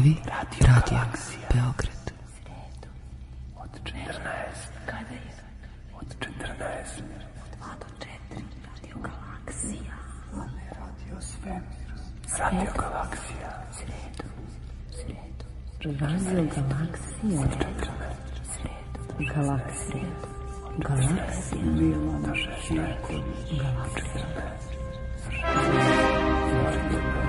Glasovi Radio, Radio Galaksija. Beograd. Od 14. Kada je? Od 14. Od 2 do 4. Radio Galaksija. Ne, Radio Svemir. Radio Galaksija. Sredo. Sredo. Radio Galaksija. Od 14. Galaksija. Galaksija. Bilo na 16. Galaksija. 16.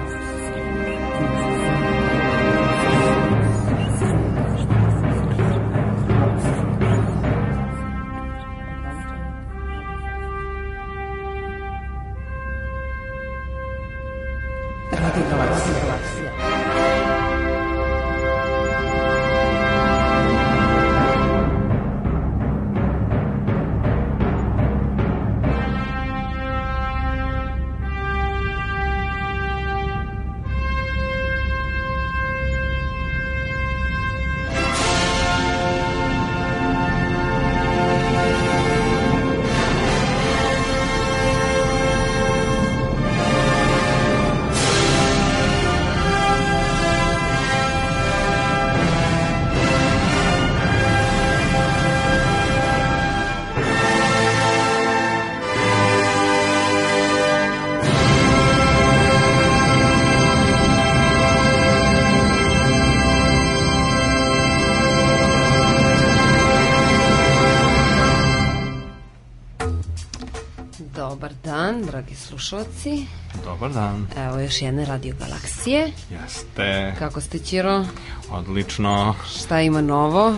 slušalci. Dobar dan. Evo još jedne Radio Galaksije. Jeste. Kako ste, Ćiro? Odlično. Šta ima novo?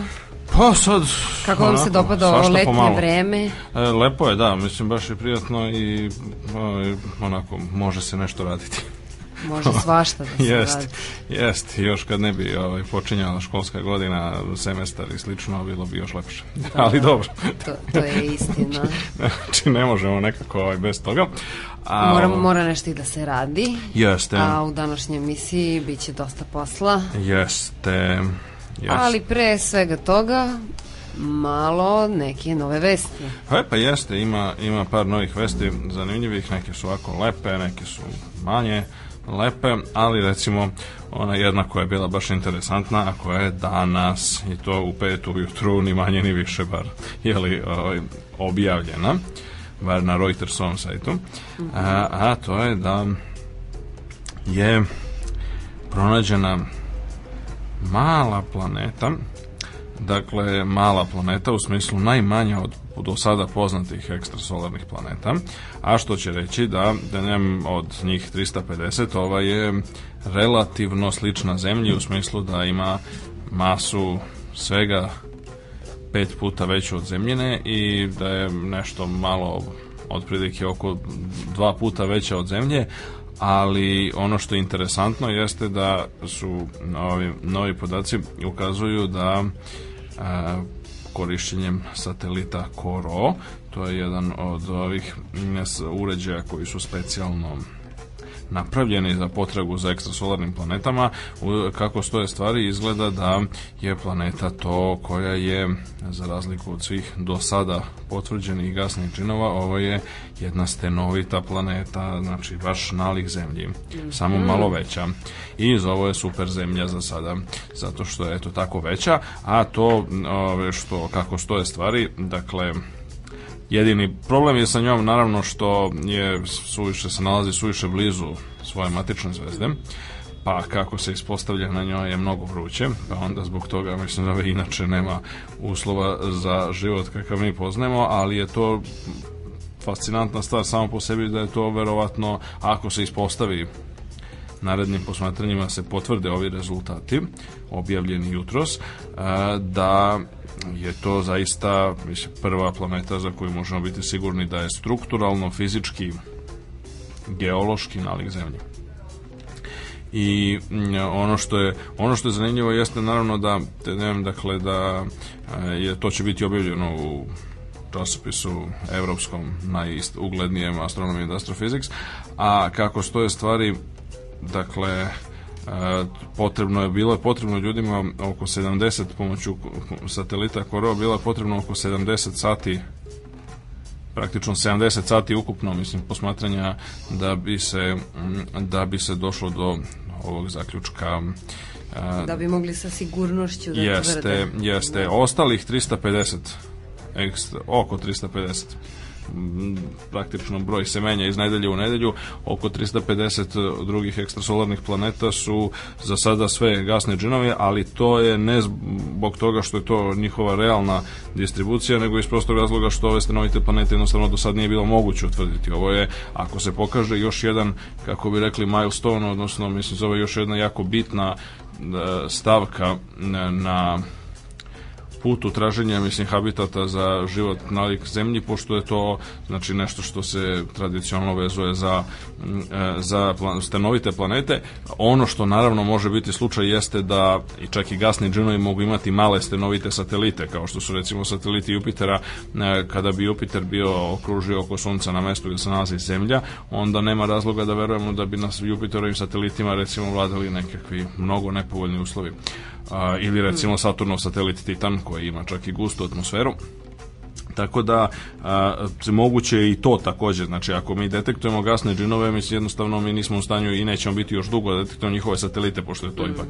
Pa sad... Kako vam se dopada ovo letnje pomalo. vreme? E, lepo je, da, mislim baš je prijatno i o, onako može se nešto raditi. Može svašta da se jest, radi. Jest, još kad ne bi ovaj, počinjala školska godina, semestar i slično, bilo bi još lepše. Da, Ali dobro. To, to je istina. znači, ne možemo nekako ovaj, bez toga. A, mora, mora nešto i da se radi. Jeste. A u današnjoj emisiji bit će dosta posla. Jeste. Jeste. Ali pre svega toga, malo neke nove vesti. E, pa jeste, ima, ima par novih vesti zanimljivih, neke su ovako lepe, neke su manje lepe, ali recimo ona jedna koja je bila baš interesantna, a koja je danas, i to u petu ujutru, ni manje ni više bar, jeli, ovaj, objavljena, bar na Reutersovom sajtu, mhm. a, a to je da je pronađena mala planeta, dakle mala planeta u smislu najmanja od do sada poznatih ekstrasolarnih planeta, a što će reći da, da nem od njih 350 ova je relativno slična Zemlji u smislu da ima masu svega pet puta veću od Zemljine i da je nešto malo otprilike oko dva puta veća od Zemlje, ali ono što je interesantno jeste da su ovi novi podaci ukazuju da a, korišćenjem satelita KORO. To je jedan od ovih mm, uređaja koji su specijalno napravljeni za potragu za ekstrasolarnim planetama, kako stoje stvari izgleda da je planeta to koja je za razliku od svih do sada potvrđenih gasnih činova, ovo je jedna stenovita planeta, znači baš nalik zemlji, mhm. samo malo veća. I ovo je super zemlja za sada, zato što je eto tako veća, a to što kako stoje stvari, dakle Jedini problem je sa njom naravno što je suviše se nalazi suviše blizu svoje matične zvezde pa kako se ispostavlja na njoj je mnogo vruće, pa onda zbog toga mislim da inače nema uslova za život kakav mi poznajemo, ali je to fascinantna stvar samo po sebi da je to verovatno ako se ispostavi narednim posmatranjima se potvrde ovi rezultati objavljeni jutros, e, da je to zaista mislim, prva planeta za koju možemo biti sigurni da je strukturalno, fizički, geološki nalik zemlje i ono što je ono što je zanimljivo jeste naravno da te ne dakle da e, je to će biti objavljeno u časopisu evropskom najist najuglednijem Astronomy and Astrophysics, a kako stoje stvari dakle e, potrebno je bilo potrebno ljudima oko 70 pomoću satelita Koro bilo je potrebno oko 70 sati praktično 70 sati ukupno mislim posmatranja da bi se da bi se došlo do ovog zaključka e, da bi mogli sa sigurnošću da jeste, tvrde. Jeste, ostalih 350 ekstra, oko 350 Mhm, praktično broj se menja iz nedelje u nedelju. Oko 350 e, drugih ekstrasolarnih planeta su za sada sve gasne džinovi, ali to je ne zbog toga što je to njihova realna distribucija, nego iz prostog razloga što ove stanovite planete jednostavno do sad nije bilo moguće utvrditi. Ovo je, ako se pokaže, još jedan, kako bi rekli, milestone, odnosno, mislim, zove još jedna jako bitna e, stavka e, na putu traženja traženje mislim habitata za život nalik zemlji pošto je to znači nešto što se tradicionalno vezuje za Mm, e, za plan, stenovite planete. Ono što naravno može biti slučaj jeste da i čak i gasni džinovi mogu imati male stenovite satelite, kao što su recimo sateliti Jupitera. E, kada bi Jupiter bio okružio oko Sunca na mestu gde se nalazi Zemlja, onda nema razloga da verujemo da bi nas Jupiterovim satelitima recimo vladali nekakvi mnogo nepovoljni uslovi. Ili recimo Saturnov satelit Titan koji ima čak i gustu atmosferu. Tako da a, moguće i to takođe, znači ako mi detektujemo gasne džinove, mi jednostavno mi nismo u stanju i nećemo biti još dugo da detektujemo njihove satelite, pošto je to mm. ipak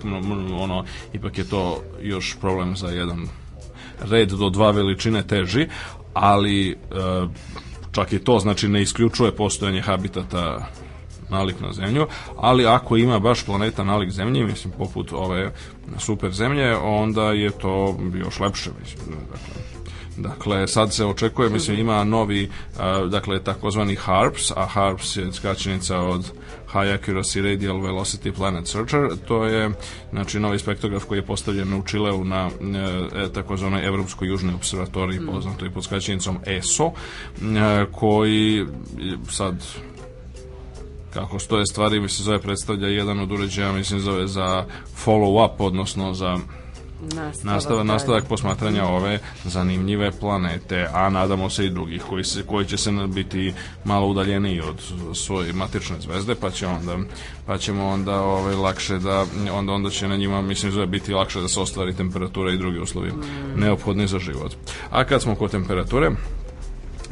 ono ipak je to još problem za jedan red do dva veličine teži, ali a, e, čak i to znači ne isključuje postojanje habitata nalik na zemlju, ali ako ima baš planeta nalik zemlji, mislim poput ove super zemlje, onda je to još lepše, mislim, dakle Dakle, sad se očekuje, mislim, ima novi, dakle, takozvani HARPS, a HARPS je skraćenica od High Accuracy Radial Velocity Planet Searcher. To je, znači, novi spektrograf koji je postavljen u Čileu na e, e takozvanoj Evropskoj južnoj observatoriji, mm. poznatoj pod skraćenicom ESO, e, koji sad kako stoje stvari, mislim, zove predstavlja jedan od uređaja, mislim, zove za follow-up, odnosno za nastavak, nastavak, nastavak posmatranja ove zanimljive planete, a nadamo se i drugih koji, se, koji će se biti malo udaljeni od svoje matične zvezde, pa će onda pa ćemo onda ovaj lakše da onda onda će na njima mislim da biti lakše da se ostvari temperatura i drugi uslovi mm. neophodni za život. A kad smo kod temperature,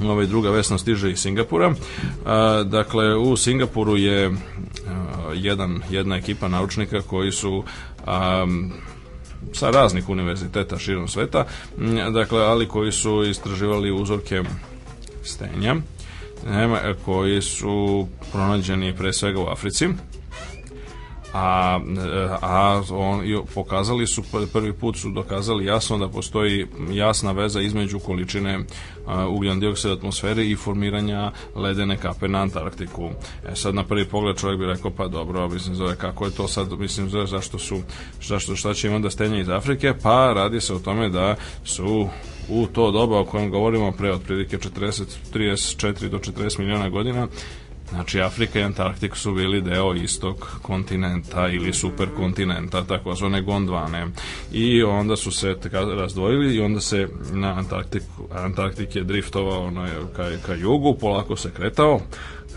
ovaj druga vesna stiže iz Singapura. A, dakle, u Singapuru je a, jedan, jedna ekipa naučnika koji su a, sa raznih univerziteta širom sveta, dakle, ali koji su istraživali uzorke stenja e, e, koji su pronađeni pre svega u Africi a, e, a on, pokazali su prvi put su dokazali jasno da postoji jasna veza između količine e, ugljan dioksida atmosfere i formiranja ledene kape na Antarktiku. E sad na prvi pogled čovjek bi rekao pa dobro, mislim zove kako je to sad, mislim zove zašto su zašto šta će im onda stenje iz Afrike, pa radi se o tome da su u to doba o kojem govorimo pre otprilike 40 34 do 40 miliona godina Znači, Afrika i Antarktik su bili deo istog kontinenta ili superkontinenta, tako takozvane Gondvane. I onda su se razdvojili i onda se na Antarktik, Antarktik je driftovao ono, ka, ka jugu, polako se kretao,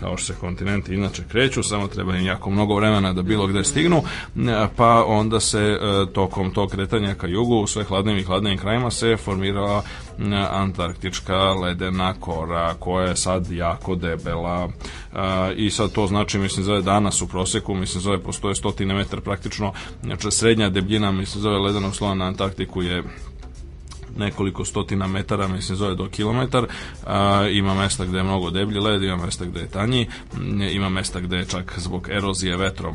kao što se kontinenti inače kreću, samo treba im jako mnogo vremena da bilo gde stignu, e, pa onda se e, tokom tog kretanja ka jugu u sve hladnim i hladnim krajima se formirala e, antarktička ledena kora koja je sad jako debela i sad to znači mislim zove danas u proseku mislim zove postoje stotine metara praktično znači srednja debljina mislim zove ledenog slona na Antarktiku je nekoliko stotina metara, mislim zove do kilometar, a, ima mesta gde je mnogo deblji led, ima mesta gde je tanji, ima mesta gde je čak zbog erozije vetrom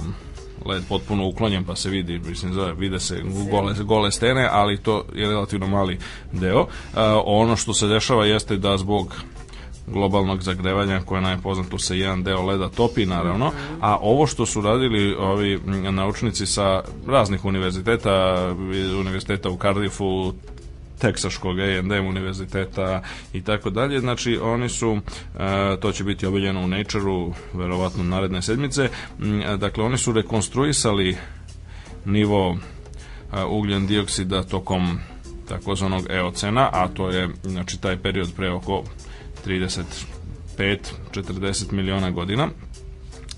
led potpuno uklonjen pa se vidi mislim zove vide se gole gole stene ali to je relativno mali deo a, ono što se dešava jeste da zbog globalnog zagrevanja koje nam je poznato se jedan deo leda topi naravno, a ovo što su radili ovi naučnici sa raznih univerziteta, univerziteta u Cardiffu, Teksaškog A&M univerziteta i tako dalje. Znači, oni su, e, to će biti obiljeno u Nature-u, verovatno naredne sedmice, mm, dakle, oni su rekonstruisali nivo e, ugljen dioksida tokom takozvanog eocena, a to je znači taj period pre oko 35-40 miliona godina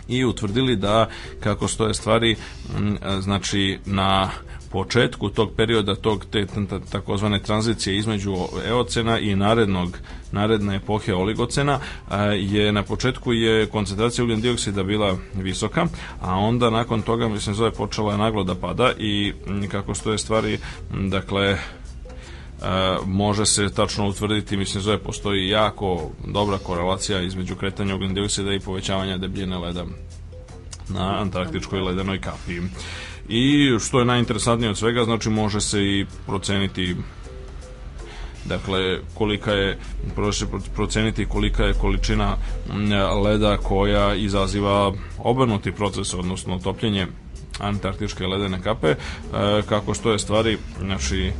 i utvrdili da kako stoje stvari mm, znači na uh, početku tog perioda tog te takozvane tranzicije između eocena i narednog naredne epohe oligocena e, je na početku je koncentracija ugljen dioksida bila visoka, a onda nakon toga mislim zove počela je naglo da pada i kako stoje stvari dakle e, može se tačno utvrditi, mislim zove, postoji jako dobra korelacija između kretanja ugljen dioksida i povećavanja debljine leda na antarktičkoj ledenoj kapi i što je najinteresantnije od svega, znači može se i proceniti dakle kolika je prošle proceniti kolika je količina mm, leda koja izaziva obrnuti proces odnosno topljenje antarktičke ledene kape e, kako što je stvari znači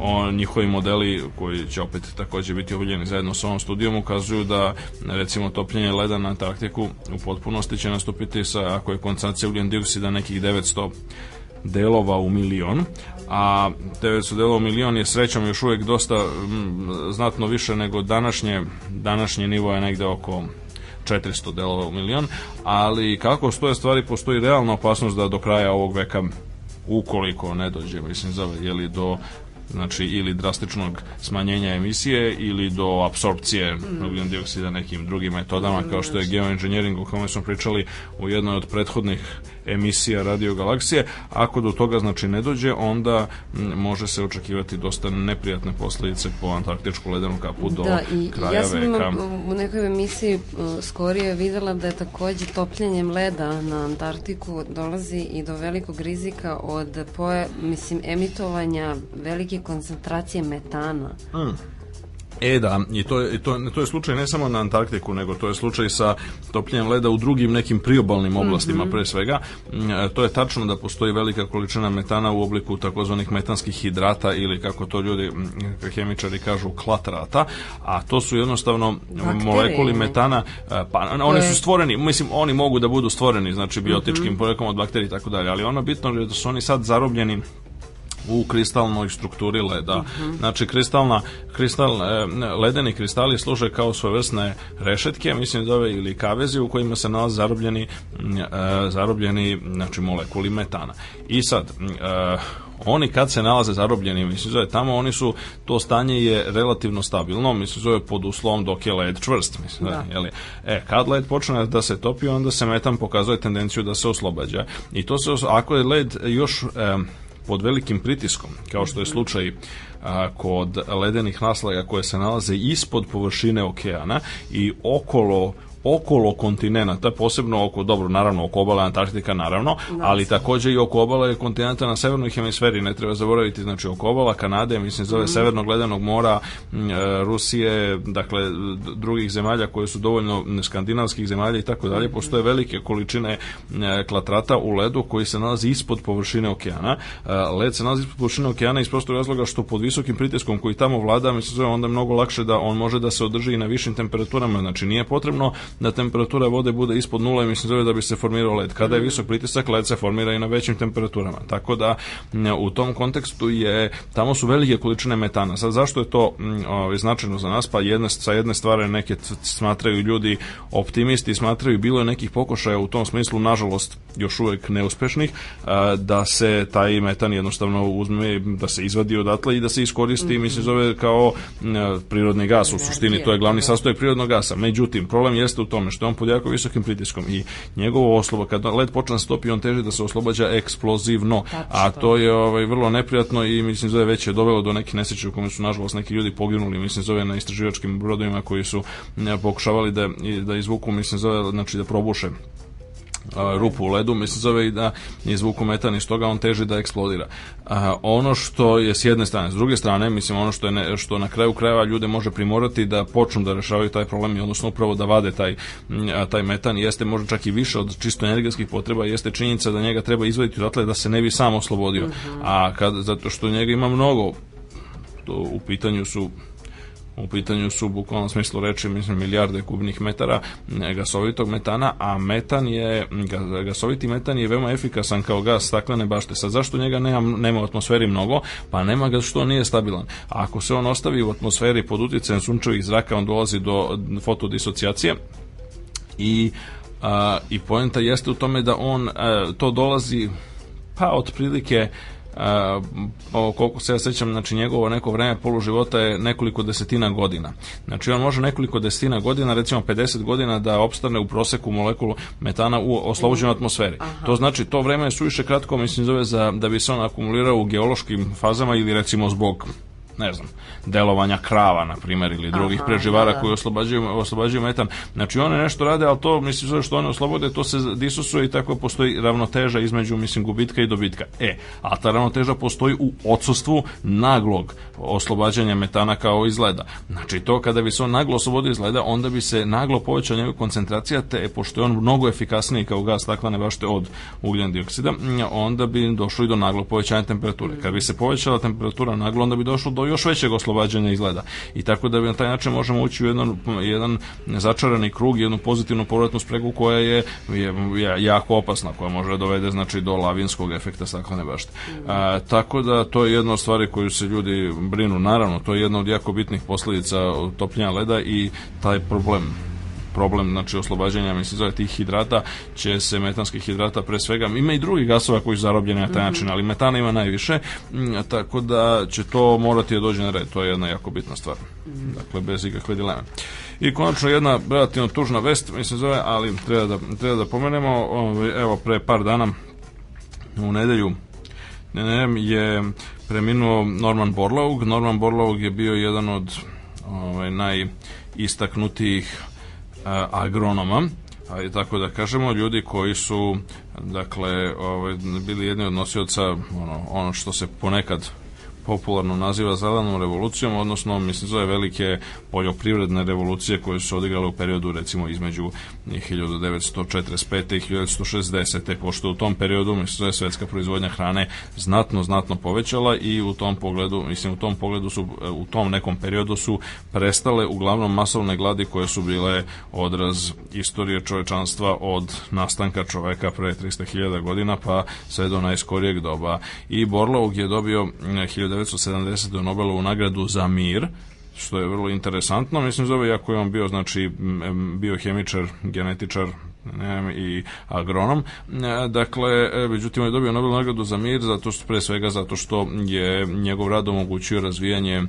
on, njihovi modeli koji će opet takođe biti objavljeni zajedno sa ovom studijom ukazuju da recimo topljenje leda na Antarktiku u potpunosti će nastupiti sa ako je koncentracija ugljen dioksida nekih 900 delova u milion, a 900 delova u milion je srećom još uvek dosta m, znatno više nego današnje, današnje nivo je negde oko 400 delova u milion, ali kako stoje stvari, postoji realna opasnost da do kraja ovog veka ukoliko ne dođe, mislim, za, jeli, do znači ili drastičnog smanjenja emisije ili do apsorpcije mm. ugljen dioksida nekim drugim metodama kao što je geoengineering o kome smo pričali u jednoj od prethodnih emisija Radio Galaksije. Ako do toga znači ne dođe, onda može se očekivati dosta neprijatne posljedice po antarktičku ledenu kapu do da, i kraja ja sam veka. u nekoj emisiji uh, skorije videla da je takođe topljenjem leda na Antarktiku dolazi i do velikog rizika od poje, mislim, emitovanja velike koncentracije metana. Mm E da, i to je, to, to je slučaj ne samo na Antarktiku, nego to je slučaj sa topljenjem leda u drugim nekim priobalnim mhm. oblastima mm -hmm. pre svega. Mm, e, to je tačno da postoji velika količina metana u obliku takozvanih metanskih hidrata ili kako to ljudi mm, hemičari kažu klatrata, a to su jednostavno Bakterije. molekuli metana, e, pa oni su stvoreni, mislim oni mogu da budu stvoreni, znači mhm. biotičkim mm -hmm. porekom od bakterija i tako dalje, ali ono bitno je da su oni sad zarobljeni u kristalnoj strukturi leda. Uh -huh. Znači kristalna kristal e, ledeni kristali služe kao svojevrsne rešetke, mislim da ove ili kavezi u kojima se nalaze zarobljeni e, zarobljeni znači molekuli metana. I sad e, oni kad se nalaze zarobljeni, mislim zove tamo, oni su, to stanje je relativno stabilno, mislim zove pod uslovom dok je led čvrst, mislim da. Jeli. E, kad led počne da se topi, onda se metan pokazuje tendenciju da se oslobađa. I to se, ako je led još... E, pod velikim pritiskom, kao što je slučaj kod ledenih naslaga koje se nalaze ispod površine okeana i okolo okolo kontinenta, posebno oko, dobro, naravno, oko obala Antarktika, naravno, ali takođe i oko obala i kontinenta na severnoj hemisferi, ne treba zaboraviti, znači oko obala Kanade, mislim, zove mm. severnog ledenog mora, e, Rusije, dakle, drugih zemalja koje su dovoljno skandinavskih zemalja i tako dalje, mhm. postoje velike količine e, klatrata u ledu koji se nalazi ispod površine okeana. E, led se nalazi ispod površine okeana iz prostog razloga što pod visokim pritiskom koji tamo vlada, mislim, zove, onda mnogo lakše da on može da se održi i na višim temperaturama, znači nije potrebno da temperatura vode bude ispod nula i mislim zove da bi se formirao led. Kada je mhm. visok pritisak, led se formira i na većim temperaturama. Tako da u tom kontekstu je tamo su velike količine metana. Sad zašto je to ovaj, značajno za nas? Pa jedne, sa jedne stvari neke smatraju ljudi optimisti, smatraju bilo je nekih pokušaja u tom smislu, nažalost, još uvek neuspešnih, da se taj metan jednostavno uzme, da se izvadi odatle i da se iskoristi, mm -hmm. mislim, zove kao prirodni gas. U suštini to je glavni da. sastojak prirodnog gasa. Međutim, problem jeste jeste u tome što je on pod jako visokim pritiskom i njegovo oslobo kad led počne da stopi, on teže da se oslobađa eksplozivno, a to je ovaj, vrlo neprijatno i mislim zove već je dovelo do neke nesreće u kome su nažalost neki ljudi poginuli, mislim zove na istraživačkim brodovima koji su ne, pokušavali da, da izvuku, mislim zove, znači da probuše rupu u ledu, mislim zove i da izvuku metan iz toga, on teži da eksplodira. A, ono što je s jedne strane, s druge strane, mislim ono što je ne, što na kraju krajeva ljude može primorati da počnu da rešavaju taj problem i odnosno upravo da vade taj, taj metan jeste možda čak i više od čisto energetskih potreba jeste činjenica da njega treba izvaditi odatle da se ne bi sam oslobodio. Uh mhm. -huh. A kad, zato što njega ima mnogo to, u pitanju su U pitanju su bukvalno smislu reči mislim milijarde kubnih metara e, gasovitog metana, a metan je gasoviti metan je veoma efikasan kao gas staklene bašte. Sad zašto njega nema, nema u atmosferi mnogo? Pa nema ga što nije stabilan. A ako se on ostavi u atmosferi pod uticajem sunčevih zraka, on dolazi do fotodisocijacije i a, i poenta jeste u tome da on a, e, to dolazi pa otprilike a, o, koliko se ja sećam, znači njegovo neko vreme poluživota je nekoliko desetina godina. Znači on može nekoliko desetina godina, recimo 50 godina da opstane u proseku molekulu metana u oslobođenoj atmosferi. Aha. To znači to vreme je suviše kratko, mislim zove za da bi se on akumulirao u geološkim fazama ili recimo zbog ne znam, delovanja krava, na primjer, ili drugih Aha, preživara da, da. koji oslobađaju, oslobađaju metan. Znači, one nešto rade, ali to, mislim, zato što one oslobode, to se disosuje i tako postoji ravnoteža između, mislim, gubitka i dobitka. E, a ta ravnoteža postoji u odsustvu naglog oslobađanja metana kao iz Znači, to kada bi se on naglo oslobodio iz onda bi se naglo povećala njegova koncentracija, te e, pošto je on mnogo efikasniji kao gas staklane bašte od ugljen dioksida, onda bi došlo i do naglo povećanja temperature. Kad bi se povećala temperatura naglo, onda bi došlo do još većeg oslobađanja izgleda. I tako da bi na taj način možemo ući u jedan, jedan začarani krug, jednu pozitivnu povratnu spregu koja je, je, je jako opasna, koja može da dovede znači do lavinskog efekta staklene bašte. A, tako da to je jedna od stvari koju se ljudi brinu. Naravno, to je jedna od jako bitnih posledica topljenja leda i taj problem problem znači oslobađanja mislim zove tih hidrata će se metanskih hidrata pre svega ima i drugih gasova koji su zarobljeni na taj mhm. način ali metana ima najviše mm, tako da će to morati da dođe na red to je jedna jako bitna stvar mhm. dakle bez ikakve dileme i konačno jedna relativno tužna vest mislim zove ali treba da, treba da pomenemo ovaj, evo pre par dana u nedelju ne, je preminuo Norman Borlaug. Norman Borlaug je bio jedan od ovaj, najistaknutijih E, agronoma i tako da kažemo ljudi koji su dakle ovaj, bili jedni od nosioca ono, ono što se ponekad popularno naziva zelenom revolucijom, odnosno mislim zove velike poljoprivredne revolucije koje su odigrale u periodu recimo između 1945. i 1960. pošto u tom periodu mislim zove svetska proizvodnja hrane znatno znatno povećala i u tom pogledu mislim u tom pogledu su u tom nekom periodu su prestale uglavnom masovne gladi koje su bile odraz istorije čovečanstva od nastanka čoveka pre 300.000 godina pa sve do najskorijeg doba i Borlaug je dobio 1900 mm, 1970. Nobelovu nagradu za mir, što je vrlo interesantno. Mislim, zove, jako je on bio, znači, biohemičar, genetičar, ne, i agronom. E, dakle, e, međutim, je dobio Nobelovu nagradu za mir zato što, pre svega zato što je njegov rad omogućio razvijanje e,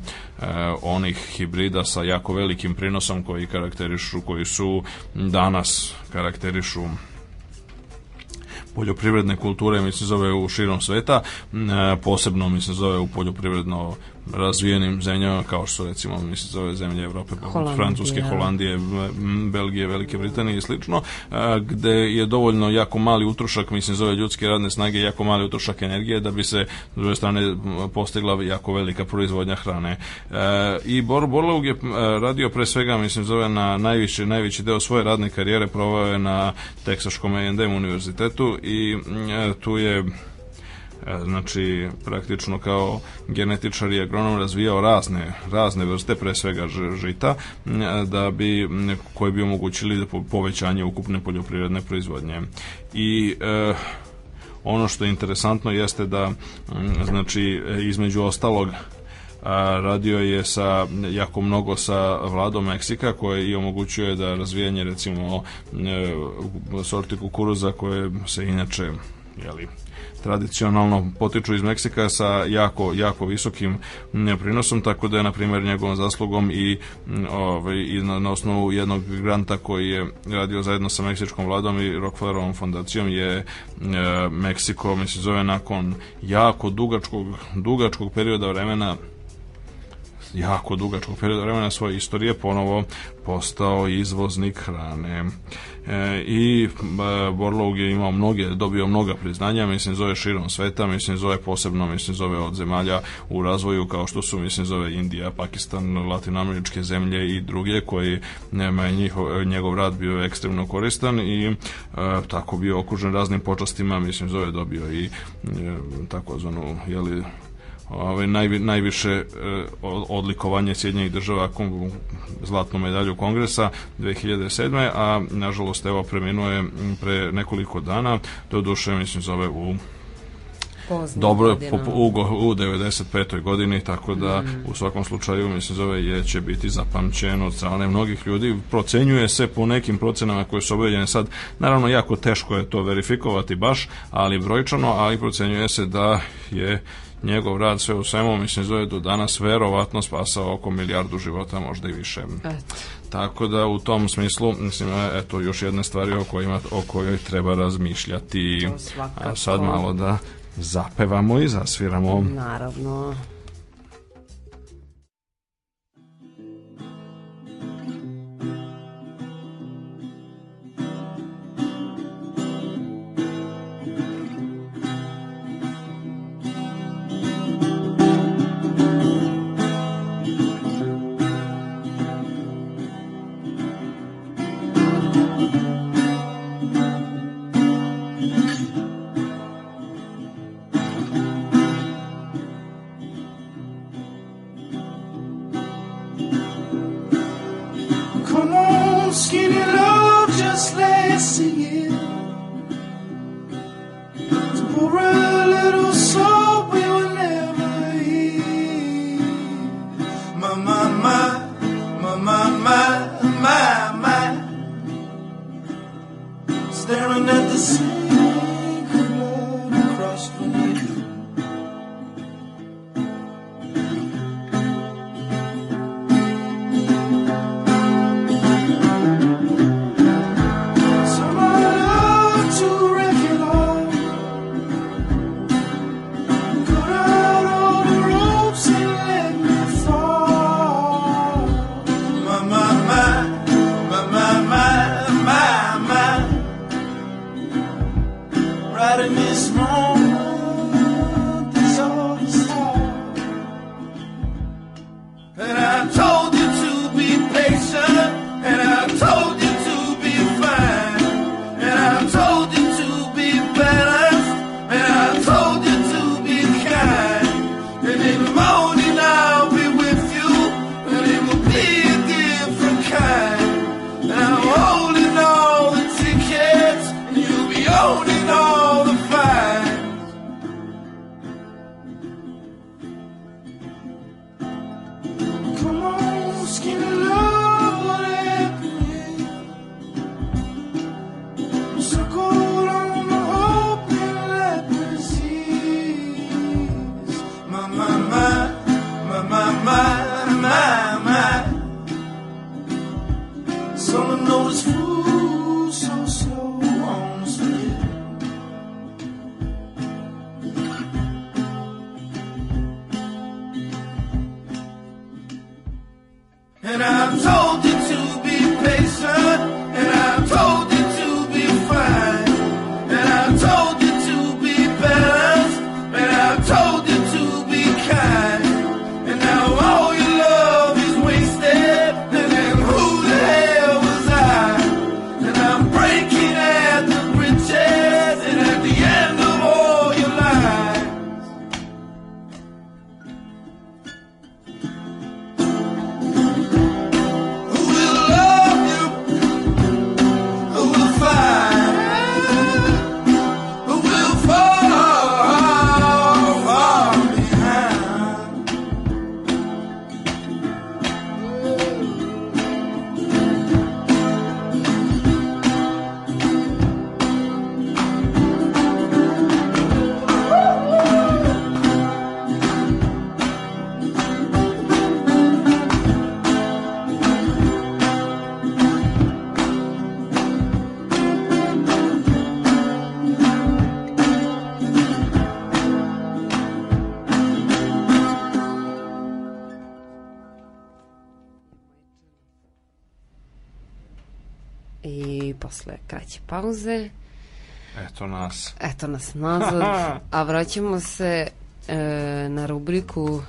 onih hibrida sa jako velikim prinosom koji karakterišu, koji su danas karakterišu poljoprivredne kulture, mislim, zove u širom sveta, e, posebno, mislim, zove u poljoprivredno razvijenim zemljama kao što recimo mislim zove zemlje Evrope Holandija. Francuske, Holandije, Belgije, Velike Britanije i slično, gde je dovoljno jako mali utrošak mislim zove ljudske radne snage, jako mali utrošak energije da bi se s druge strane postigla jako velika proizvodnja hrane. E, I Bor Borlaug je e, radio pre svega mislim zove na najviše najveći deo svoje radne karijere proveo je na Teksaškom A&M univerzitetu i e, tu je E, znači praktično kao genetičar i agronom razvijao razne, razne vrste, pre svega žita, e, da bi, koje bi omogućili da povećanje ukupne poljoprivredne proizvodnje. I e, ono što je interesantno jeste da znači između ostalog radio je sa jako mnogo sa vladom Meksika koje i omogućuje da razvijanje recimo e, sorti kukuruza koje se inače jeli, tradicionalno potiču iz Meksika sa jako, jako visokim mm, prinosom, tako da je, na primjer, njegovom zaslugom i, mm, ovaj, i na, na osnovu jednog granta koji je radio zajedno sa Meksičkom vladom i Rockefellerovom fondacijom je e, Meksiko, mislim, zove nakon jako dugačkog, dugačkog perioda vremena jako dugačkog perioda vremena svoje istorije ponovo postao izvoznik hrane. E, i e, Borlaug je imao mnoge, dobio mnoga priznanja, mislim zove širom sveta, mislim zove posebno, mislim zove od zemalja u razvoju kao što su mislim zove Indija, Pakistan, latinoameričke zemlje i druge koji nema njihov, njegov rad bio ekstremno koristan i e, tako bio okružen raznim počastima, mislim zove dobio i takozvanu je li ovaj, naj, najviše eh, odlikovanje Sjedinjenih država Kongu, zlatnu medalju kongresa 2007. a nažalost evo preminuo je pre nekoliko dana, do duše mislim zove u Pozna dobro je u, u 95. godini, tako da mm. u svakom slučaju, mislim, zove je će biti zapamćen od strane mnogih ljudi. Procenjuje se po nekim procenama koje su objavljene sad, naravno jako teško je to verifikovati baš, ali brojčano, ali procenjuje se da je njegov rad sve u svemu, mislim, zove do danas verovatno spasao oko milijardu života, možda i više. Eto. Tako da u tom smislu, mislim, e, eto, još jedne stvari o, kojima, o kojoj treba razmišljati. A sad malo da zapevamo i zasviramo. Naravno. posle kraće pauze. Eto nas. Eto nas nazad. A vraćamo se e, na rubriku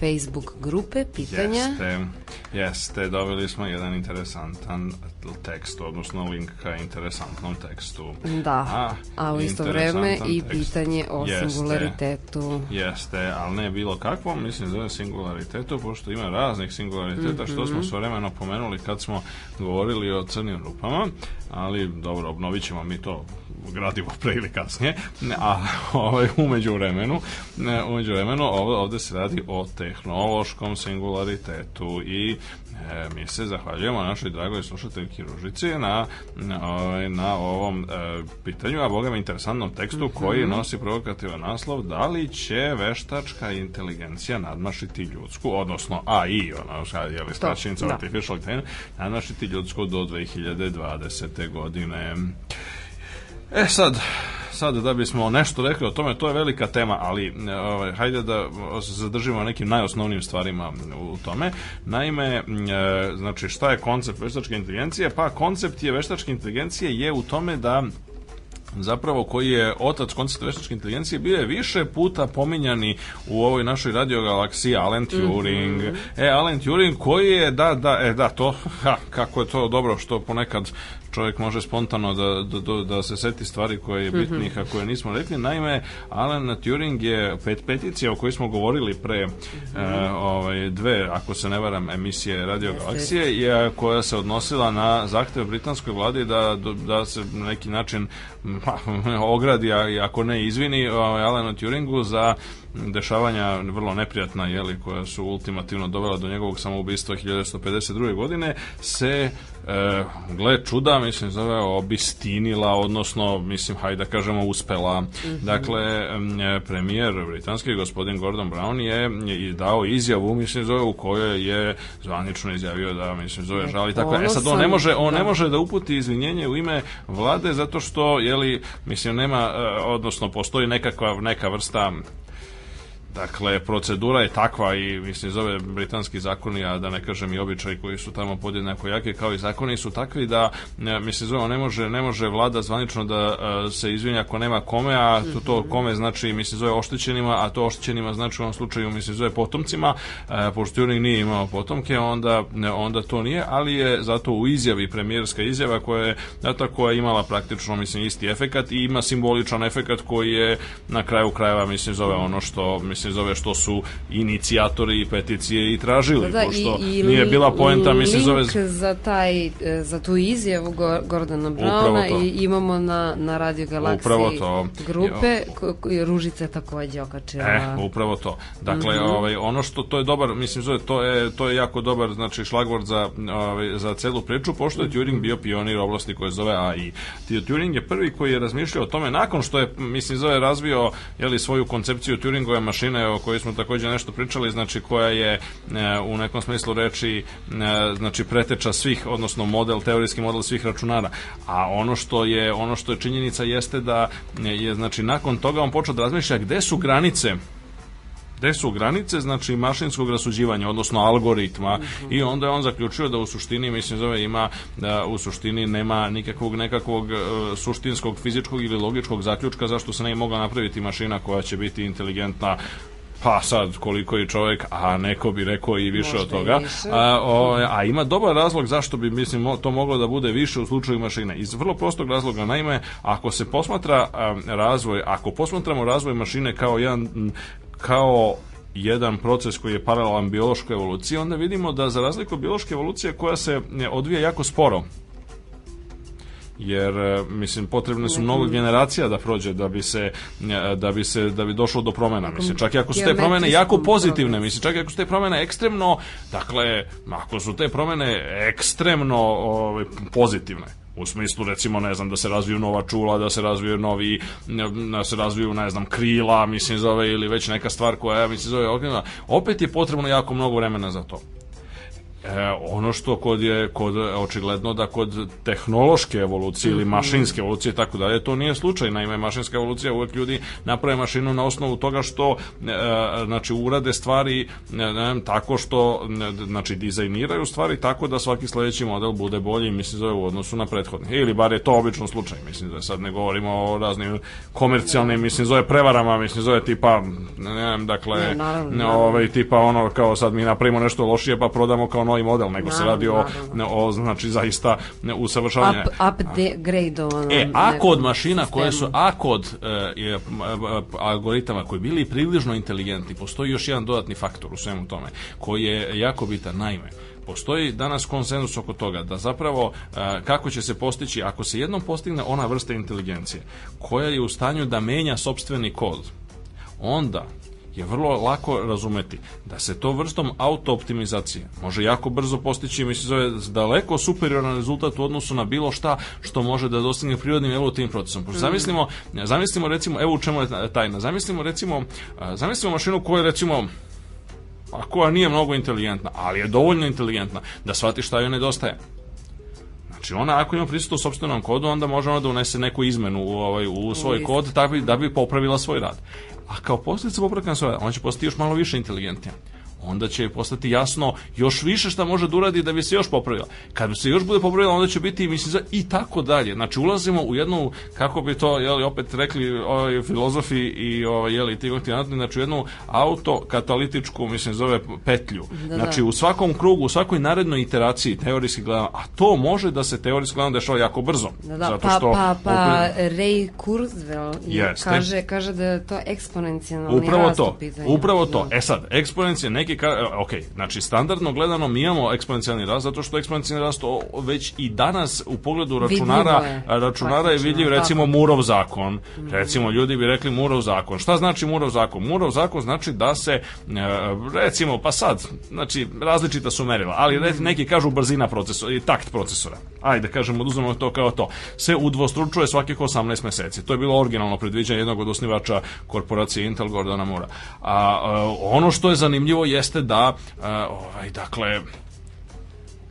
Facebook grupe, pitanja. Jeste, jeste, dobili smo jedan interesantan tekst, odnosno link ka interesantnom tekstu. Da, a, a u isto vreme i pitanje o jeste, singularitetu. Jeste, ali ne bilo kakvo, mislim zove singularitetu, pošto ima raznih singulariteta, mm -hmm. što smo mhm. vremeno pomenuli kad smo govorili o crnim rupama, ali dobro, obnovit ćemo mi to gradivo pre ili kasnije, a ovaj, umeđu vremenu, umeđu vremenu ovde, ovde se radi o tehnološkom singularitetu i e, mi se zahvaljujemo našoj dragoj slušateljki Ružici na, na, ovaj, na ovom e, pitanju, a boga mi interesantnom tekstu koji mhm. nosi provokativan naslov da li će veštačka inteligencija nadmašiti ljudsku, odnosno AI, ono, je li skraćenica da. artificial intelligence, nadmašiti ljudsku do 2020. godine. E sad, sad da bismo nešto rekli o tome, to je velika tema, ali e, ovaj, hajde da se zadržimo na nekim najosnovnijim stvarima u tome. Naime, e, znači šta je koncept veštačke inteligencije? Pa koncept je veštačke inteligencije je u tome da zapravo koji je otac koncepta veštačke inteligencije, bio je više puta pominjani u ovoj našoj radiogalaksiji Alan mhm. Turing. Mm -hmm. E, Alan Turing koji je, da, da, e, da, to, ha, kako je to dobro što ponekad čovjek može spontano da, da, da, da se seti stvari koje je mhm. bitnih, a koje nismo rekli. Naime, Alan Turing je pet peticija o kojoj smo govorili pre e, mhm. ovaj, dve, ako se ne varam, emisije Radio Galaksije, je, koja se odnosila na zahteve britanskoj vladi da, da se na neki način pa, ogradi, ako ne izvini, ovaj, Alanu Turingu za dešavanja vrlo neprijatna je li koja su ultimativno dovela do njegovog samoubistva 1952. godine se e, gle čuda mislim zove obistinila odnosno mislim hajde da kažemo uspela mm -hmm. dakle premijer britanski gospodin Gordon Brown je i dao izjavu mislim zove u kojoj je zvanično izjavio da mislim zove da, žali tako e sad on ne može on da. ne može da uputi izvinjenje u ime vlade zato što je li mislim nema e, odnosno postoji nekakva neka vrsta Dakle, procedura je takva i mislim zove britanski zakoni, a da ne kažem i običaji koji su tamo podjednako jaki kao i zakoni su takvi da e, mislim zove ne može ne može vlada zvanično da e, se izvinja ako nema kome, a to, to mhm. kome znači mislim zove oštećenima, a to oštećenima znači u ovom slučaju mislim zove potomcima, e, pošto Turing nije imao potomke, onda onda to nije, ali je zato u izjavi premijerska izjava koja je zato da, koja je imala praktično mislim isti efekat i ima simboličan efekat koji je na kraju krajeva mislim zove ono što mislim se zove, što su inicijatori peticije i tražili, da, pošto i, i nije bila poenta, mi se zove... za, taj, e, za tu izjavu Gordana Brauna i imamo na, na Radio Galaksiji upravo to. grupe, Ružice takođe okačila. E, upravo to. Dakle, mm -hmm. ovaj, ono što, to je dobar, mislim, zove, to je, to je jako dobar, znači, šlagvord za, ovaj, za celu priču, pošto je Turing bio pionir oblasti koje zove AI. Turing je prvi koji je razmišljao o tome nakon što je, mislim, zove, razvio je li svoju koncepciju Turingove mašine cene o kojoj smo takođe nešto pričali, znači koja je e, u nekom smislu reči e, znači preteča svih, odnosno model, teorijski model svih računara. A ono što je ono što je činjenica jeste da je znači nakon toga on počeo da razmišlja gde su granice gde su granice znači mašinskog rasuđivanja, odnosno algoritma mm -hmm. i onda je on zaključio da u suštini mislim zove ima da u suštini nema nikakvog nekakvog uh, suštinskog fizičkog ili logičkog zaključka zašto se ne mogla napraviti mašina koja će biti inteligentna pa sad koliko je čovjek, a neko bi rekao i više Možda od toga. Više. A, o, ovaj, a ima dobar razlog zašto bi mislim to moglo da bude više u slučaju mašine. Iz vrlo prostog razloga, naime, ako se posmatra a, razvoj, ako posmatramo razvoj mašine kao jedan kao jedan proces koji je paralelan biološkoj evoluciji, onda vidimo da za razliku biološke evolucije koja se e, odvija jako sporo, jer e, mislim potrebne su mnogo mhm. generacija da prođe da bi se e, da bi se da bi došlo do promena mislim čak i ako su te promene jako pozitivne mislim čak i ako su te promene ekstremno dakle ako su te promene ekstremno ovaj, pozitivne U smislu, recimo, ne znam, da se razviju nova čula, da se razviju novi, da se razviju, ne znam, krila, mislim, zove, ili već neka stvar koja, mislim, zove, ognjena. Opet je potrebno jako mnogo vremena za to. E, ono što kod je kod očigledno da kod tehnološke evolucije ili mhm. mašinske evolucije i tako dalje to nije slučaj naime mašinska evolucija uvek ljudi naprave mašinu na osnovu toga što e, znači urade stvari ne, ne, tako što ne, znači dizajniraju stvari tako da svaki sledeći model bude bolji mislim da u odnosu na prethodni ili bar je to obično slučaj mislim da sad ne govorimo o raznim komercijalnim da. mislim zove prevarama mislim zove tipa ne, znam dakle ne, naravno, naravno. ovaj tipa ono kao sad mi napravimo nešto lošije pa prodamo kao novi model, nego se radi o, o znači, zaista usavršavanje. Up, upgradeovano. E, a kod mašina koje su, a kod e, e, algoritama koji bili približno inteligentni, postoji još jedan dodatni faktor u svemu tome, koji je jako bitan. Naime, postoji danas konsenzus oko toga da zapravo e, kako će se postići ako se jednom postigne ona vrsta inteligencije koja je u stanju da menja sopstveni kod onda je vrlo lako razumeti da se to vrstom autooptimizacije može jako brzo postići mislim zove daleko superioran rezultat u odnosu na bilo šta što može da dostigne prirodnim evolutivnim procesom. Pošto mhm. zamislimo, zamislimo recimo, evo u čemu je tajna, zamislimo recimo, zamislimo mašinu koja je recimo a koja nije mnogo inteligentna, ali je dovoljno inteligentna da shvati šta joj nedostaje. Znači ona ako ima pristup u sobstvenom kodu, onda može ona da unese neku izmenu u, ovaj, u svoj kod da bi, da bi popravila svoj rad a kao posljedica popravka nacionalnosti, on će postati još malo više inteligentijan onda će postati jasno još više šta može da uradi da bi se još popravila. Kad bi se još bude popravila, onda će biti mislim za i tako dalje. Znači ulazimo u jednu kako bi to je li opet rekli ovaj filozofi i ovaj je li ti znači jednu autokatalitičku, mislim zove petlju. Da, da, znači u svakom krugu, u svakoj narednoj iteraciji teorijski gledano, a to može da se teorijski gledano dešava jako brzo. Da, da. Zato pa, što pa, pa, pa opri... Ray Kurzweil yes, kaže, kaže da je to eksponencijalno upravo to, upravo da. to. E sad, eksponencija neki neki, ka, e, ok, znači standardno gledano mi imamo eksponencijalni rast, zato što eksponencijalni rast to već i danas u pogledu računara, je, računara je vidljiv recimo Murov zakon, mm. recimo ljudi bi rekli Murov zakon. Šta znači Murov zakon? Murov zakon znači da se e, recimo, pa sad, znači različita su merila, ali mm. neki kažu brzina procesora i takt procesora. Ajde, kažemo, oduzmemo to kao to. Se udvostručuje svakih 18 meseci. To je bilo originalno predviđanje jednog od osnivača korporacije Intel Gordona Mura. A, e, ono što je zanimljivo je jeste da e, ovaj dakle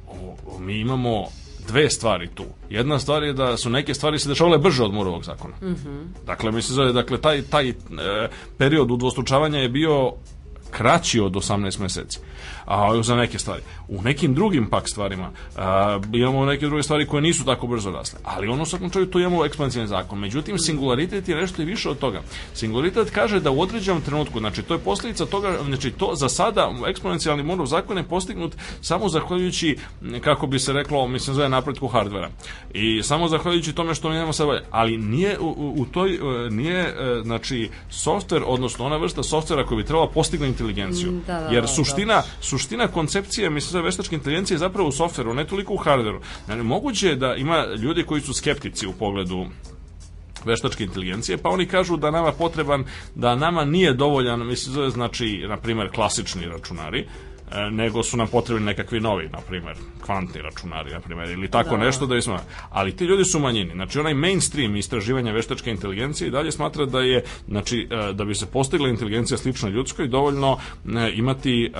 o, o, mi imamo dve stvari tu. Jedna stvar je da su neke stvari se dešavale brže od Murovog zakona. Mm Dakle, mislim da dakle, taj, taj e, period udvostručavanja je bio kraći od 18 meseci a, za neke stvari. U nekim drugim pak stvarima a, imamo neke druge stvari koje nisu tako brzo rasle. Ali ono u svakom čovjeku tu imamo ekspanzivni zakon. Međutim, singularitet je nešto i više od toga. Singularitet kaže da u određenom trenutku, znači to je posljedica toga, znači to za sada eksponencijalni model zakon je postignut samo zahvaljujući, kako bi se reklo, mislim zove napretku hardvera. I samo zahvaljujući tome što mi nemamo sad ali nije u, u toj, e, nije e, znači softver, odnosno ona vrsta softvera koji bi trebala postigla inteligenciju. Mm, da, da, Jer da, suština, da suština koncepcije mislim da veštačke inteligencije je zapravo u softveru, ne toliko u hardveru. Znači, moguće je da ima ljudi koji su skeptici u pogledu veštačke inteligencije, pa oni kažu da nama potreban, da nama nije dovoljan, mislim zove, znači, na primer, klasični računari, e, nego su nam potrebni nekakvi novi, na primer, kvantni računari, na primer, ili tako da. nešto da bismo... Ali ti ljudi su manjini. Znači, onaj mainstream istraživanja veštačke inteligencije i dalje smatra da je, znači, e, da bi se postigla inteligencija slična ljudskoj, dovoljno e, imati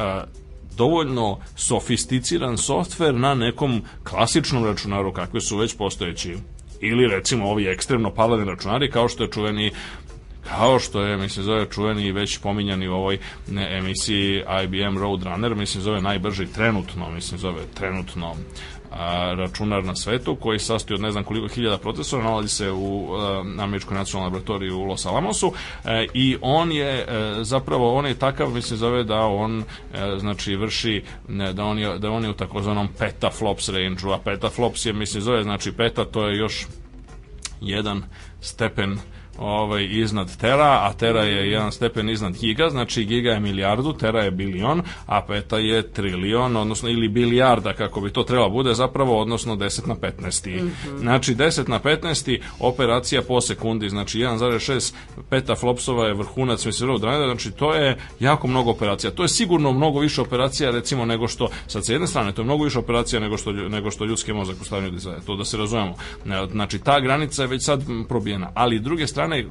dovoljno sofisticiran softver na nekom klasičnom računaru kakve su već postojeći ili recimo ovi ekstremno paladni računari kao što je čuveni kao što je, mislim, zove čuveni i već pominjani u ovoj emisiji IBM Roadrunner, mislim, zove najbrži trenutno, mislim, zove trenutno a, računar na svetu koji sastoji od ne znam koliko hiljada procesora, nalazi se u a, e, Američkoj nacionalnoj laboratoriji u Los Alamosu a, e, i on je a, e, zapravo on je takav mislim zove da on a, znači vrši ne, da on je da on je u takozvanom petaflops range-u, a petaflops je mislim zove znači peta to je još jedan stepen ovaj, iznad tera, a tera je jedan stepen iznad giga, znači giga je milijardu, tera je bilion, a peta je trilion, odnosno ili bilijarda kako bi to trebalo bude zapravo, odnosno 10 na 15. Mm -hmm. Znači 10 na 15 operacija po sekundi, znači 1,6 peta flopsova je vrhunac mislim da, znači to je jako mnogo operacija. To je sigurno mnogo više operacija recimo nego što sad sa jedne strane to je mnogo više operacija nego što nego što ljudski mozak u stanju da to da se razumemo. Znači ta granica je već sad probijena, ali druge strane strane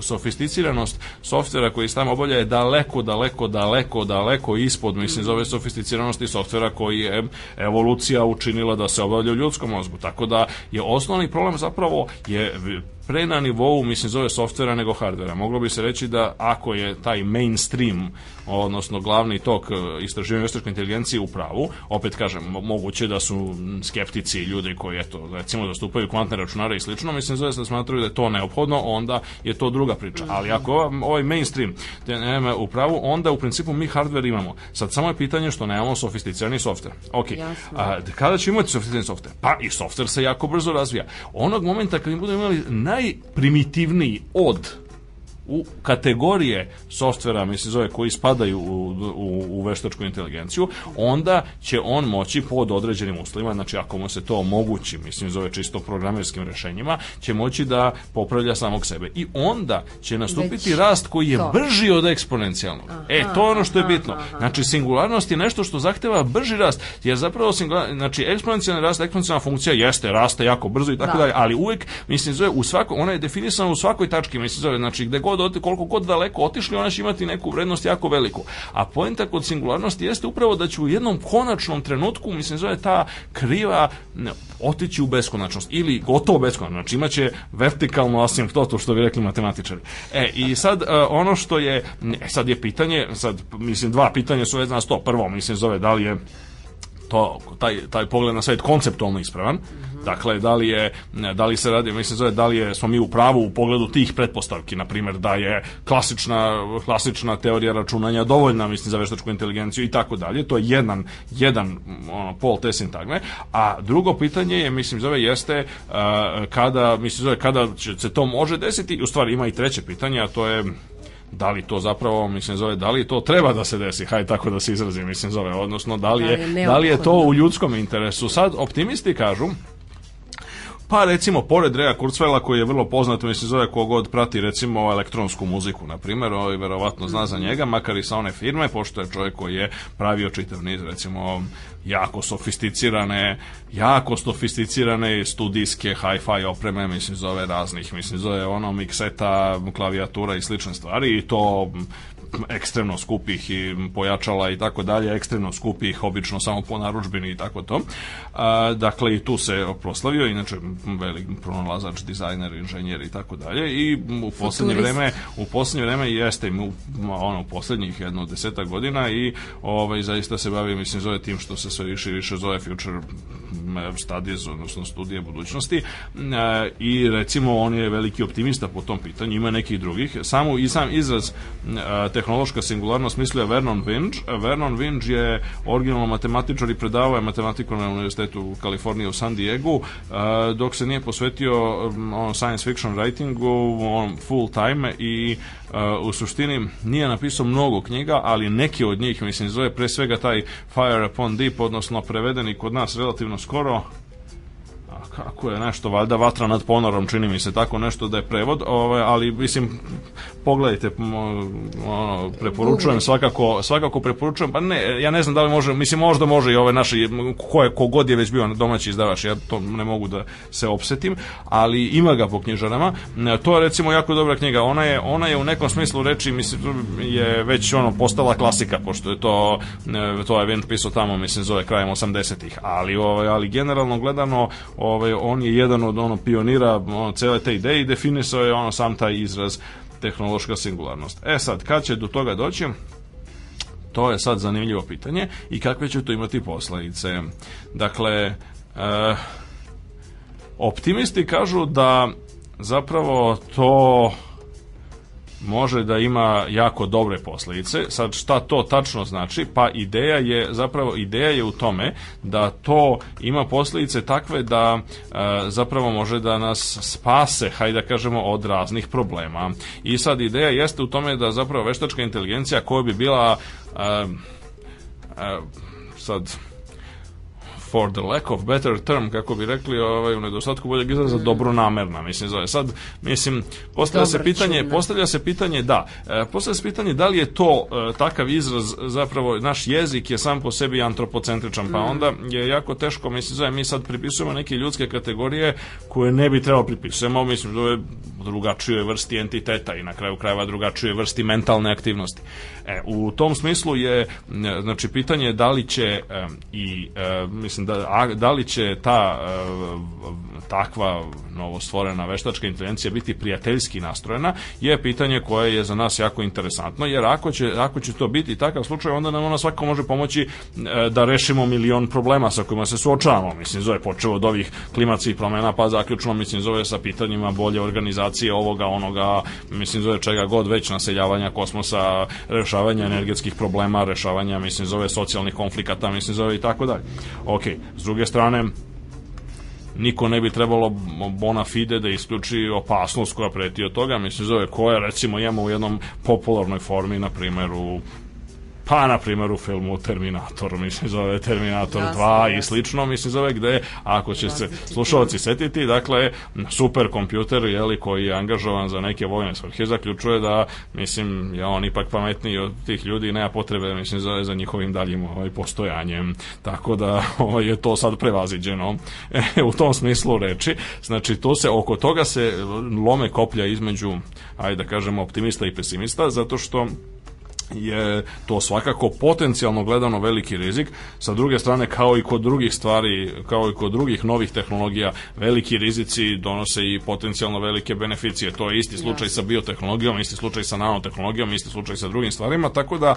sofisticiranost softvera koji sam obavlja je daleko, daleko, daleko, daleko ispod, mislim, zove sofisticiranosti softvera koji je evolucija učinila da se obavlja u ljudskom mozgu. Tako da je osnovni problem zapravo je pre na nivou, mislim, zove softvera nego hardvera. Moglo bi se reći da ako je taj mainstream, odnosno glavni tok e, istraživanja veštačke inteligencije u pravu, opet kažem, moguće da su skeptici ljudi koji, eto, recimo zastupaju kvantne računare i slično, mislim, zove se da smatraju da je to neophodno, onda je to druga priča. Ali ako ovaj mainstream nema u pravu, onda u principu mi hardver imamo. Sad samo je pitanje što nemamo sofisticirani softver. Ok, Jasno. A, kada ćemo imati sofisticirani softver? Pa i softver se jako brzo razvija. Onog momenta kad mi budemo imali na Китай примитивный от u kategorije softvera, mislim zove, koji spadaju u, u, u veštačku inteligenciju, onda će on moći pod određenim uslovima, znači ako mu se to omogući, mislim zove čisto programerskim rešenjima, će moći da popravlja samog sebe. I onda će nastupiti Već rast koji je to. brži od eksponencijalnog. Aha, e, to je ono što je bitno. Aha, aha. Znači, singularnost je nešto što zahteva brži rast, jer zapravo znači, eksponencijalni rast, eksponencijalna funkcija jeste, raste jako brzo i tako da. dalje, ali uvek, mislim zove, u svako, ona je definisana u svakoj tački, mislim zove, znači, gde god god, koliko god daleko otišli, ona će imati neku vrednost jako veliku. A poenta kod singularnosti jeste upravo da će u jednom konačnom trenutku, mislim, zove ta kriva ne, otići u beskonačnost ili gotovo beskonačnost, znači imaće vertikalnu asimptotu što bi rekli matematičari. E, i sad e, ono što je, e, sad je pitanje, sad mislim dva pitanja su vezana sto. Prvo, mislim, zove da li je to, taj, taj pogled na svet konceptualno ispravan. Dakle, da li je, da li se radi, mislim zove, da li je, smo mi u pravu u pogledu tih pretpostavki, na primjer, da je klasična, klasična teorija računanja dovoljna, mislim, za veštačku inteligenciju i tako dalje. To je jedan, jedan ono, pol te sintagme. A drugo pitanje je, mislim, zove, jeste kada, mislim, zove, kada će, se to može desiti. U stvari, ima i treće pitanje, a to je da li to zapravo mislim zove da li to treba da se desi haj tako da se izrazi mislim zove odnosno da li je, da li je to u ljudskom interesu sad optimisti kažu pa recimo pored Rea Kurzweila koji je vrlo poznat, mislim zove kogod prati recimo elektronsku muziku na primjer, i ovaj, verovatno zna za njega, makar i sa one firme, pošto je čovjek koji je pravio čitav niz recimo jako sofisticirane, jako sofisticirane studijske hi-fi opreme, mislim zove raznih, mislim zove ono mikseta, klavijatura i slične stvari i to ekstremno skupih i pojačala i tako dalje, ekstremno skupih, obično samo po naručbini i tako to. A, dakle, i tu se proslavio, inače velik pronalazač, dizajner, inženjer i tako dalje i u poslednje vreme, u poslednje vreme jeste im ono, u poslednjih jedno deseta godina i ovaj, zaista se bavi, mislim, zove tim što se sve više i više zove future Studies, odnosno studije budućnosti e, i recimo on je veliki optimista po tom pitanju, ima nekih drugih. Samo i sam izraz e, tehnološka singularnost mislio je Vernon Winge. Vernon Winge je originalno matematičar i predavao je matematiku na Univerzitetu u Kaliforniji u San Diego, e, dok se nije posvetio science fiction writingu on full time i Eh, u suštini nije napisao mnogo knjiga, ali neki od njih, mislim, zove pre svega taj Fire Upon Deep, odnosno prevedeni kod nas relativno skoro, kako je nešto, valjda vatra nad ponorom, čini mi se tako nešto da je prevod, ovaj, ali mislim, pogledajte, ono, preporučujem, svakako, svakako preporučujem, pa ne, ja ne znam da li može, mislim možda može i ove naše, ko, je, ko je već bio domaći izdavač, ja to ne mogu da se opsetim, ali ima ga po knjižarama, e, to je recimo jako dobra knjiga, ona je, ona je u nekom smislu reči, mislim, je već ono postala klasika, pošto je to, e, to je Vinč pisao tamo, mislim, zove krajem 80-ih, ali, ovaj, ali generalno gledano, ovaj, ovaj, on je jedan od ono pionira ono, cele te ideje i definisao je ono sam taj izraz tehnološka singularnost. E sad, kad će do toga doći? To je sad zanimljivo pitanje i kakve će to imati posledice. Dakle, eh, optimisti kažu da zapravo to može da ima jako dobre posledice. Sad šta to tačno znači? Pa ideja je zapravo ideja je u tome da to ima posledice takve da e, zapravo može da nas spase, hajde da kažemo od raznih problema. I sad ideja jeste u tome da zapravo veštačka inteligencija koja bi bila e, e, sad for the lack of better term, kako bi rekli, ovaj, u nedostatku boljeg izraza, mm. namerna, mislim, zove. Sad, mislim, postavlja Dobar se pitanje, čuna. postavlja se pitanje, da, e, postavlja se pitanje da li je to e, takav izraz, zapravo, naš jezik je sam po sebi antropocentričan, pa mm. onda je jako teško, mislim, zove, mi sad pripisujemo neke ljudske kategorije koje ne bi trebalo pripisujemo, mislim, zove, drugačijoj vrsti entiteta i na kraju krajeva drugačije vrsti mentalne aktivnosti. E, u tom smislu je znači pitanje da li će i e, mislim da a, da li će ta e, takva novostvorena veštačka inteligencija biti prijateljski nastrojena je pitanje koje je za nas jako interesantno jer ako će ako će to biti takav slučaj onda nam ona svakako može pomoći e, da rešimo milion problema sa kojima se suočavamo mislim zove počeo od ovih klimatskih promena pa zaključno mislim zove sa pitanjima bolje organizacije ovoga onoga mislim zove čega god već naseljavanja kosmosa rešavanja energetskih problema, rešavanja, mislim, zove socijalnih konflikata, mislim, zove i tako dalje. Ok, s druge strane, niko ne bi trebalo bona fide da isključi opasnost koja preti od toga, mislim zove koja recimo imamo u jednom popularnoj formi, na primjer u pa na primjer u filmu Terminator, mislim zove Terminator 2 i slično, mislim zove gde ako će se slušalci setiti, dakle super kompjuter je li koji je angažovan za neke vojne svrhe zaključuje da mislim je on ipak pametniji od tih ljudi nema potrebe mislim zove za njihovim daljim ovaj postojanjem. Tako da ovaj, je to sad prevaziđeno e, u tom smislu reči. Znači to se oko toga se lome koplja između ajde da kažemo optimista i pesimista zato što je to svakako potencijalno gledano veliki rizik. Sa druge strane, kao i kod drugih stvari, kao i kod drugih novih tehnologija, veliki rizici donose i potencijalno velike beneficije. To je isti slučaj sa biotehnologijom, isti slučaj sa nanotehnologijom, isti slučaj sa drugim stvarima, tako da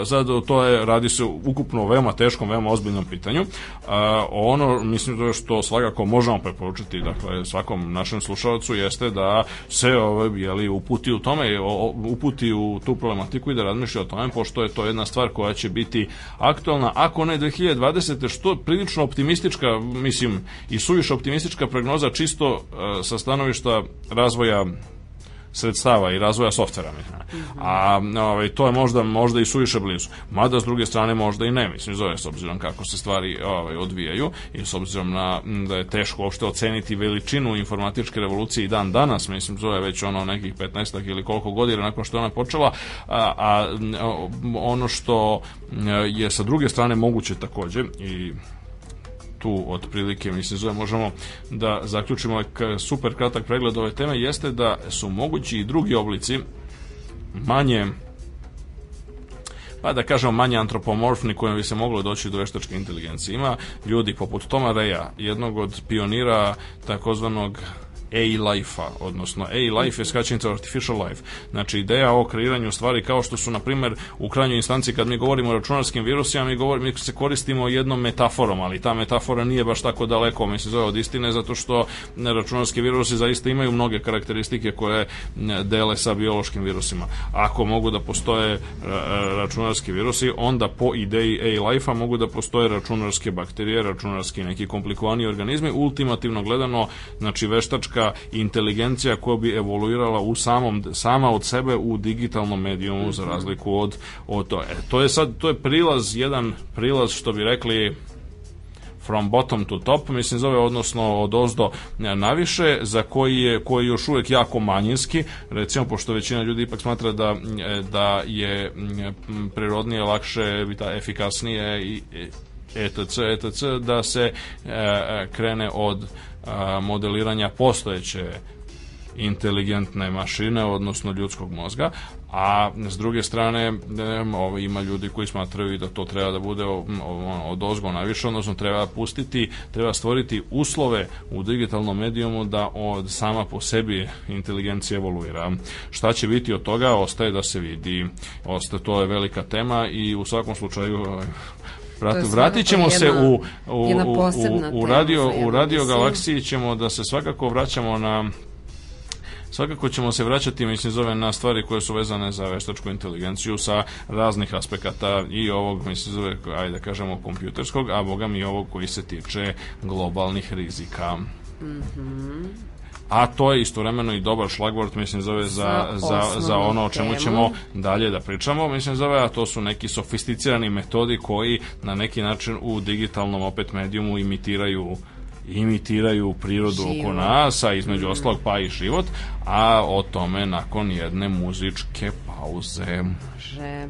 e, sad to je, radi se ukupno o veoma teškom, veoma ozbiljnom pitanju. A, e, ono, mislim da što svakako možemo preporučiti, dakle, svakom našem slušalcu jeste da se ovaj, jeli, uputi u tome, uputi u tu problematiku i da razmišlja razmišlja o tome, pošto je to jedna stvar koja će biti aktualna. Ako ne 2020. što prilično optimistička, mislim, i suviše optimistička prognoza čisto e, sa stanovišta razvoja sredstava i razvoja softvera. mi. A ovaj, to je možda, možda i suviše blizu. Mada s druge strane možda i ne, mislim, zove s obzirom kako se stvari ovaj, odvijaju i s obzirom na da je teško uopšte oceniti veličinu informatičke revolucije i dan danas, mislim, zove već ono nekih 15 ili koliko godina nakon što ona počela, a, a ono što e, je sa druge strane moguće takođe i tu otprilike mislim zove možemo da zaključimo ovaj super kratak pregled ove teme jeste da su mogući i drugi oblici manje pa da kažemo manje antropomorfni kojim bi se moglo doći do veštačke inteligencije. Ima ljudi poput Toma Reja, jednog od pionira takozvanog A-Life-a, odnosno A-Life je skraćenica Artificial Life. Znači ideja o kreiranju stvari kao što su, na primjer, u krajnjoj instanci kad mi govorimo o računarskim virusima, mi, govorimo, mi se koristimo jednom metaforom, ali ta metafora nije baš tako daleko, se zove od istine, zato što računarski virusi zaista imaju mnoge karakteristike koje dele sa biološkim virusima. Ako mogu da postoje e, računarski virusi, onda po ideji A-Life-a mogu da postoje računarske bakterije, računarski neki komplikovani organizmi, ultimativno gledano, znači veštačka veštačka inteligencija koja bi evoluirala u samom, sama od sebe u digitalnom medijumu za mhm. razliku od, od to. E, to je sad, to je prilaz, jedan prilaz što bi rekli from bottom to top, mislim zove, odnosno od ozdo naviše, za koji je, koji je još uvek jako manjinski, recimo, pošto većina ljudi ipak smatra da, e, da je prirodnije, lakše, efikasnije i e, etc, etc, da se e, e krene od modeliranja postojeće inteligentne mašine, odnosno ljudskog mozga, a s druge strane ima ljudi koji smatraju da to treba da bude od ozgo najviše, odnosno treba pustiti, treba stvoriti uslove u digitalnom medijumu da od sama po sebi inteligencija evoluira. Šta će biti od toga ostaje da se vidi. Ostaje, to je velika tema i u svakom slučaju Vrat, vratit ćemo jedna, se u, u, u, u radio, u radio galaksiji ćemo da se svakako vraćamo na svakako ćemo se vraćati mislim zove na stvari koje su vezane za veštačku inteligenciju sa raznih aspekata i ovog mislim zove ajde da kažemo kompjuterskog a boga mi ovog koji se tiče globalnih rizika. Mhm. Mm a to je istovremeno i dobar šlagvort, mislim, zove za, za, za ono o čemu ćemo dalje da pričamo, mislim, zove, a to su neki sofisticirani metodi koji na neki način u digitalnom opet medijumu imitiraju imitiraju prirodu život. oko nas, a između mm. ostalog pa i život, a o tome nakon jedne muzičke pauze. Može.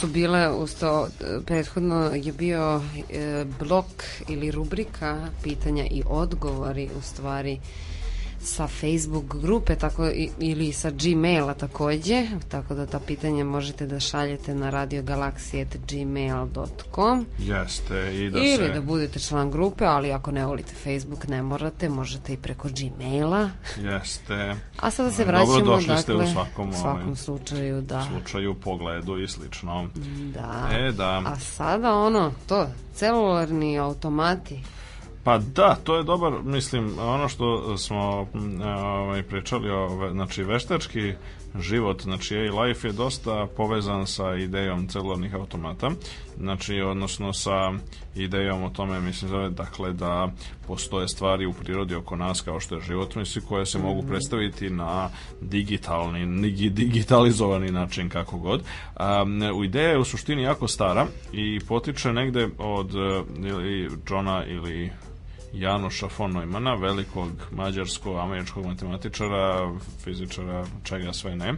su bile, usto, prethodno je bio e, blok ili rubrika pitanja i odgovori u stvari sa Facebook grupe tako ili sa Gmaila takođe, tako da ta pitanja možete da šaljete na radiogalaksije@gmail.com. Jeste, i da ili se... da budete član grupe, ali ako ne volite Facebook ne morate, možete i preko Gmaila. Jeste. A sada se vraćamo Dobro došli dakle, ste u dakle, svakom, ovaj, svakom slučaju, da. Slučaju, pogledu i slično. Da. E, da. A sada ono, to, celularni automati Pa da, to je dobar, mislim, ono što smo mm, ovaj, pričali, o, ovaj, znači veštački život, znači A-Life je dosta povezan sa idejom celularnih automata, znači odnosno sa idejom o tome, mislim, zove, dakle da postoje stvari u prirodi oko nas kao što je život, mislim, koje se mogu mhm. predstaviti na digitalni, digitalizovani način kako god. Um, ideja je u suštini jako stara i potiče negde od e, ili Johna ili Janoša von Neumana, velikog mađarsko-američkog matematičara, fizičara, čega sve ne.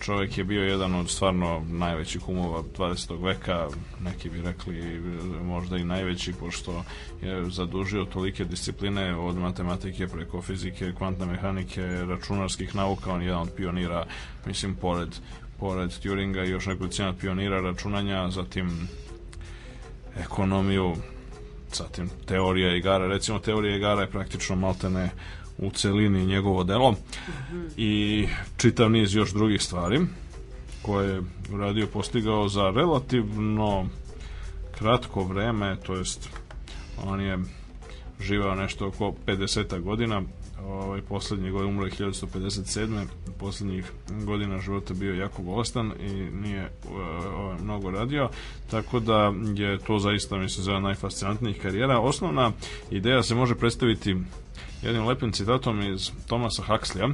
Čovjek je bio jedan od stvarno najvećih umova 20. veka, neki bi rekli možda i najveći, pošto je zadužio tolike discipline od matematike preko fizike, kvantne mehanike, računarskih nauka, on je jedan od pionira, mislim, pored pored Turinga i još nekolicina pionira računanja, zatim ekonomiju, zatim teorija igara, recimo teorija igara je praktično maltene u celini njegovo delo i čitav niz još drugih stvari koje je uradio postigao za relativno kratko vreme, to jest on je živao nešto oko 50 godina, ovaj, poslednji godina, umro je 1157. Poslednjih godina života bio jako bolestan i nije eh, ovaj, mnogo radio, tako da je to zaista, mislim, za najfascinantnijih karijera. Osnovna ideja se može predstaviti jednim lepim citatom iz Tomasa Huxleya,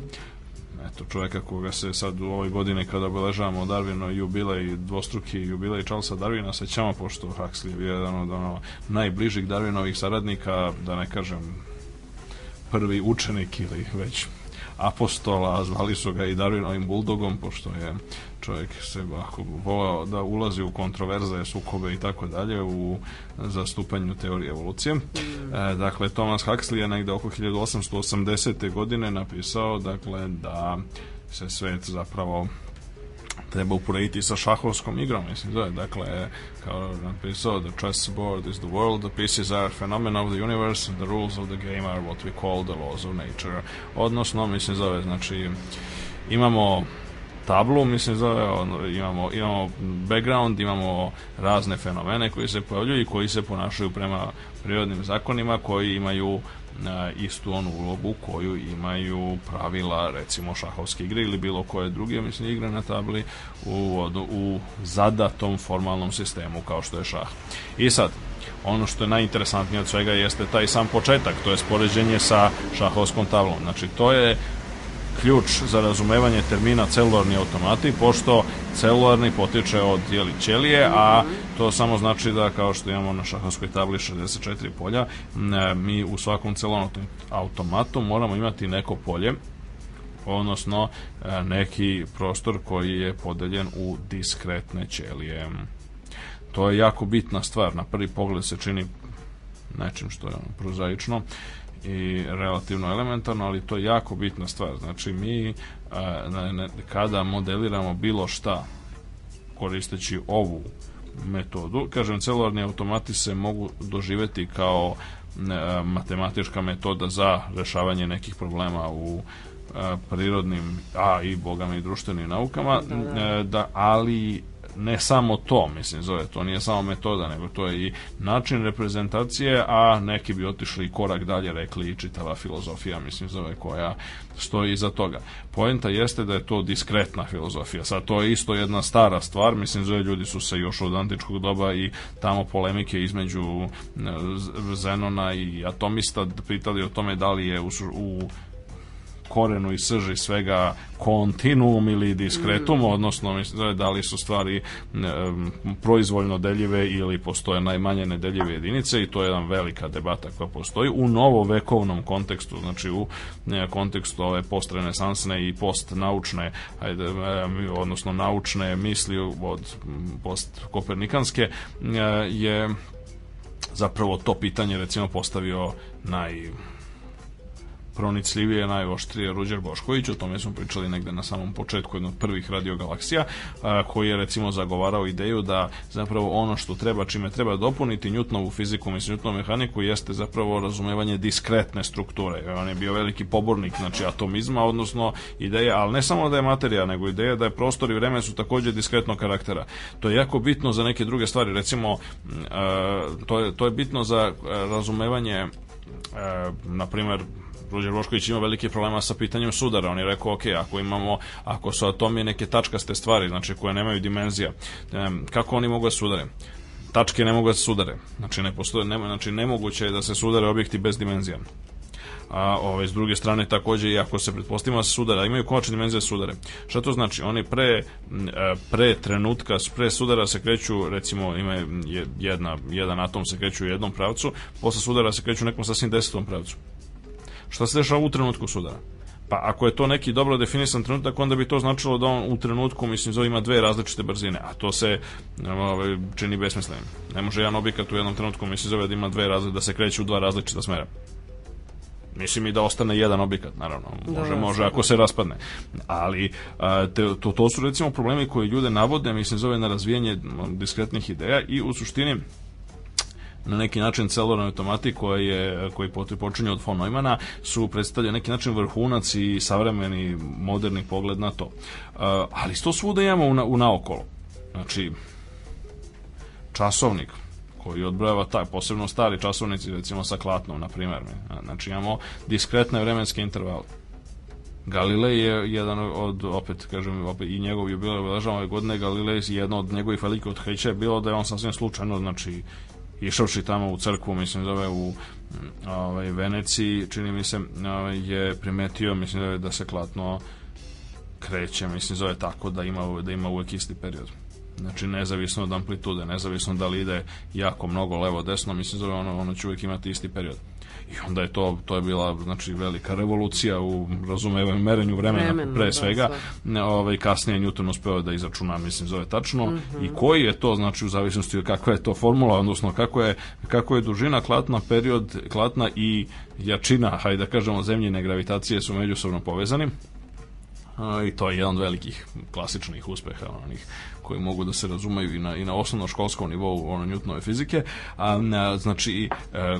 eto, čoveka koga se sad u ovoj godine kada obeležavamo Darwino jubilej, dvostruki jubilej Charlesa Darwina sećamo, pošto Huxley je jedan od ono, najbližih Darwinovih saradnika, da ne kažem prvi učenik ili već apostola, zvali su ga i Darwinovim buldogom, pošto je čovjek se ako volao da ulazi u kontroverze, sukobe i tako dalje u zastupanju teorije evolucije. E, dakle, Thomas Huxley je negde oko 1880. godine napisao dakle, da se svet zapravo treba uporediti sa šahovskom igrom, mislim da je, dakle, kao napisao, the chessboard is the world, the pieces are phenomena of the universe, the rules of the game are what we call the laws of nature, odnosno, mislim zove, znači, imamo tablu, mislim zove, imamo, imamo background, imamo razne fenomene koji se pojavljuju i koji se ponašaju prema prirodnim zakonima koji imaju istu onu ulogu koju imaju pravila recimo šahovske igre ili bilo koje druge mislim igre na tabli u, u zadatom formalnom sistemu kao što je šah. I sad, ono što je najinteresantnije od svega jeste taj sam početak, to je spoređenje sa šahovskom tablom. Znači, to je ključ za razumevanje termina celularni automati, pošto celularni potiče od jeli, ćelije, a to samo znači da kao što imamo na šahovskoj tabli 64 polja, mi u svakom celularnom automatu moramo imati neko polje odnosno e, neki prostor koji je podeljen u diskretne ćelije. To je jako bitna stvar, na prvi pogled se čini nečim što je prozaično, i relativno elementarno, ali to je jako bitna stvar. Znači mi e, a, kada modeliramo bilo šta koristeći ovu metodu, kažem celularni automati se mogu doživeti kao e, matematička metoda za rešavanje nekih problema u e, prirodnim, a i bogama i društvenim naukama, da, da, da. da ali ne samo to, mislim, zove, to nije samo metoda, nego to je i način reprezentacije, a neki bi otišli korak dalje, rekli i čitava filozofija, mislim, zove, koja stoji iza toga. Poenta jeste da je to diskretna filozofija. Sad, to je isto jedna stara stvar, mislim, zove, ljudi su se još od antičkog doba i tamo polemike između e, Zenona i atomista pitali o tome da li je u, u korenu i srži svega kontinuum ili diskretum, mm. odnosno da, da li su stvari proizvoljno deljive ili postoje najmanje nedeljive jedinice i to je jedan velika debata koja postoji u novovekovnom kontekstu, znači u e, kontekstu ove postrenesansne i postnaučne, ajde, odnosno naučne misli od postkopernikanske, e, je zapravo to pitanje recimo postavio naj najpronicljivije, najoštrije Ruđer Bošković, o tome smo pričali negde na samom početku jednog prvih radiogalaksija, koji je recimo zagovarao ideju da zapravo ono što treba, čime treba dopuniti njutnovu fiziku, mislim njutnovu mehaniku, jeste zapravo razumevanje diskretne strukture. On je bio veliki pobornik znači, atomizma, odnosno ideje, ali ne samo da je materija, nego ideja da je prostor i vreme su takođe diskretnog karaktera. To je jako bitno za neke druge stvari, recimo e, to je, to je bitno za e, razumevanje e, na primer Ruđer Bošković ima velike problema sa pitanjem sudara. On je rekao, ok, ako imamo, ako su atomi neke tačkaste stvari, znači koje nemaju dimenzija, kako oni mogu da sudare? Tačke ne mogu da sudare. Znači, ne postoje, ne, znači nemoguće je da se sudare objekti bez dimenzija a ove, ovaj, s druge strane takođe i ako se pretpostavimo da se sudare, imaju konačne dimenzije da sudare. Šta to znači? Oni pre, e, pre trenutka, pre sudara se kreću, recimo ima jedna, jedan atom se kreću u jednom pravcu, posle sudara se kreću u nekom sasvim desetom pravcu. Šta se dešava u trenutku sudara? Pa ako je to neki dobro definisan trenutak, onda bi to značilo da on u trenutku, mislim, zove ima dve različite brzine, a to se ovaj, čini besmislenim. Ne može jedan objekat u jednom trenutku, mislim, zove da ima dve različite, da se kreće u dva različita smera. Mislim i da ostane jedan objekat, naravno. Može, da, može, da. ako se raspadne. Ali te, to, to su recimo problemi koje ljude navode, mislim, zove na razvijanje diskretnih ideja i u suštini na neki način celularnoj automati koja je, koji počinje od von Neumana su predstavljaju neki način vrhunac i savremeni moderni pogled na to. Uh, ali što svuda imamo u, na, u naokolo. Znači, časovnik, koji odbrojava taj, posebno stari časovnici, recimo sa klatnom, na primjer. Znači imamo diskretne vremenske intervale. Galilej je jedan od, opet kažem, opet, i njegov jubilej obeležavan ove godine, Galilej je jedno od njegovih velikih otkrića je bilo da je on sasvim slučajno, znači išavši tamo u crkvu, mislim zove u ovaj, Veneciji, čini mi se ovaj, je primetio, mislim zove da se klatno kreće, mislim zove tako da ima, da ima uvek isti period. Znači, nezavisno od amplitude, nezavisno da li ide jako mnogo levo-desno, mislim zove ono, ono će uvek imati isti period. I onda je to, to je bila znači, velika revolucija u razumevanju merenju vremena, vremena pre da, svega. Da, ovaj, kasnije Newton uspeo da izračuna, mislim, zove tačno. Mm -hmm. I koji je to, znači, u zavisnosti od kakva je to formula, odnosno kako je, kako je dužina klatna, period klatna i jačina, hajde da kažemo, zemljine gravitacije su međusobno povezani i to je jedan od velikih klasičnih uspeha onih koji mogu da se razumeju i na, i na osnovno školskom nivou ono Newtonove fizike a, znači e,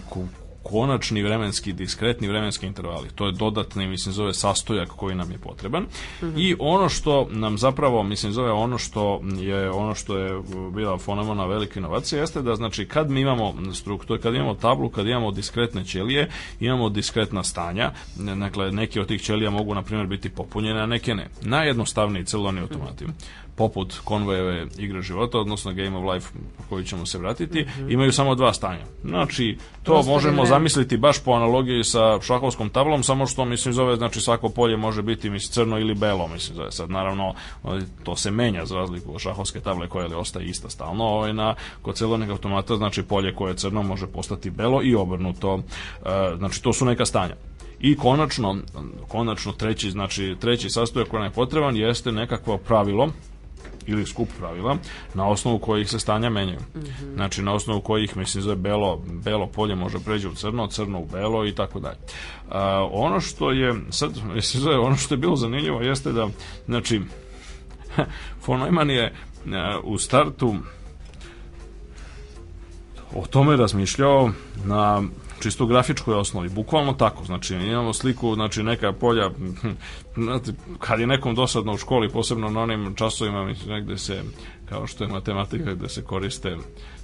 konačni vremenski, diskretni vremenski intervali. To je dodatni, mislim, zove sastojak koji nam je potreban. Mm -hmm. I ono što nam zapravo, mislim, zove ono što je ono što je bila fenomenalna velike inovacije jeste da znači kad mi imamo struktur, kad imamo tablu, kad imamo diskretne ćelije, imamo diskretna stanja. Dakle, neke od tih ćelija mogu na primjer biti popunjene, a neke ne. Najjednostavniji celoni automati mm -hmm poput konvojeve igre života, odnosno Game of Life po koju ćemo se vratiti, mm -hmm. imaju samo dva stanja. Znači, to Proste možemo zamisliti baš po analogiji sa šahovskom tablom, samo što, mislim, zove, znači, svako polje može biti, mislim, crno ili belo, mislim, zove. Sad, naravno, ovaj, to se menja za razliku od šahovske table koja li ostaje ista stalno, ovaj, na, kod celonih automata, znači, polje koje je crno može postati belo i obrnuto. E, znači, to su neka stanja. I konačno, konačno treći, znači treći sastojak koji nam je potreban jeste nekakvo pravilo ili skup pravila na osnovu kojih se stanja menjaju. Mm -hmm. Znači na osnovu kojih mislim zove belo, belo polje može pređe u crno, crno u belo i tako dalje. Ono što je sad mislim zove ono što je bilo zanimljivo jeste da znači von Neumann je u startu o tome razmišljao na čisto u grafičkoj osnovi, bukvalno tako, znači imamo sliku, znači neka polja, znači, kad je nekom dosadno u školi, posebno na onim časovima, mislim, negde se, kao što je matematika, gde se koriste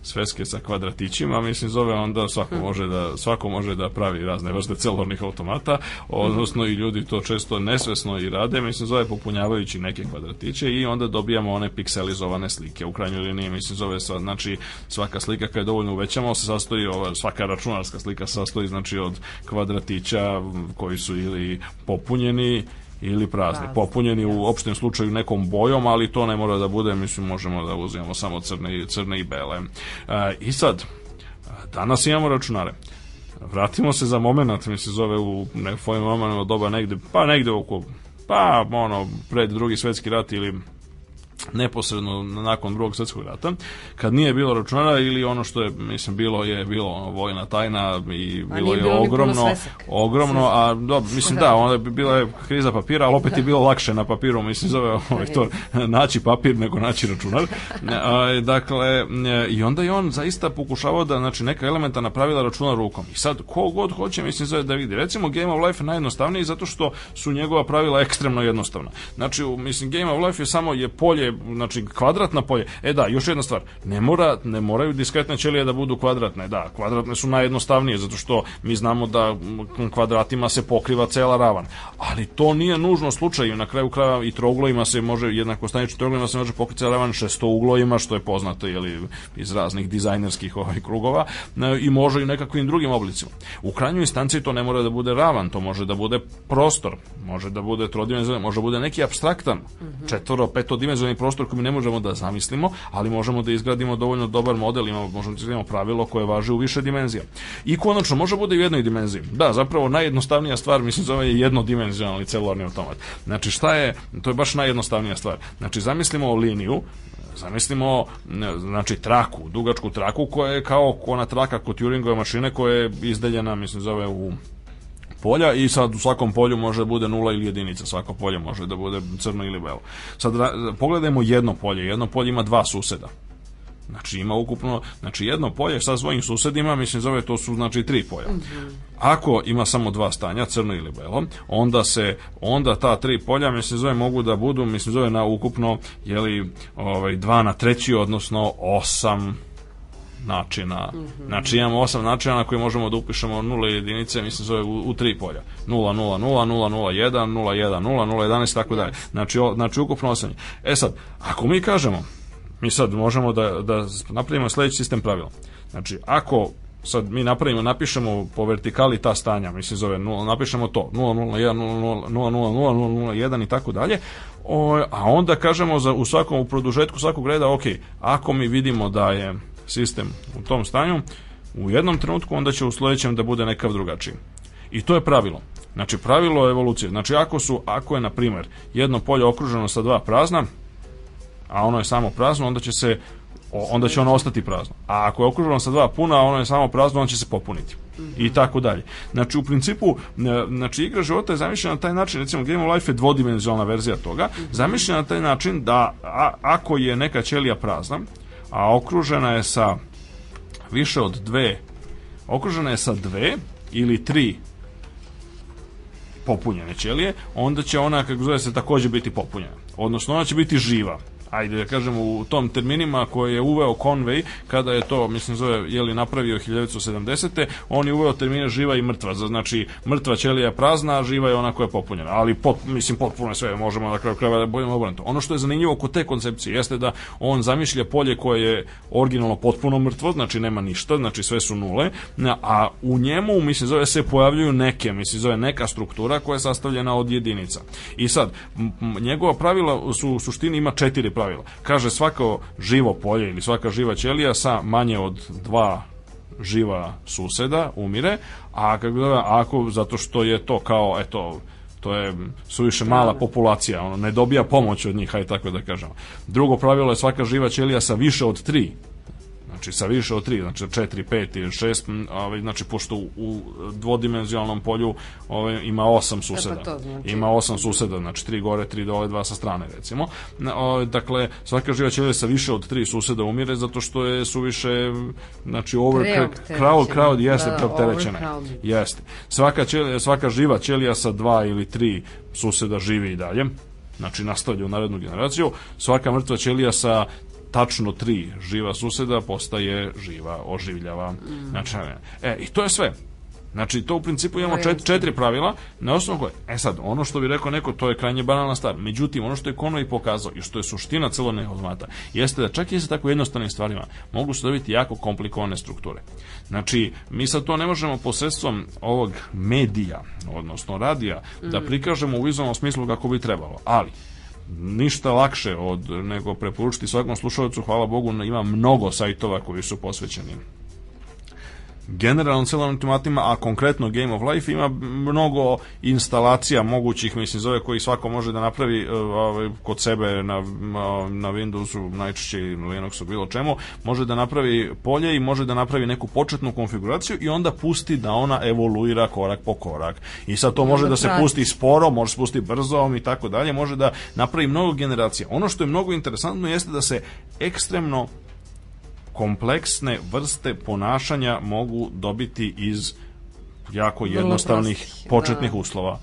sveske sa kvadratićima, mislim zove onda svako hm. može da, svako može da pravi razne vrste celornih automata, odnosno i ljudi to često nesvesno i rade, mislim zove popunjavajući neke kvadratiće i onda dobijamo one pikselizovane slike. U krajnjoj liniji mislim zove sa, znači svaka slika kad je dovoljno uvećamo se sastoji ova svaka računarska slika sastoji znači od kvadratića koji su ili popunjeni ili prazni. Popunjeni u opštem slučaju nekom bojom, ali to ne mora da bude, mislim, možemo da uzimamo samo crne, crne i bele. E, I sad, e, danas imamo računare. Vratimo se za moment, mi se zove u nekoj momenu doba negde, pa negde oko, pa ono, pred drugi svetski rat ili neposredno nakon drugog svetskog rata, kad nije bilo računara ili ono što je, mislim, bilo je bilo vojna tajna i bilo je bilo ogromno, ogromno, a dobro, mislim da, da, onda bi bila je kriza papira, ali opet je bilo lakše na papiru, mislim, zove ovaj to, naći papir nego naći računar. A, dakle, i onda je on zaista pokušavao da, znači, neka elementa napravila računa rukom. I sad, ko god hoće, mislim, zove da vidi. Recimo, Game of Life je najjednostavniji zato što su njegova pravila ekstremno jednostavna. Znači, mislim, Game of Life je samo je polje znači kvadratna polje. E da, još jedna stvar. Ne mora ne moraju diskretne ćelije da budu kvadratne. Da, kvadratne su najjednostavnije zato što mi znamo da kvadratima se pokriva cela ravan. Ali to nije nužno slučaj. Na kraju kraja i trouglovima se može jednako staničnim trouglovima se može pokriti cela ravan šestouglovima što je poznato je iz raznih dizajnerskih ovaj krugova e, i može i nekakvim drugim oblicima. U krajnjoj instanci to ne mora da bude ravan, to može da bude prostor, može da bude trodimenzionalni, može da bude neki apstraktan, mm -hmm. četvoro, petodimenzionalni prostor koji mi ne možemo da zamislimo, ali možemo da izgradimo dovoljno dobar model, imamo, možemo da izgradimo pravilo koje važe u više dimenzija. I konačno, može bude i u jednoj dimenziji. Da, zapravo najjednostavnija stvar, mislim, zove je jednodimenzionalni celularni automat. Znači, šta je, to je baš najjednostavnija stvar. Znači, zamislimo liniju, zamislimo znači traku, dugačku traku koja je kao ona traka kod Turingove mašine koja je izdeljena, mislim, zove u polja i sad u svakom polju može da bude nula ili jedinica, svako polje može da bude crno ili belo. Sad pogledajmo jedno polje, jedno polje ima dva suseda. Znači ima ukupno, znači jedno polje sa svojim susedima, mislim zove to su znači tri polja. Mhm. Ako ima samo dva stanja, crno ili belo, onda se onda ta tri polja mislim zove mogu da budu mislim zove na ukupno je li ovaj 2 na 3 odnosno 8 načina. Mm -hmm. Znači imamo osam načina na koji možemo da upišemo nule jedinice, mislim zove u, u tri polja. 0, 0, 0, 0, 0, 1, 0, 1, 0, 0, 11 tako dalje. Znači, o, znači ukupno osam. E sad, ako mi kažemo, mi sad možemo da, da napravimo sledeći sistem pravila. Znači, ako sad mi napravimo, napišemo po vertikali ta stanja, mislim zove, nula, napišemo to, 001, 000, i tako dalje, a onda kažemo za, u svakom u produžetku svakog reda, ok, ako mi vidimo da je sistem u tom stanju, u jednom trenutku onda će u sledećem da bude nekav drugačiji. I to je pravilo. Znači pravilo evolucije. Znači ako su ako je na primer jedno polje okruženo sa dva prazna, a ono je samo prazno, onda će se onda će ono ostati prazno. A ako je okruženo sa dva puna, a ono je samo prazno, on će se popuniti. I tako dalje. Znači, u principu, e, znači, igra života je zamišljena na taj način, recimo Game of Life je dvodimenzionalna verzija toga, zamišljena na taj način da a, ako je neka ćelija prazna, a okružena je sa više od dve okružena je sa dve ili tri popunjene ćelije, onda će ona, kako zove se, takođe biti popunjena. Odnosno, ona će biti živa ajde da kažemo u tom terminima koje je uveo Conway kada je to mislim zove je li napravio 1970. on je uveo termine živa i mrtva znači mrtva ćelija je prazna a živa je ona koja je popunjena ali pot, mislim potpuno sve možemo na kraju krajeva da budemo obrnuto ono što je zanimljivo kod te koncepcije jeste da on zamišlja polje koje je originalno potpuno mrtvo znači nema ništa znači sve su nule a u njemu mislim zove se pojavljuju neke mislim zove neka struktura koja je sastavljena od jedinica i sad njegova pravila su u suštini ima četiri pravila pravila. Kaže svako živo polje ili svaka živa ćelija sa manje od dva živa suseda umire, a kako da, ako zato što je to kao eto to je suviše mala populacija, ono ne dobija pomoć od njih, aj tako da kažemo. Drugo pravilo je svaka živa ćelija sa više od tri znači sa više od 3, znači 4, 5 ili 6, ovaj, znači pošto u, u dvodimenzionalnom polju ovaj, ima 8 suseda. E pa znači. Ima 8 suseda, znači 3 gore, 3 dole, 2 sa strane recimo. Ovaj, dakle, svaka živa ćelija sa više od 3 suseda umire zato što je suviše, znači over crowd, crowd jeste da, preopterećena. Jeste. Svaka, ćelija, svaka živa ćelija sa 2 ili 3 suseda živi i dalje znači nastavlja u narednu generaciju, svaka mrtva ćelija sa tačno tri živa suseda postaje živa, oživljava. Mm. Znači, e, e i to je sve. Znači, to u principu imamo da, čet, četiri pravila na osnovu koje... E sad, ono što bi rekao neko, to je krajnje banalna stvar. Međutim, ono što je Konovi pokazao i što je suština celog nehozmata, jeste da čak i sa tako jednostavnim stvarima mogu se dobiti jako komplikovane strukture. Znači, mi sad to ne možemo posredstvom ovog medija, odnosno radija, da mm. da prikažemo u vizualnom smislu kako bi trebalo. Ali, ništa lakše od nego preporučiti svakom slušalcu, hvala Bogu, ima mnogo sajtova koji su posvećeni generalno celom ultimatima, a konkretno Game of Life ima mnogo instalacija mogućih, mislim, zove koji svako može da napravi e, ovaj, kod sebe na, na Windowsu, najčešće Linuxu, bilo čemu, može da napravi polje i može da napravi neku početnu konfiguraciju i onda pusti da ona evoluira korak po korak. I sad to može da se pusti sporo, može se pusti brzo i tako dalje, može da napravi mnogo generacija. Ono što je mnogo interesantno jeste da se ekstremno kompleksne vrste ponašanja mogu dobiti iz jako jednostavnih prostih, početnih da. uslova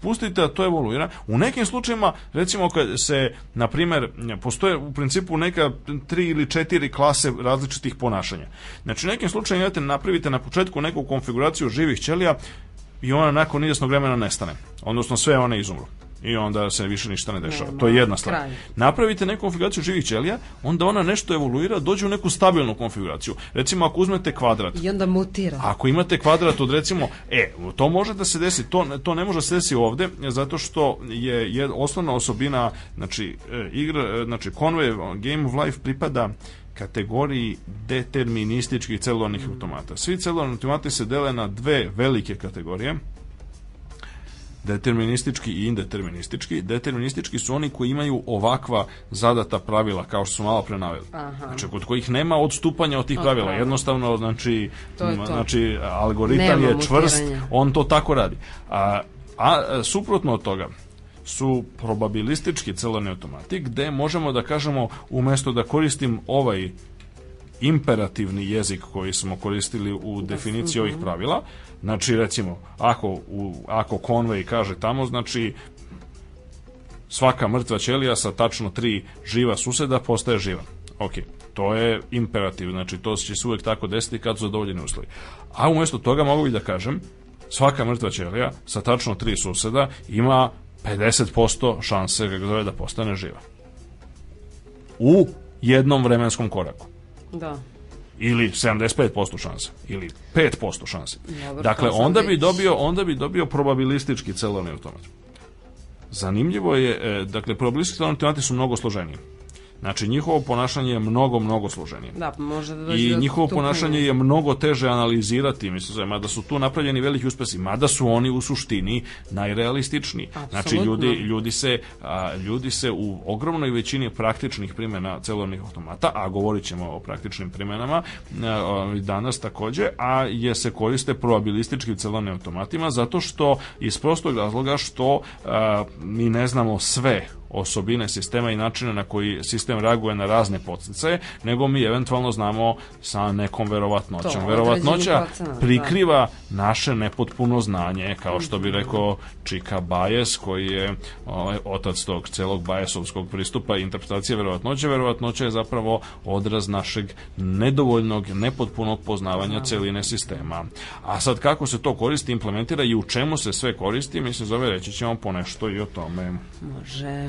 pustite da to evoluira. U nekim slučajima, recimo kad se, na primer, postoje u principu neka tri ili četiri klase različitih ponašanja. Znači, u nekim slučajima imate, napravite na početku neku konfiguraciju živih ćelija i ona nakon izvjesnog vremena nestane. Odnosno, sve one izumru i onda se više ništa ne dešava. Nema, to je jedna stvar. Kraj. Napravite neku konfiguraciju živih ćelija, onda ona nešto evoluira, dođe u neku stabilnu konfiguraciju. Recimo ako uzmete kvadrat. I onda mutira. Ako imate kvadrat od recimo, e, to može da se desi, to, to ne može da se desi ovde, zato što je, je osnovna osobina, znači, e, igra, e, znači, Conway Game of Life pripada kategoriji determinističkih celularnih automata. Svi celularni automati se dele na dve velike kategorije deterministički i indeterministički. Deterministički su oni koji imaju ovakva zadata pravila, kao što su malo pre naveli. Aha. Znači, kod kojih nema odstupanja od tih pravila. Okay. Jednostavno, znači, to je to. znači algoritam nema je čvrst, mutiranja. on to tako radi. A, a suprotno od toga, su probabilistički celani automati, gde možemo da kažemo, umesto da koristim ovaj imperativni jezik koji smo koristili u da, definiciji mhm. ovih pravila, Znači, recimo, ako, u, ako Conway kaže tamo, znači, svaka mrtva ćelija sa tačno tri živa suseda postaje živa. Ok, to je imperativ, znači to će se uvek tako desiti kad su zadovoljeni uslovi. A umjesto toga mogu i da kažem, svaka mrtva ćelija sa tačno tri suseda ima 50% šanse kako zove da postane živa. U jednom vremenskom koraku. Da ili 75% šanse ili 5% šanse. Dobar, dakle onda bi dobio onda bi dobio probabilistički celovni automat. Zanimljivo je e, dakle probabilistički celovni automati su mnogo složeniji. Znači njihovo ponašanje je mnogo mnogo složenije. Da, može da I njihovo ponašanje je mnogo teže analizirati, mislim mada su tu napravljeni veliki uspesi, mada su oni u suštini najrealističniji. Absolutno. Znači ljudi ljudi se a, ljudi se u ogromnoj većini praktičnih primjena celovnih automata, a govorit ćemo o praktičnim primjenama a, danas takođe, a je se koriste probabilistički celovnim automatima zato što iz prostog razloga što a, mi ne znamo sve osobine sistema i načina na koji sistem reaguje na razne podsticaje, nego mi eventualno znamo sa nekom verovatnoćom. To, Verovatnoća da. prikriva da. naše nepotpuno znanje, kao što bi rekao Čika Bajes, koji je ovaj, otac tog celog Bajesovskog pristupa i interpretacije verovatnoće. Verovatnoća je zapravo odraz našeg nedovoljnog, nepotpunog poznavanja celine sistema. A sad kako se to koristi, implementira i u čemu se sve koristi, mislim, zove reći ćemo ponešto i o tome. Može.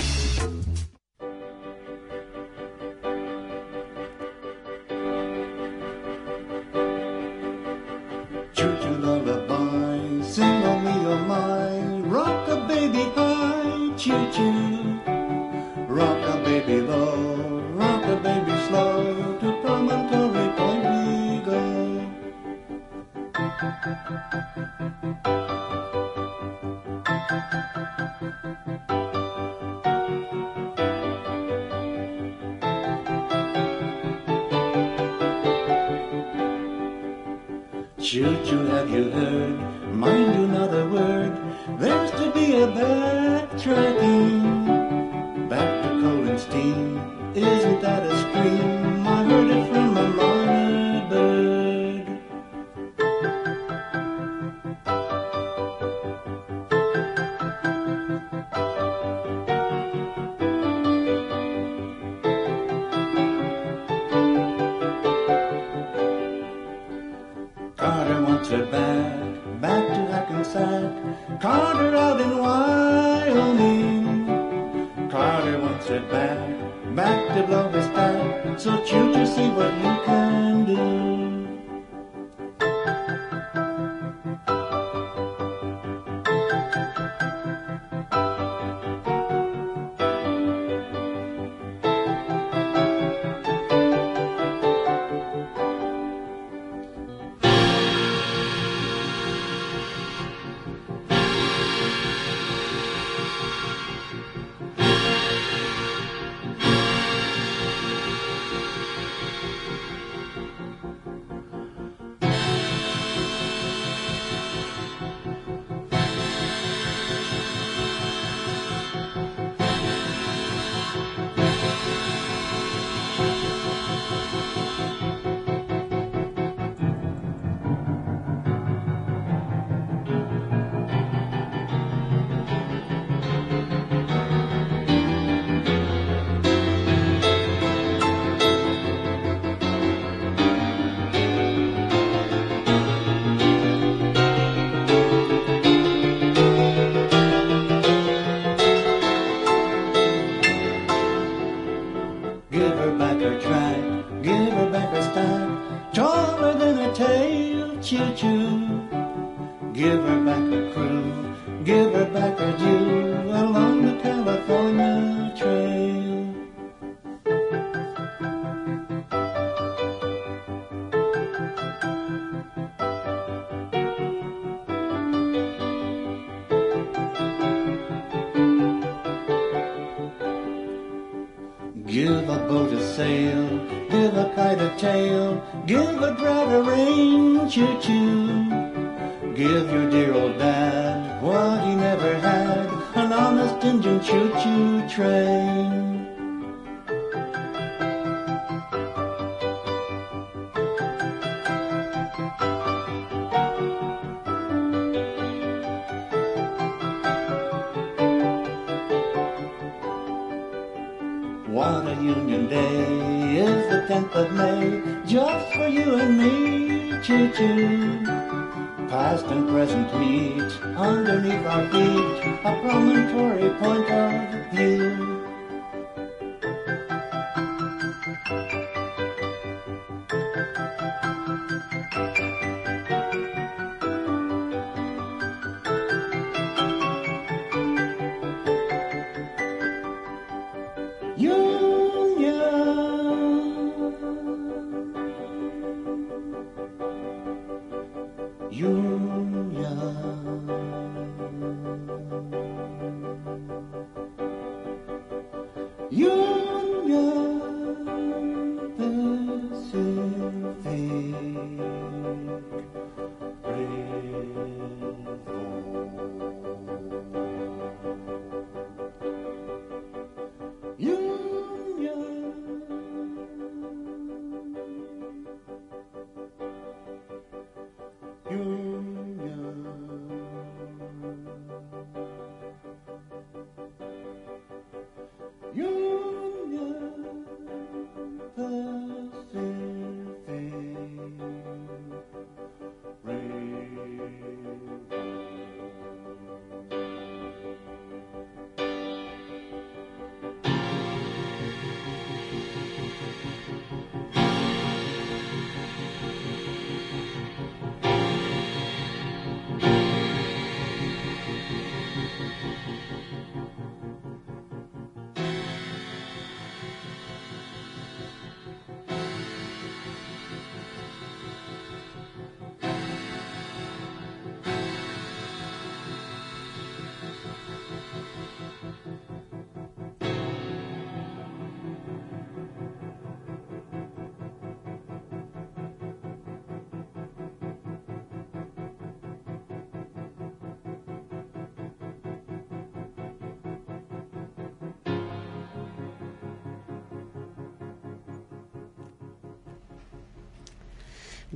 Give her back her track, give her back her style. taller than her tail, choo choo. Give her back her crew, give her back her due. choo choo.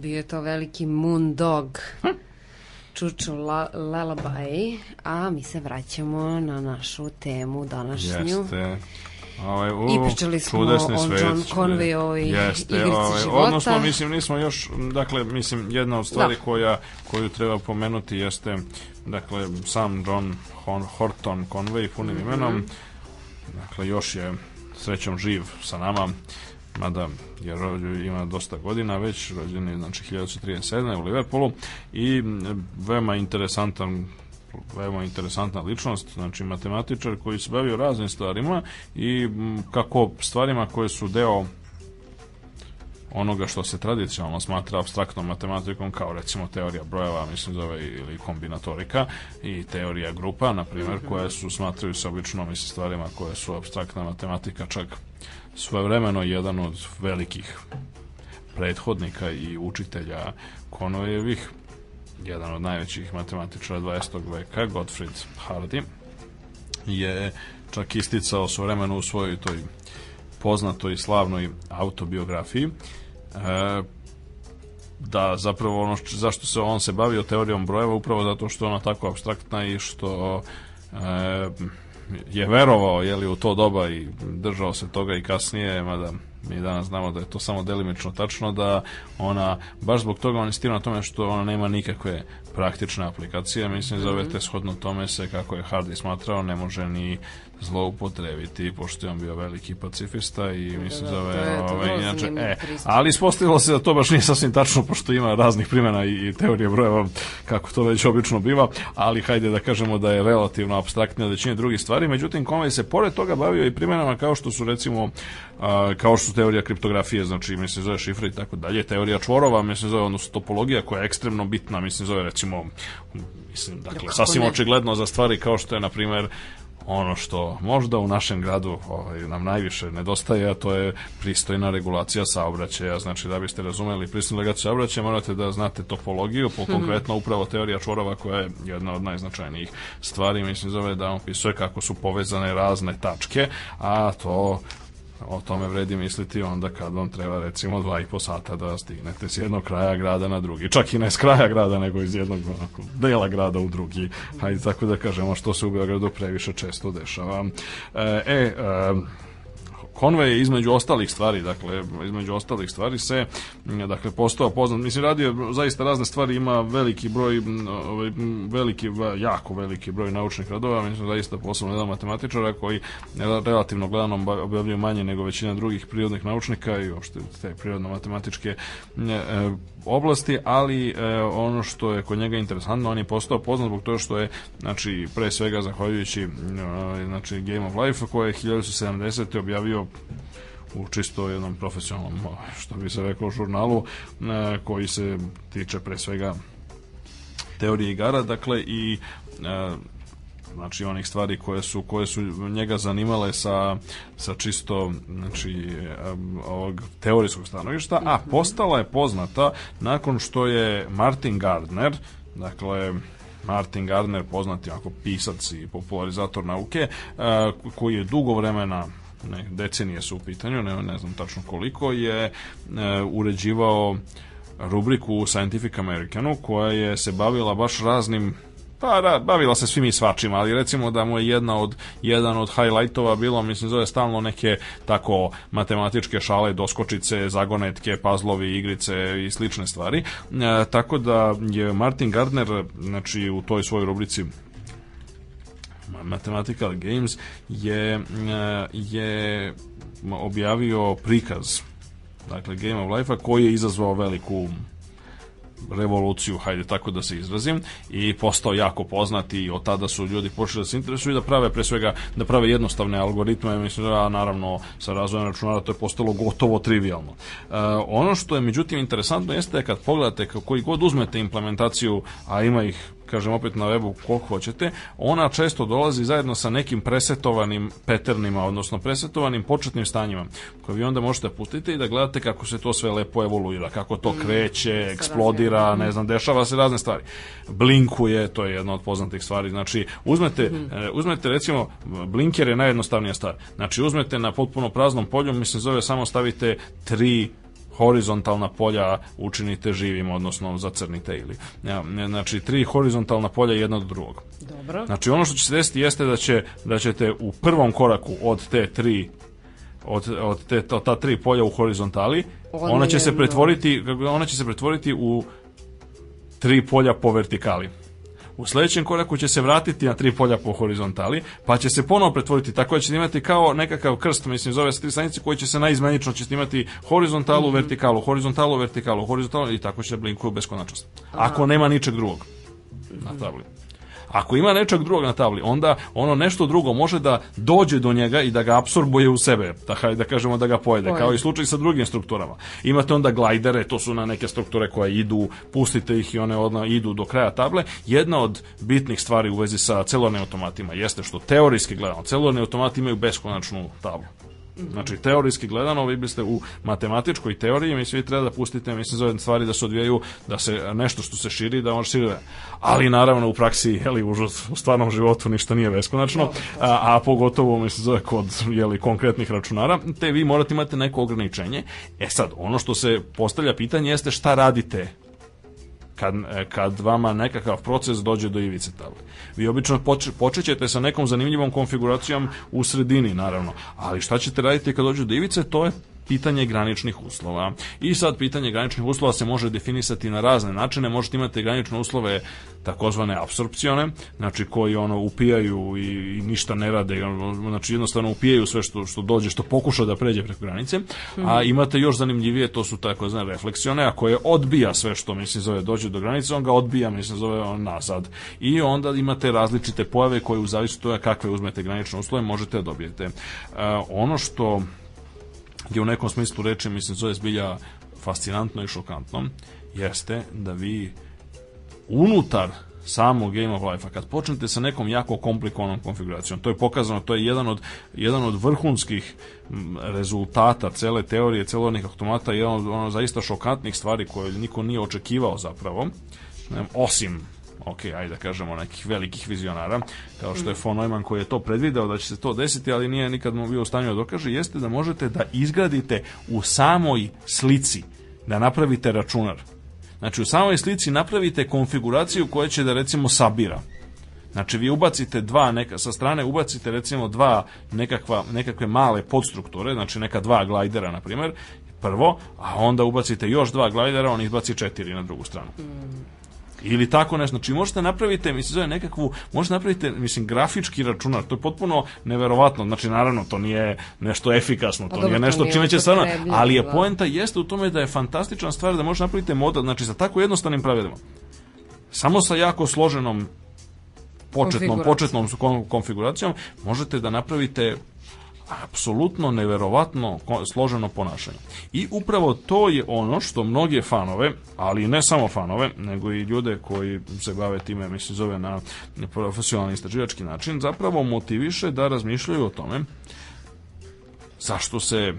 bio je to veliki Moon Dog. Hm? Čuču Lullaby, a mi se vraćamo na našu temu današnju. Jeste. Ovaj, u, I pričali smo o John Conway-ovoj igrici ovaj, života. Odnosno, mislim, nismo još, dakle, mislim, jedna od stvari da. koja, koju treba pomenuti jeste, dakle, sam John Hon, Horton Conway punim mm -hmm. imenom, dakle, još je srećom živ sa nama mada je rođen, ima dosta godina već, rođen je znači 1937. u Liverpoolu i veoma interesantan veoma interesantna ličnost, znači matematičar koji se bavio raznim stvarima i kako stvarima koje su deo onoga što se tradicionalno smatra abstraktnom matematikom kao recimo teorija brojeva mislim zove ili kombinatorika i teorija grupa na primjer mhm. koje su smatraju se obično mislim stvarima koje su abstraktna matematika čak svojevremeno jedan od velikih prethodnika i učitelja Konojevih, jedan od najvećih matematičara 20. veka, Gottfried Hardy, je čak isticao svojevremeno u svojoj toj poznatoj i slavnoj autobiografiji e, da zapravo ono zašto se on se bavio teorijom brojeva upravo zato što ona tako abstraktna i što e, je verovao je li u to doba i držao se toga i kasnije, mada mi danas znamo da je to samo delimično tačno, da ona, baš zbog toga on insistira na tome što ona nema nikakve praktične aplikacije, mislim zove mhm. te shodno tome se kako je Hardy smatrao, ne može ni zloupotrebiti, pošto je on bio veliki pacifista i da, da, mislim da, da je, ovaj, inače, e, ali ispostavilo se da to baš nije sasvim tačno, pošto ima raznih primjena i, i teorije brojeva, kako to već obično biva, ali hajde da kažemo da je relativno abstraktnija većina drugih stvari, međutim, Conway se pored toga bavio i primjenama kao što su recimo a, kao što su teorija kriptografije, znači mislim zove šifre i tako dalje, teorija čvorova, mislim zove odnosno topologija koja je ekstremno bitna, mislim zove recimo mislim dakle sasvim očigledno za stvari kao što je na primer, ono što možda u našem gradu ovaj, nam najviše nedostaje, a to je pristojna regulacija saobraćaja. Znači, da biste razumeli pristojna regulacija saobraćaja, morate da znate topologiju, po, mhm. konkretno upravo teorija čvorova koja je jedna od najznačajnijih stvari, mislim, zove da on kako su povezane razne tačke, a to o tome vredi misliti onda kad vam treba recimo dva i po sata da stignete s jednog kraja grada na drugi. Čak i ne s kraja grada, nego iz jednog onako, dela grada u drugi. Hajde tako da kažemo što se u Beogradu previše često dešava. E, e Conway je između ostalih stvari, dakle, između ostalih stvari se, dakle, postao poznat. Mislim, radio zaista razne stvari, ima veliki broj, ovaj, veliki, jako veliki broj naučnih radova, mislim, zaista posebno jedan matematičara koji e, relativno gledano objavljuje manje nego većina drugih prirodnih naučnika i uopšte te prirodno-matematičke e, oblasti, ali e, ono što je kod njega interesantno, on je postao poznat zbog toga što je, znači, pre svega zahvaljujući ovaj, znači, Game of Life, koje je 1070. objavio ono u čisto jednom profesionalnom, što bi se reklo, žurnalu e, koji se tiče pre svega teorije igara, dakle i e, znači onih stvari koje su koje su njega zanimale sa sa čisto znači e, ovog teorijskog stanovišta, a mhm. postala je poznata nakon što je Martin Gardner, dakle Martin Gardner, poznati ako pisac i popularizator nauke, koji je dugo vremena ne, decenije su u pitanju, ne, ne znam tačno koliko, je e, uređivao rubriku Scientific Americanu koja je se bavila baš raznim pa da, bavila se svim i svačim, ali recimo da mu je jedna od, jedan od highlightova bilo, mislim, zove stalno neke tako matematičke šale, doskočice, zagonetke, pazlovi, igrice i slične stvari. E, tako da je Martin Gardner, znači u toj svojoj rubrici Mathematical Games je, eh, je objavio prikaz dakle Game of Life-a koji je izazvao veliku revoluciju, hajde tako da se izrazim, i postao jako poznati i od tada su ljudi počeli da se interesuju i da prave pre svega, da prave jednostavne algoritme, mislim da naravno sa razvojem računara to je postalo gotovo trivialno. E, eh, ono što je međutim interesantno jeste kad pogledate koji god uzmete implementaciju, a ima ih kažem opet na webu koliko hoćete, ona često dolazi zajedno sa nekim presetovanim peternima, odnosno presetovanim početnim stanjima, koje vi onda možete pustiti i da gledate kako se to sve lepo evoluira, kako to mm, kreće, da eksplodira, ne znam, dešava se razne stvari. Blinkuje, to je jedna od poznatih stvari, znači uzmete, mhm. eh, uzmete recimo, blinker je najjednostavnija stvar, znači uzmete na potpuno praznom polju, mislim zove samo stavite tri horizontalna polja učinite živim, odnosno zacrnite ili. Znači, tri horizontalna polja jedno do drugog. Dobro. Znači, ono što će se desiti jeste da, će, da ćete u prvom koraku od te tri od, od te, to, ta tri polja u horizontali, On ona će se pretvoriti, ona će se pretvoriti u tri polja po vertikali. U sledećem koraku će se vratiti na tri polja po horizontali, pa će se ponovo pretvoriti tako da ćete imati kao nekakav krst, mislim zove se tri stanice koji će se naizmenično ćete imati horizontalu, mhm. vertikalu, horizontalu, vertikalu, horizontalu i tako će da blinkuju beskonačnost. Ako nema ničeg drugog na tabli. Ako ima nečeg drugog na tabli, onda ono nešto drugo može da dođe do njega i da ga apsorbuje u sebe, da, da kažemo da ga pojede, Pojde. kao i slučaj sa drugim strukturama. Imate onda glajdere, to su na neke strukture koje idu, pustite ih i one odna idu do kraja table. Jedna od bitnih stvari u vezi sa celornim automatima jeste što teorijski gledano, celorni automati imaju beskonačnu tablu. Mhm. Znači, teorijski gledano, vi biste u matematičkoj teoriji, mi svi treba da pustite, mislim, zove stvari da se odvijaju, da se nešto što se širi, da on šire. Ali, naravno, u praksi, jeli, u, u stvarnom životu ništa nije beskonačno, a, a pogotovo, mislim, zove kod, jeli, konkretnih računara, te vi morate imati neko ograničenje. E sad, ono što se postavlja pitanje jeste šta radite kad, e, kad vama nekakav proces dođe do ivice table. Vi obično poč, počećete sa nekom zanimljivom konfiguracijom u sredini, naravno, ali šta ćete raditi kad dođe do ivice, to je pitanje graničnih uslova. I sad pitanje graničnih uslova se može definisati na razne načine. Možete imati granične uslove takozvane apsorpcione, znači koji ono upijaju i, i ništa ne rade, znači jednostavno upijaju sve što što dođe, što pokuša da pređe preko granice. A mhm. imate još zanimljivije, to su takozvane refleksione, a koje odbija sve što mislim zove dođe do granice, on ga odbija, mislim zove on nazad. I onda imate različite pojave koje u zavisnosti toga kakve uzmete granične uslove možete da dobijete. Uh, ono što je u nekom smislu reči, mislim, to je zbilja fascinantno i šokantno, jeste da vi unutar samog Game of Life-a, kad počnete sa nekom jako komplikovanom konfiguracijom, to je pokazano, to je jedan od, jedan od vrhunskih rezultata cele teorije, celovnih automata, jedan od ono, zaista šokantnih stvari koje niko nije očekivao zapravo, osim ok, ajde da kažemo, nekih velikih vizionara, kao što je mhm. von Neumann koji je to predvideo da će se to desiti, ali nije nikad mu bio u stanju da dokaže, jeste da možete da izgradite u samoj slici, da napravite računar. Znači u samoj slici napravite konfiguraciju koja će da recimo sabira. Znači vi ubacite dva neka sa strane ubacite recimo dva nekakva nekakve male podstrukture, znači neka dva glajdera na primer, prvo, a onda ubacite još dva glajdera, on izbaci četiri na drugu stranu. Mhm ili tako nešto. Znači možete napravite, mislim, zove nekakvu, možete napravite, mislim, grafički računar, to je potpuno neverovatno, znači naravno to nije nešto efikasno, to pa dobro, nije nešto to nije čime će stvarno, ali je poenta jeste u tome da je fantastična stvar da možete napravite model, znači sa tako jednostavnim pravilima, samo sa jako složenom početnom, početnom konfiguracijom možete da napravite apsolutno neverovatno složeno ponašanje. I upravo to je ono što mnoge fanove, ali ne samo fanove, nego i ljude koji se bave time, mislim, zove na profesionalni istraživački način, zapravo motiviše da razmišljaju o tome zašto se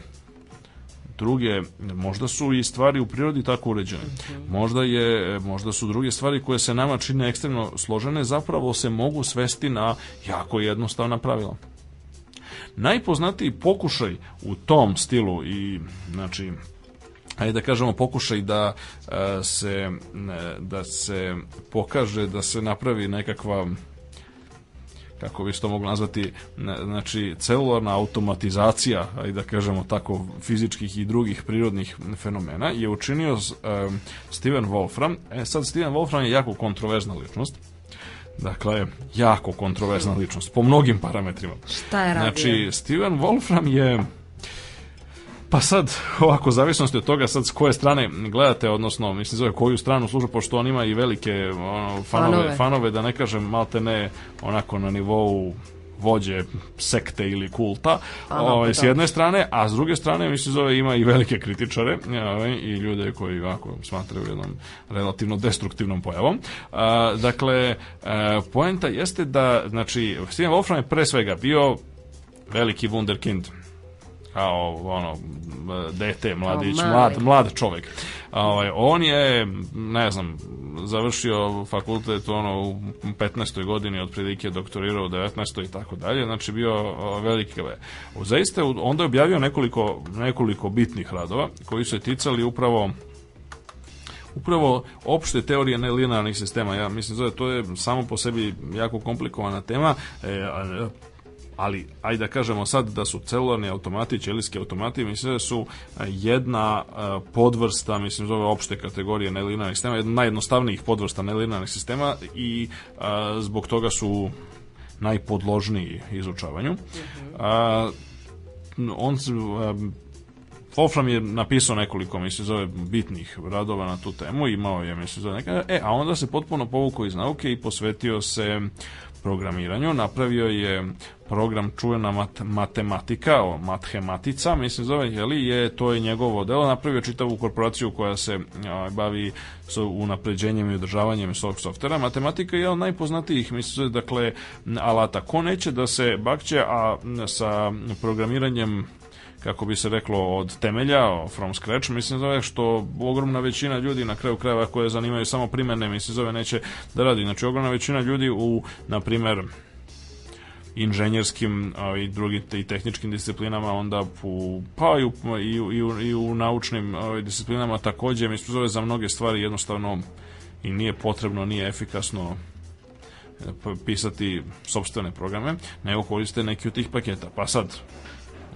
druge, možda su i stvari u prirodi tako uređene. Mhm. Možda, je, možda su druge stvari koje se nama čine ekstremno složene, zapravo se mogu svesti na jako jednostavna pravila. Najpoznatiji pokušaj u tom stilu i znači ajde da kažemo pokušaj da e, se e, da se pokaže da se napravi nekakva kako bi se to moglo nazvati, znači celularna automatizacija, ajde da kažemo tako, fizičkih i drugih prirodnih fenomena je učinio e, Steven Wolfram. E sad, Steven Wolfram je jako kontroverzna ličnost Dakle, jako kontroverzna hmm. ličnost po mnogim parametrima. Šta je radio? Znači, Steven Wolfram je pa sad, ovako, zavisnosti od toga sad s koje strane gledate, odnosno, mislim, zove koju stranu služu, pošto on ima i velike ono, fanove, fanove, fanove, da ne kažem, malte ne, onako na nivou vođe sekte ili kulta pa ovaj, s da. jedne strane, a s druge strane mislim zove ima i velike kritičare ovaj, i ljude koji ovako smatraju jednom relativno destruktivnom pojavom. A, dakle, a, e, poenta jeste da znači Stephen Wolfram je pre svega bio veliki wunderkind kao ono dete, mladić, mlad, mlad čovjek. Ovaj on je ne znam završio fakultet ono u 15. godini otprilike doktorirao u 19. i tako dalje, znači bio veliki ve. Zaista onda je objavio nekoliko nekoliko bitnih radova koji su se ticali upravo upravo opšte teorije nelinearnih sistema. Ja mislim da to je samo po sebi jako komplikovana tema. E, ali ajde da kažemo sad da su celularni automati, ćelijski automati, mislim da su e, jedna e, podvrsta, mislim zove opšte kategorije nelinearnih sistema, jedna najjednostavnijih podvrsta nelinarnih sistema i a, e, zbog toga su najpodložniji izučavanju. a, mhm. on a, Wolfram je napisao nekoliko, mislim, zove bitnih radova na tu temu, imao je, mislim, zove neka, e, a onda se potpuno povukao iz nauke i posvetio se uh, programiranju. Napravio je program čuvena mat, matematika, o, mathematica, mislim zove, je li, je, to je njegovo delo, napravio čitavu korporaciju koja se a, bavi s unapređenjem i održavanjem soft softvera. Matematika je jedan od najpoznatijih, mislim dakle, alata. Ko neće da se bakće, a sa programiranjem kako bi se reklo, od temelja, from scratch, mislim da je što ogromna većina ljudi na kraju krajeva koje zanimaju samo primene, mislim zove, neće da radi. Znači, ogromna većina ljudi u, na primer, inženjerskim a, i drugim i tehničkim disciplinama onda u, pa i u, i u, i u, i u naučnim a, disciplinama takođe mislim zove za mnoge stvari jednostavno i nije potrebno, nije efikasno e, pisati sobstvene programe, nego koriste neki od tih paketa. Pa sad,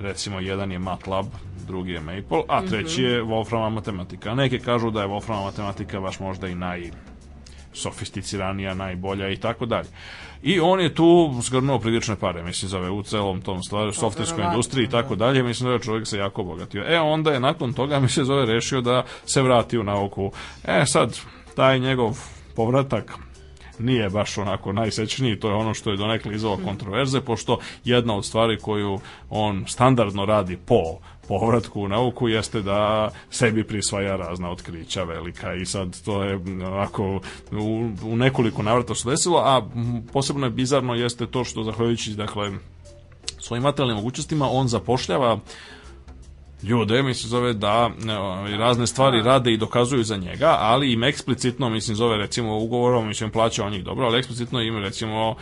recimo jedan je MATLAB, drugi je Maple, a treći mhm. je Wolframa matematika. Neki kažu da je Wolframa matematika baš možda i naj sofisticiranija, najbolja i tako dalje. I on je tu zgrnuo prilične pare, mislim, zove u celom tom stvari, pa, softverskoj industriji i tako da. dalje, mislim da je čovjek se jako obogatio. E, onda je nakon toga, mi se zove, rešio da se vrati u nauku. E, sad, taj njegov povratak nije baš onako najsećniji, to je ono što je donekle izvao mhm. kontroverze, pošto jedna od stvari koju on standardno radi po povratku u nauku jeste da sebi prisvaja razna otkrića velika i sad to je onako u, u nekoliko navrata se desilo, a posebno je bizarno jeste to što zahvaljujući dakle svojim materijalnim mogućnostima on zapošljava uh, ljude, mislim zove da ovaj, razne stvari rade i dokazuju za njega, ali im eksplicitno, mislim zove recimo ugovorom, mislim plaća onih dobro, ali eksplicitno im recimo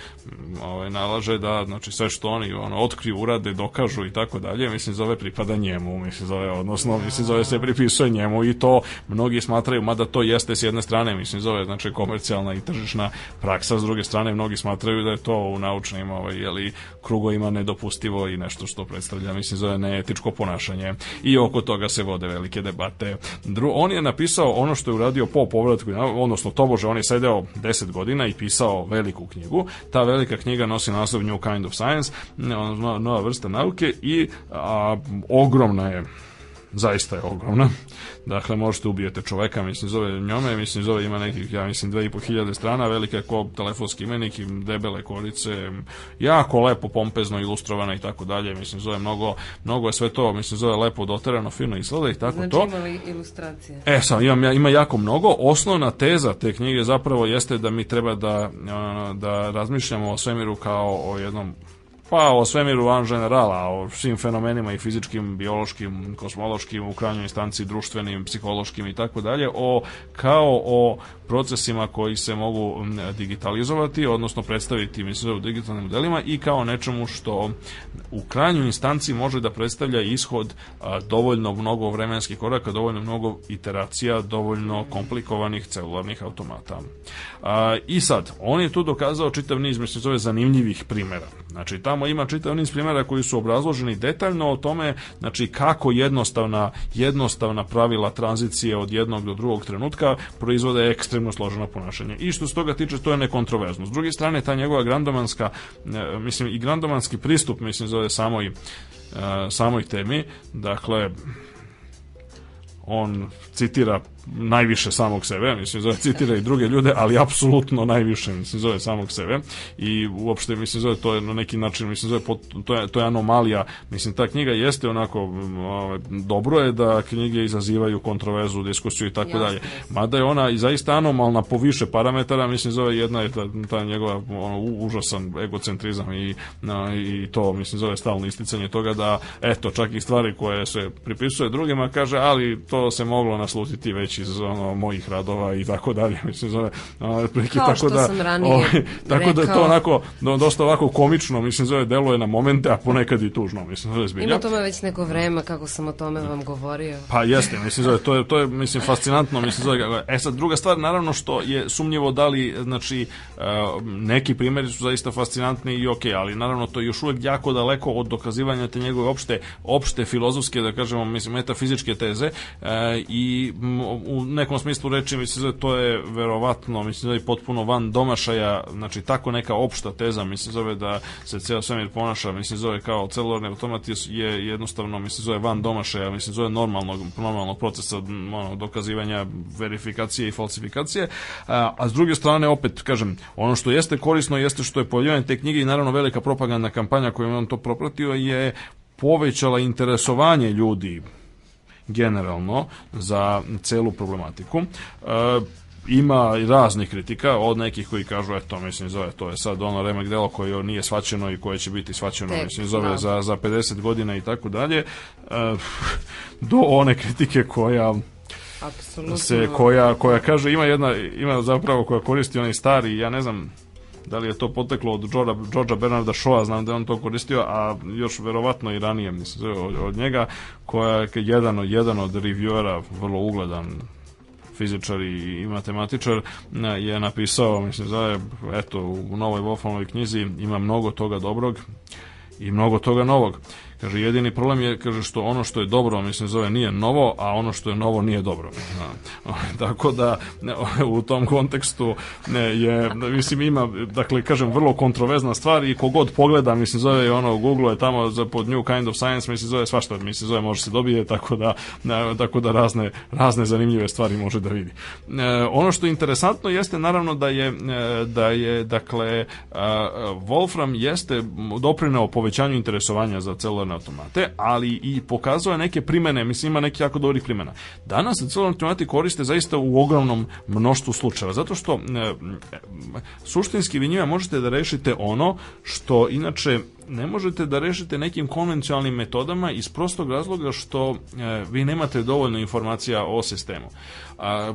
ovaj, nalaže da znači sve što oni ono, otkriju, urade, dokažu i tako dalje, mislim zove pripada njemu, mislim zove, odnosno mislim zove se pripisuje njemu i to mnogi smatraju, mada to jeste s jedne strane, mislim zove, znači komercijalna i tržišna praksa, s druge strane mnogi smatraju da je to u naučnim ovaj, jeli, krugovima nedopustivo i nešto što predstavlja, mislim zove, neetičko ponašanje i oko toga se vode velike debate. Dru, on je napisao ono što je uradio po povratku, odnosno tobože on je sedeo 10 godina i pisao veliku knjigu. Ta velika knjiga nosi naslov New Kind of Science, nova vrsta nauke i a, ogromna je zaista je ogromna. Dakle, možete da ubijete čoveka, mislim, zove njome, mislim, zove ima nekih, ja mislim, dve i po hiljade strana, velika je ko telefonski imenik i debele korice, jako lepo, pompezno ilustrovana i tako dalje, mislim, zove mnogo, mnogo je sve to, mislim, zove lepo doterano, fino izgleda i tako znači, to. Znači, ilustracije? E, sam, imam, ima jako mnogo. Osnovna teza te knjige zapravo jeste da mi treba da, da razmišljamo o svemiru kao o jednom Pa o svemiru an generala, o svim fenomenima i fizičkim, biološkim, kosmološkim, u krajnjoj instanci društvenim, psihološkim i tako dalje, o kao o procesima koji se mogu digitalizovati, odnosno predstaviti mislim u digitalnim modelima i kao nečemu što u krajnjoj instanci može da predstavlja ishod dovoljno mnogo vremenskih koraka, dovoljno mnogo iteracija, dovoljno komplikovanih celularnih automata. A, I sad, on je tu dokazao čitav niz mislim zove zanimljivih primera. Znači tamo ima čitav niz primjera koji su obrazloženi detaljno o tome znači kako jednostavna jednostavna pravila tranzicije od jednog do drugog trenutka proizvode ekstremno složeno ponašanje. I što se toga tiče to je nekontroverzno. S druge strane ta njegova grandomanska e, mislim i grandomanski pristup mislim zove samoj e, samoj temi, dakle on citira najviše samog sebe, mislim zove citira i druge ljude, ali apsolutno najviše mislim zove samog sebe i uopšte mislim zove to je na neki način mislim zove to je to je anomalija, mislim ta knjiga jeste onako ovaj, dobro je da knjige izazivaju kontroverzu, diskusiju i tako dalje. Mada je ona i zaista anomalna po više parametara, mislim zove jedna je ta, ta njegova ono, užasan egocentrizam i, na, i to mislim zove stalno isticanje toga da eto čak i stvari koje se pripisuje drugima kaže ali to se moglo naslutiti već već iz ono, mojih radova i tako dalje. Mislim, zove, preki, tako što da, sam ranije ove, ovaj, Tako rekao. da to onako, dosta ovako komično, mislim, zove, deluje na momente, a ponekad i tužno, mislim, zove, zbilja. Ima tome već neko vreme kako sam o tome vam govorio. Pa jeste, mislim, zove, to je, to je mislim, fascinantno, mislim, zove, e sad, druga stvar, naravno što je sumnjivo da li, znači, e, neki primjeri su zaista fascinantni i okej, okay, ali naravno to je još uvek jako daleko od dokazivanja te njegove opšte, opšte filozofske, da kažemo, mislim, metafizičke teze e, i u nekom smislu reči, mislim da to je verovatno, mislim da je potpuno van domašaja, znači tako neka opšta teza, mislim zove da se ceo svemir ponaša, mislim zove kao celularni automat je jednostavno, mislim zove van domašaja, mislim zove normalnog, normalnog procesa ono, dokazivanja, verifikacije i falsifikacije, a, a s druge strane opet, kažem, ono što jeste korisno jeste što je pojavljanje te knjige i naravno velika propagandna kampanja kojom on to propratio je povećala interesovanje ljudi generalno za celu problematiku. E, ima raznih kritika od nekih koji kažu eto mislim zove to je sad ono remek delo koje nije svaćeno i koje će biti svaćeno Tek, mislim zove no. Da. za, za 50 godina i tako dalje e, do one kritike koja Apsolutno. se koja, koja kaže ima jedna ima zapravo koja koristi onaj stari ja ne znam Da li je to poteklo od Đora Đorđa Bernarda Shawa, znam da je on to koristio, a još verovatno i ranije, mislim, od, od njega, koja je jedan, od jedan od reviewera, vrlo ugledan fizičar i, matematičar e, je napisao, mislim, da je, eto, u novoj Wolfamovoj knjizi ima mnogo toga dobrog i mnogo toga novog. Kaže, jedini problem je kaže, što ono što je dobro, mislim, zove nije novo, a ono što je novo nije dobro. Da. Tako da, u tom kontekstu e, je, mislim, ima, dakle, kažem, vrlo kontrovezna stvar i kogod pogleda, mislim, zove ono, Google je tamo za pod New Kind of Science, mislim, zove svašta, mislim, zove može se dobije, tako da, e, tako da razne, razne zanimljive stvari može da vidi. E, ono što je interesantno jeste, naravno, da je, da je dakle, Wolfram jeste doprinao povećanju interesovanja za celo popularne automate, ali i pokazuje neke primene, mislim ima neki jako dobrih primena. Danas se da celularni automati koriste zaista u ogromnom mnoštvu slučajeva, zato što e, suštinski vi njima možete da rešite ono što inače ne možete da rešite nekim konvencionalnim metodama iz prostog razloga što e, vi nemate dovoljno informacija o sistemu. A,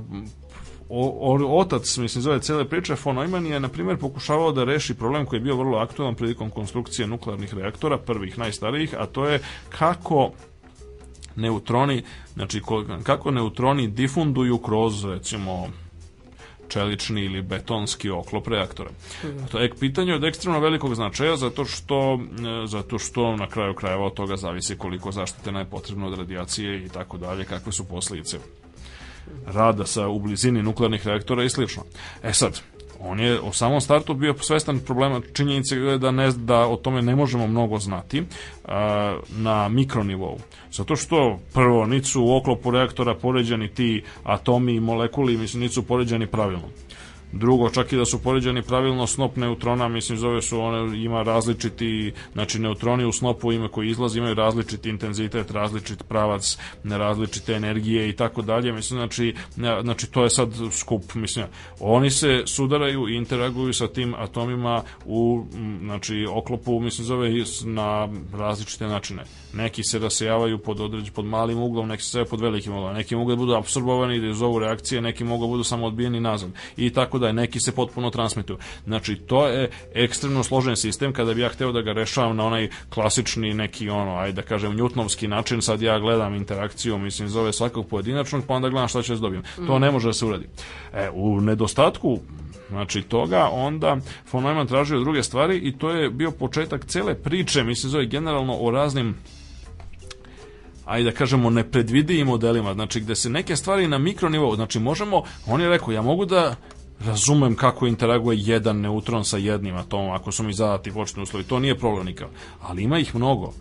o, o, otac, mislim, zove cele priče, von Neumann je, na primjer, pokušavao da reši problem koji je bio vrlo aktualan prilikom konstrukcije nuklearnih reaktora, prvih, najstarijih, a to je kako neutroni, znači kako neutroni difunduju kroz, recimo, čelični ili betonski oklop reaktora. Mhm. To je pitanje od ekstremno velikog značaja zato što, e, zato što na kraju krajeva od toga zavisi koliko zaštite najpotrebno od radijacije i tako dalje, kakve su posledice rada sa u blizini nuklearnih reaktora i slično. E sad, on je u samom startu bio svestan problema činjenice da ne da o tome ne možemo mnogo znati uh, na mikronivou. Zato što prvo niti su u oklopu reaktora poređani ti atomi i molekuli, mislim nisu poređani pravilno. Drugo, čak i da su poređeni pravilno snop neutrona, mislim zove su one, ima različiti, znači neutroni u snopu ima koji izlaze, imaju različiti intenzitet, različit pravac, različite energije i tako dalje. Mislim znači znači to je sad skup, mislim oni se sudaraju i interaguju sa tim atomima u znači oklopu, mislim zove na različite načine. Neki se rasejavaju pod, određ, pod malim uglom, neki se sve pod velikim uglom. Neki mogu da budu apsorbovani da izovu reakcije, neki mogu da budu samo odbijeni nazad. I tako da neki se potpuno transmituju. Znači, to je ekstremno složen sistem kada bih ja hteo da ga rešavam na onaj klasični neki ono, ajde da kažem, njutnovski način, sad ja gledam interakciju, mislim, zove svakog pojedinačnog, pa onda gledam šta će se da dobijem. Mm. To ne može da se uradi. E, u nedostatku znači toga, onda von Neumann tražio druge stvari i to je bio početak cele priče, mislim, zove generalno o raznim ajde da kažemo, nepredvidivim modelima, znači gde se neke stvari na mikronivou, znači možemo, on je rekao, ja mogu da razumem kako interaguje jedan neutron sa jednim atomom, ako su mi zadati početni uslovi, to nije problem nikakav, ali ima ih mnogo,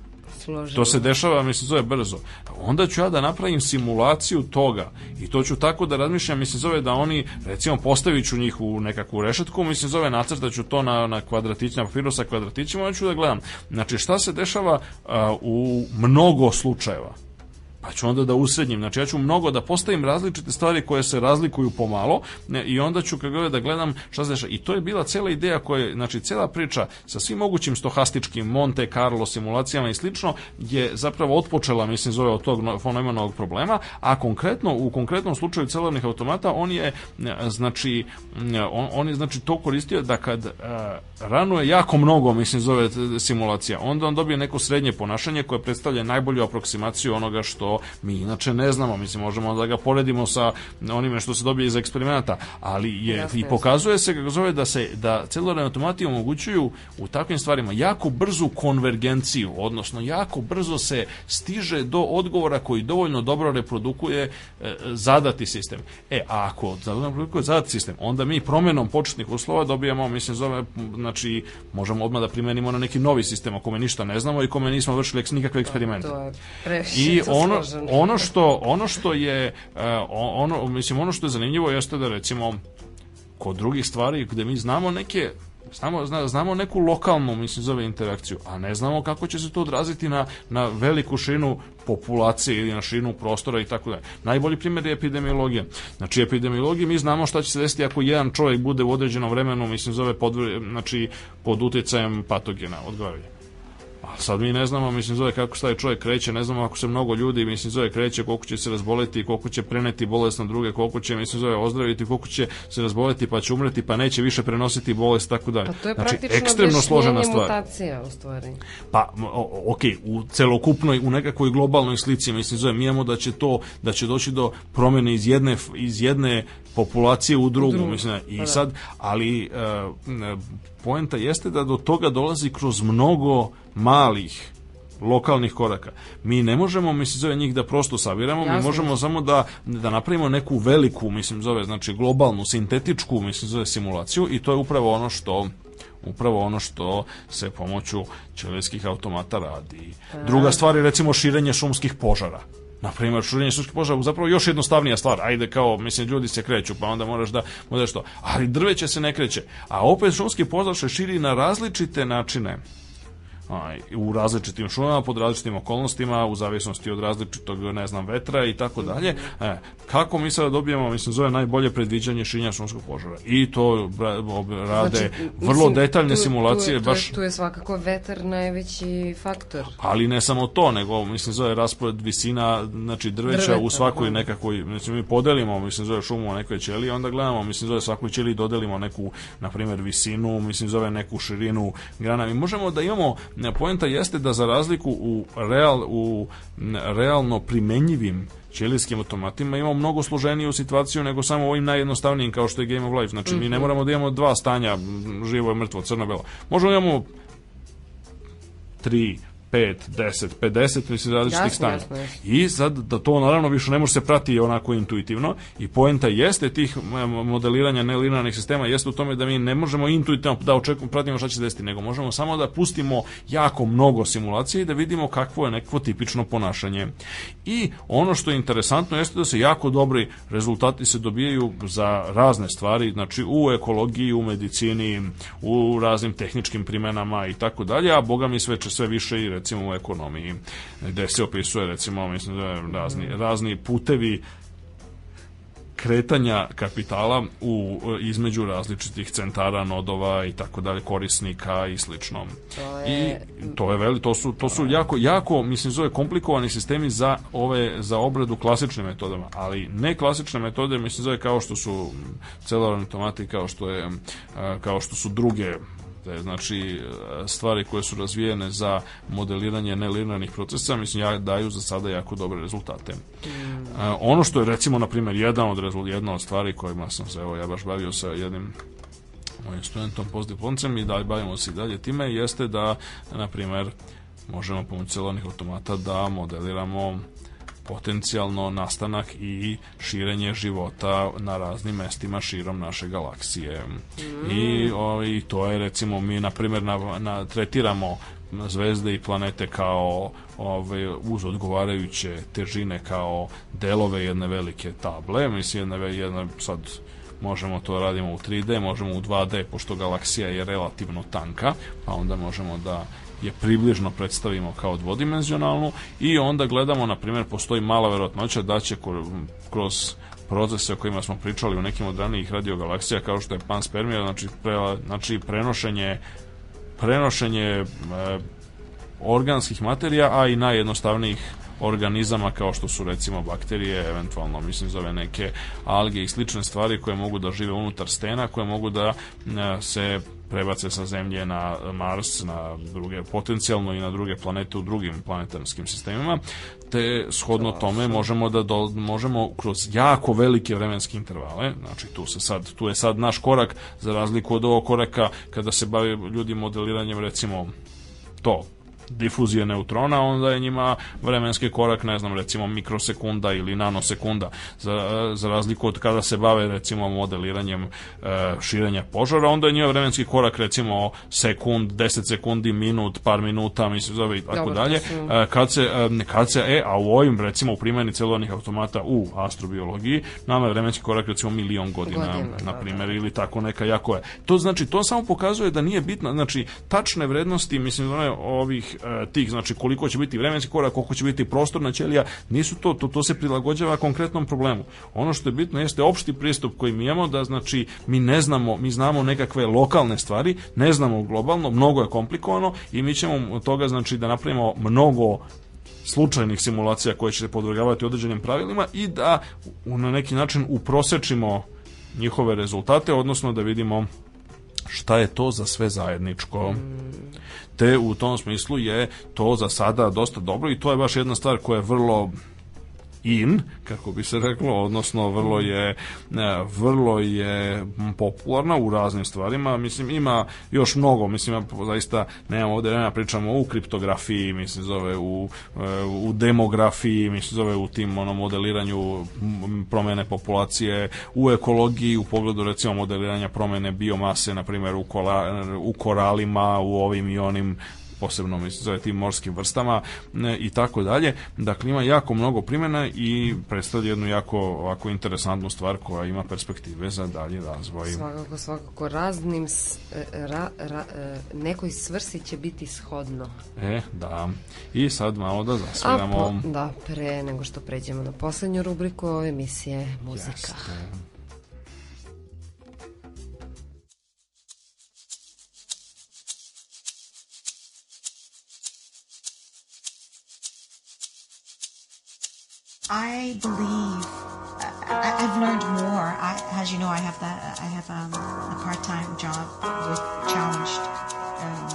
složilo. To se dešava, mislim, zove brzo. Onda ću ja da napravim simulaciju toga i to ću tako da razmišljam, mislim, zove da oni, recimo, postavit ću njih u nekakvu rešetku, mislim, zove nacrtaću to na, na kvadratić, na papiru sa kvadratićima, onda ću da gledam. Znači, šta se dešava a, u mnogo slučajeva? pa ću onda da usrednjim. Znači ja ću mnogo da postavim različite stvari koje se razlikuju pomalo i onda ću kako da gledam šta se dešava. I to je bila cela ideja koja je, znači cela priča sa svim mogućim stohastičkim Monte Carlo simulacijama i slično je zapravo otpočela, mislim, zove od tog fenomenog problema, a konkretno u konkretnom slučaju celovnih automata on je znači on, on je znači to koristio da kad uh, e, rano je jako mnogo, mislim, zove simulacija, onda on dobije neko srednje ponašanje koje predstavlja najbolju aproksimaciju onoga što mi inače ne znamo, mislim možemo da ga poredimo sa onime što se dobije iz eksperimenta, ali je jasne, i pokazuje jasne. se kako zove da se da celularne automati omogućuju u takvim stvarima jako brzu konvergenciju, odnosno jako brzo se stiže do odgovora koji dovoljno dobro reprodukuje e, zadati sistem. E, a ako reprodukuje zadati sistem, onda mi promenom početnih uslova dobijamo, mislim zove, znači možemo odmah da primenimo na neki novi sistem o kome ništa ne znamo i kome nismo vršili nikakve eksperimente. Pa, to je I ono ono što ono što je e, ono mislim ono što je zanimljivo jeste da recimo kod drugih stvari gde mi znamo neke Znamo, zna, znamo neku lokalnu, mislim, zove interakciju, a ne znamo kako će se to odraziti na, na veliku šinu populacije ili na šinu prostora i tako dalje. Najbolji primjer je epidemiologija. Znači, epidemiologiji mi znamo šta će se desiti ako jedan čovjek bude u određenom vremenu, mislim, zove pod, znači, pod utjecajem patogena, odgovaraju. A sad mi ne znamo, mislim, zove kako se čovjek kreće, ne znamo ako se mnogo ljudi, mislim, zove kreće, koliko će se razboliti, koliko će preneti bolest na druge, koliko će, mislim, zove ozdraviti, koliko će se razboliti, pa će umreti, pa neće više prenositi bolest, tako dalje. Pa to je znači, ekstremno složena stvar. mutacija, u stvari. Pa, ok, u celokupnoj, u nekakvoj globalnoj slici, mislim, zove, mi imamo da će to, da će doći do promene iz jedne, iz jedne populacije u drugu, drugu. mislim i pa da. sad ali e, poenta jeste da do toga dolazi kroz mnogo malih lokalnih koraka. Mi ne možemo, mislim, zove njih da prosto sabiramo, Jasne. mi možemo samo da, da napravimo neku veliku, mislim, zove, znači globalnu, sintetičku, mislim, zove simulaciju i to je upravo ono što upravo ono što se pomoću ćelijskih automata radi. Pa da. Druga stvar je recimo širenje šumskih požara na primjer šurenje šumskih požara zapravo još jednostavnija stvar. Ajde kao mislim ljudi se kreću pa onda moraš da možeš to. Ali drveće se ne kreće. A opet šumski požar se širi na različite načine u različitim šumama, pod različitim okolnostima, u zavisnosti od različitog, ne znam, vetra i tako mhm. dalje. E, kako mi sada dobijemo, mislim, zove najbolje predviđanje šinja šumskog požara. I to rade znači, vrlo mislim, detaljne tu, simulacije. Tu je, tu je, baš... tu je svakako vetar najveći faktor. Ali ne samo to, nego, mislim, zove raspored visina, znači, drveća Drveta, u svakoj da. nekakoj, mislim, mi podelimo, mislim, zove šumu u nekoj ćeli, onda gledamo, mislim, zove svakoj ćeli dodelimo neku, na primjer, visinu, mislim, zove neku širinu grana. Mi možemo da imamo E, poenta jeste da za razliku u, real, u realno primenjivim čelijskim automatima imamo mnogo složeniju situaciju nego samo ovim najjednostavnijim kao što je Game of Life. Znači, mm -hmm. mi ne mhm. moramo da imamo dva stanja, živo je mrtvo, crno-belo. Možemo da imamo tri 5, 10, 50 ili različitih jasne, stanja. Jasne, I sad da to naravno više ne može se prati onako intuitivno i poenta jeste tih modeliranja nelinarnih sistema jeste u tome da mi ne možemo intuitivno da očekujemo, pratimo šta će se desiti, nego možemo samo da pustimo jako mnogo simulacije i da vidimo kakvo je nekakvo tipično ponašanje. I ono što je interesantno jeste da se jako dobri rezultati se dobijaju za razne stvari, znači u ekologiji, u medicini, u raznim tehničkim primenama i tako dalje, a boga mi sve, sve više i recimo u ekonomiji gde se opisuje recimo mislim da razni, mm. razni putevi kretanja kapitala u između različitih centara, nodova i tako dalje, korisnika i slično. To je... I to je veli, to su to su da. jako jako mislim zove komplikovani sistemi za ove za obradu klasičnim metodama, ali ne klasične metode mislim zove kao što su celularna automatika, kao što je kao što su druge te znači e, stvari koje su razvijene za modeliranje nelinearnih procesa mislim ja daju za sada jako dobre rezultate. E, ono što je recimo na primjer jedan od jedna od stvari kojima sam se evo ja baš bavio sa jednim mojim studentom postdiplomcem i da bavimo se i dalje time jeste da na primjer možemo pomoću celovnih automata da modeliramo potencijalno nastanak i širenje života na raznim mestima širom naše galaksije. Mm. I, o, ovaj, I to je recimo mi na primjer na, na, tretiramo zvezde i planete kao ove, ovaj, uz odgovarajuće težine kao delove jedne velike table, mislim jedne, jedne sad možemo to radimo u 3D, možemo u 2D, pošto galaksija je relativno tanka, pa onda možemo da je približno predstavimo kao dvodimenzionalnu i onda gledamo, na primjer, postoji mala verovatnoća da će kroz procese o kojima smo pričali u nekim od ranijih radiogalaksija kao što je panspermija, znači, pre, znači prenošenje prenošenje e, organskih materija, a i najjednostavnijih organizama kao što su recimo bakterije, eventualno mislim zove neke alge i slične stvari koje mogu da žive unutar stena, koje mogu da e, se prebace sa Zemlje na Mars, na druge, potencijalno i na druge planete u drugim planetarskim sistemima, te shodno da, tome možemo da do, možemo kroz jako velike vremenske intervale, znači tu se sad, tu je sad naš korak, za razliku od ovog koraka kada se bave ljudi modeliranjem recimo to difuzije neutrona, onda je njima vremenski korak, ne znam, recimo mikrosekunda ili nanosekunda, za, za razliku od kada se bave recimo modeliranjem e, širenja požara, onda je njima vremenski korak recimo sekund, 10 sekundi, minut, par minuta, mislim zove i tako dalje. E, kad se, e, kad se, e, a u ovim recimo u primjeni celovnih automata u astrobiologiji, nama je vremenski korak recimo milion godina, godina da, na primjer, da. ili tako neka jako je. To znači, to samo pokazuje da nije bitno, znači, tačne vrednosti, mislim, one, ovih E, tih, znači koliko će biti vremenski korak, koliko će biti prostorna ćelija, nisu to, to, to se prilagođava konkretnom problemu. Ono što je bitno jeste opšti pristup koji mi imamo, da znači mi ne znamo, mi znamo nekakve lokalne stvari, ne znamo globalno, mnogo je komplikovano i mi ćemo toga znači da napravimo mnogo slučajnih simulacija koje će se podvrgavati određenim pravilima i da na neki način uprosečimo njihove rezultate, odnosno da vidimo šta je to za sve zajedničko. Te u tom smislu je to za sada dosta dobro i to je baš jedna stvar koja je vrlo in, kako bi se reklo, odnosno vrlo je vrlo je popularna u raznim stvarima, mislim ima još mnogo, mislim zaista nemamo ovde vremena da pričamo u kriptografiji, mislim zove u, u demografiji, mislim zove u tim ono modeliranju promene populacije, u ekologiji, u pogledu recimo modeliranja promene biomase, na primjer u, kola, u koralima, u ovim i onim posebno mislim za tim morskim vrstama e, i tako dalje. Dakle, ima jako mnogo primjena i predstavlja jednu jako ovako interesantnu stvar koja ima perspektive za dalji razvoj. Svakako, svakako, raznim e, ra, ra, e, nekoj svrsi će biti shodno. E, da. I sad malo da zasviramo. A, po, da, pre nego što pređemo na poslednju rubriku ove emisije muzika. Jeste. I believe I, have learned more. I, as you know, I have that I have um, a part-time job with challenged um,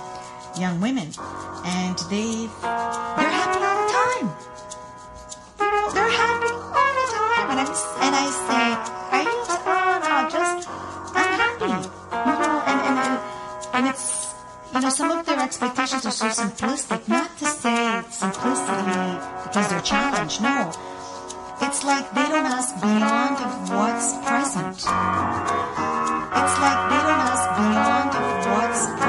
young women, and they they're happy all the time. You know, they're happy all the time, and I'm and I say, are you? Oh no, just I'm happy. You know, and and and it's you know some of their expectations are so simplistic. Not to say simplicity because they're challenged. No it's like they don't ask beyond of what's present. It's like they don't ask beyond of what's present.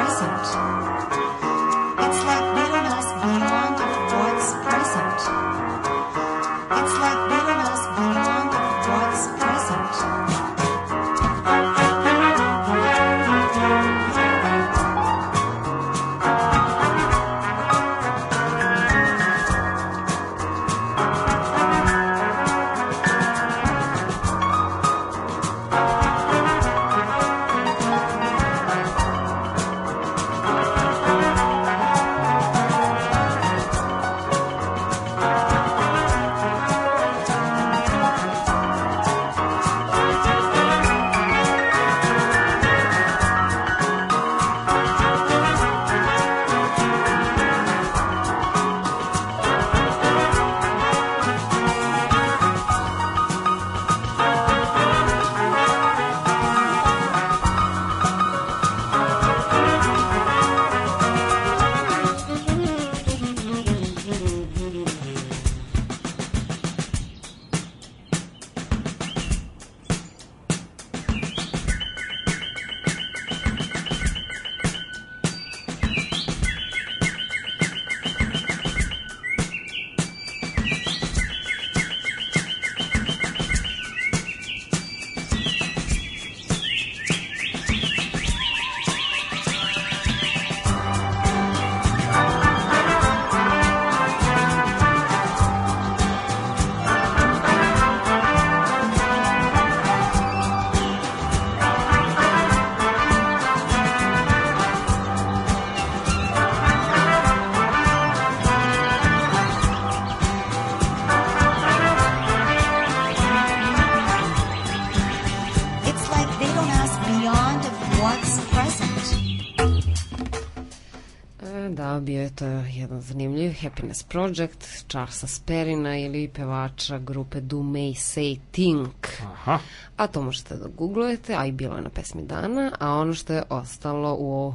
to je eh, jedan zanimljiv happiness project Charlesa Sperina ili pevača grupe Do May Say Think. Aha. A to možete da googlujete, a i bilo je na pesmi dana, a ono što je ostalo u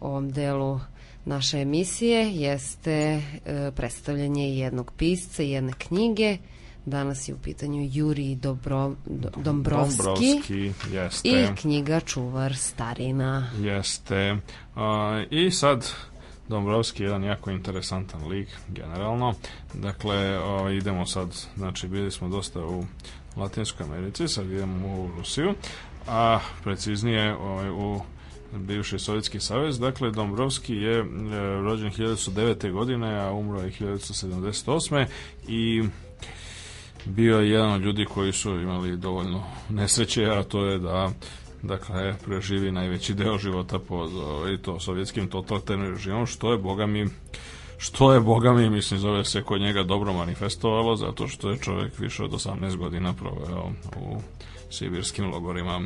ovom delu naše emisije jeste e, predstavljanje jednog pisca, i jedne knjige. Danas je u pitanju Juri Dobro, Do, Dombrovski, Dombrovski jeste. i knjiga Čuvar starina. Jeste. A, I sad Dombrovski je jedan jako interesantan lig generalno. Dakle, o, idemo sad, znači bili smo dosta u Latinskoj Americi, sad idemo u Rusiju, a preciznije o, u bivši Sovjetski savez. Dakle, Dombrovski je e, rođen 1909. godine, a umro je 1978. i bio je jedan od ljudi koji su imali dovoljno nesreće, a to je da dakle, preživi najveći deo života pod i ovaj, to sovjetskim totalitarnim režimom, što je, boga mi, što je, boga mi, mislim, zove se kod njega dobro manifestovalo, zato što je čovek više od 18 godina proveo u sibirskim logorima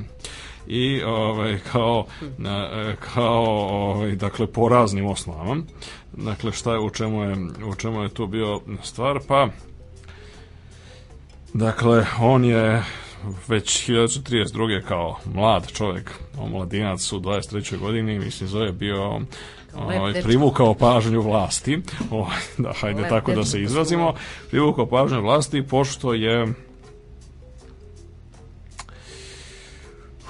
i ovaj, kao, na, kao ovaj, dakle, po raznim osnovama. Dakle, šta je, u čemu je, u čemu je tu bio stvar? Pa, Dakle, on je već 1932. kao mlad čovjek, omladinac u 23. godini, mislim, zove bio ovaj, privukao pažnju vlasti, ovaj, da, hajde Lep tako da se izrazimo, privukao pažnju vlasti pošto je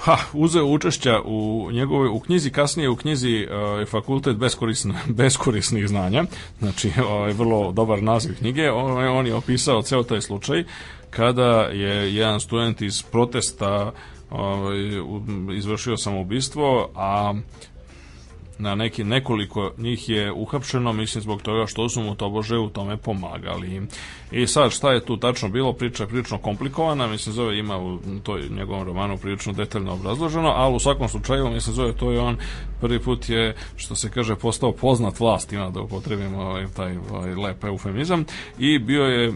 ha, uzeo učešća u njegovoj u knjizi, kasnije u knjizi e, Fakultet beskorisn, beskorisnih znanja, znači ovaj, vrlo dobar naziv knjige, on, on je opisao ceo taj slučaj, kada je jedan student iz protesta ovaj izvršio samoubistvo, a na neki nekoliko njih je uhapšeno, mislim zbog toga što su mu tobože u tome pomagali. I sad šta je tu tačno bilo, priča je prilično komplikovana, mislim zove ima u toj njegovom romanu prilično detaljno obrazloženo, ali u svakom slučaju mislim zove to je on prvi put je što se kaže postao poznat vlastima da upotrebimo ovaj, taj ovaj, lep eufemizam i bio je e,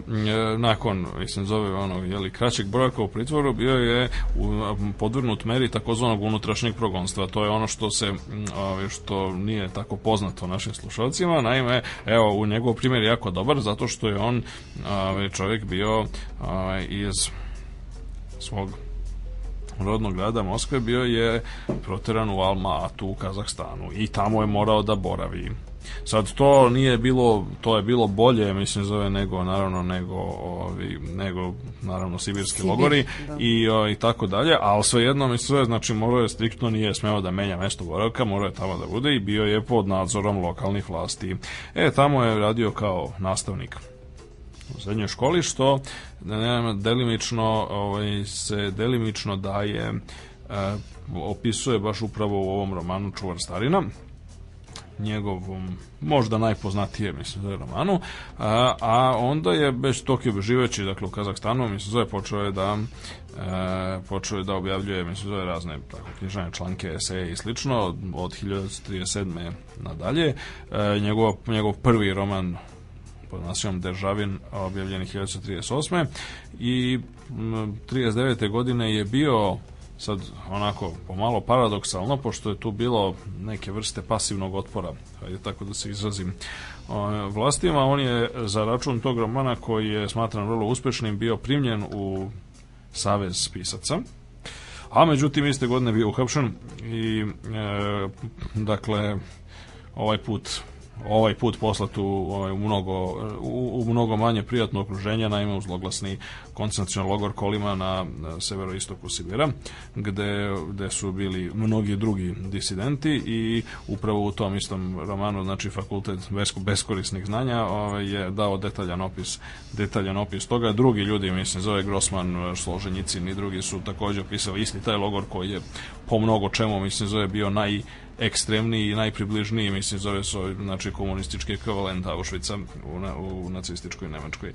nakon mislim zove ono je li kraćeg brojka u pritvoru bio je u, podvrnut meri takozvanog unutrašnjeg progonstva. To je ono što se ovaj, što nije tako poznato našim slušalcima. Naime, evo u njegov primjer jako dobar zato što je on ovaj, čovjek bio ovaj, iz svog rodnog grada Moskve bio je proteran u Almatu u Kazahstanu i tamo je morao da boravi. Sad to nije bilo, to je bilo bolje, mislim zove nego naravno nego ovi, nego naravno sibirski Sibir, logori da. i o, i tako dalje, ali svejedno mi sve znači morao je striktno nije smeo da menja mesto boravka, morao je tamo da bude i bio je pod nadzorom lokalnih vlasti. E tamo je radio kao nastavnik u srednjoj školi, što da delimično, ovaj, se delimično daje, e, opisuje baš upravo u ovom romanu Čuvar starina njegovom možda najpoznatije mislim da romanu a, a onda je bez Tokio živeći dakle u Kazahstanu mislim zove počeo je da e, počeo je da objavljuje mislim zove razne tako knjižane članke eseje i slično od, od 1937. nadalje e, njegov, njegov prvi roman pod nasilom Državin objavljeni 1938. I 39. godine je bio sad onako pomalo paradoksalno pošto je tu bilo neke vrste pasivnog otpora ajde tako da se izrazim vlastima on je za račun tog romana koji je smatran vrlo uspešnim bio primljen u savez pisaca a međutim iste godine bio uhapšen i e, dakle ovaj put ovaj put poslat u, ovaj, u, mnogo, u, u mnogo manje prijatno okruženje, naime u zloglasni koncentracijan logor Kolima na severoistoku Sibira, gde, gde su bili mnogi drugi disidenti i upravo u tom istom romanu, znači fakultet beskorisnih znanja, ovaj, je dao detaljan opis, detaljan opis toga. Drugi ljudi, mislim, zove Grossman, Složenjicin i drugi su takođe opisali isti taj logor koji je po mnogo čemu, mislim, zove bio naj ekstremniji i najpribližniji, mislim, zove se ovaj, znači, komunistički ekvivalent Auschwitza u, na, u nacističkoj Nemačkoj.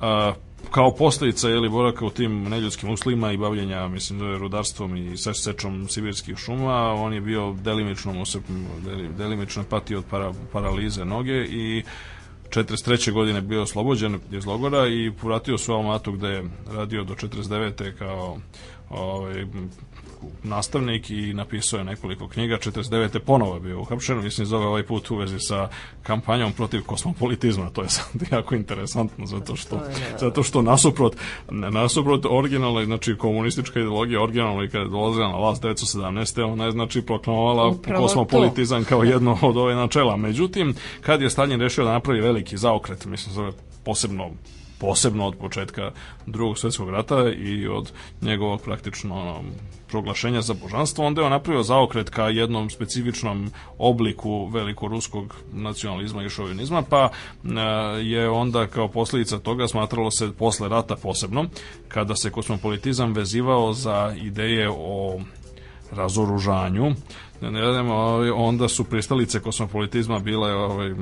A, kao posljedica ili boraka u tim neljudskim uslima i bavljenja mislim da rudarstvom i sečom sibirskih šuma, on je bio delimično osep, delimično patio od para, paralize noge i 43. godine bio oslobođen iz logora i vratio se u Almatu gde je radio do 49. kao ovaj, nastavnik i napisao je nekoliko knjiga, 49. ponovo je bio uhapšen, mislim zove ovaj put u vezi sa kampanjom protiv kosmopolitizma, to je sad jako interesantno zato što, zato što nasuprot, nasuprot originalne, znači komunistička ideologija originalna i kada je dolazila na vlast 1917. ona je znači proklamovala Upravo kosmopolitizam to. kao jedno od ove načela. Međutim, kad je Stalin rešio da napravi veliki zaokret, mislim zove posebno posebno od početka drugog svjetskog rata i od njegovog praktično ono, proglašenja za božanstvo, onda je on napravio zaokret ka jednom specifičnom obliku velikoruskog nacionalizma i šovinizma, pa e, je onda kao posljedica toga smatralo se posle rata posebno, kada se kosmopolitizam vezivao za ideje o razoružanju, ne, ne znam, ovaj, onda su pristalice kosmopolitizma bile, ovaj,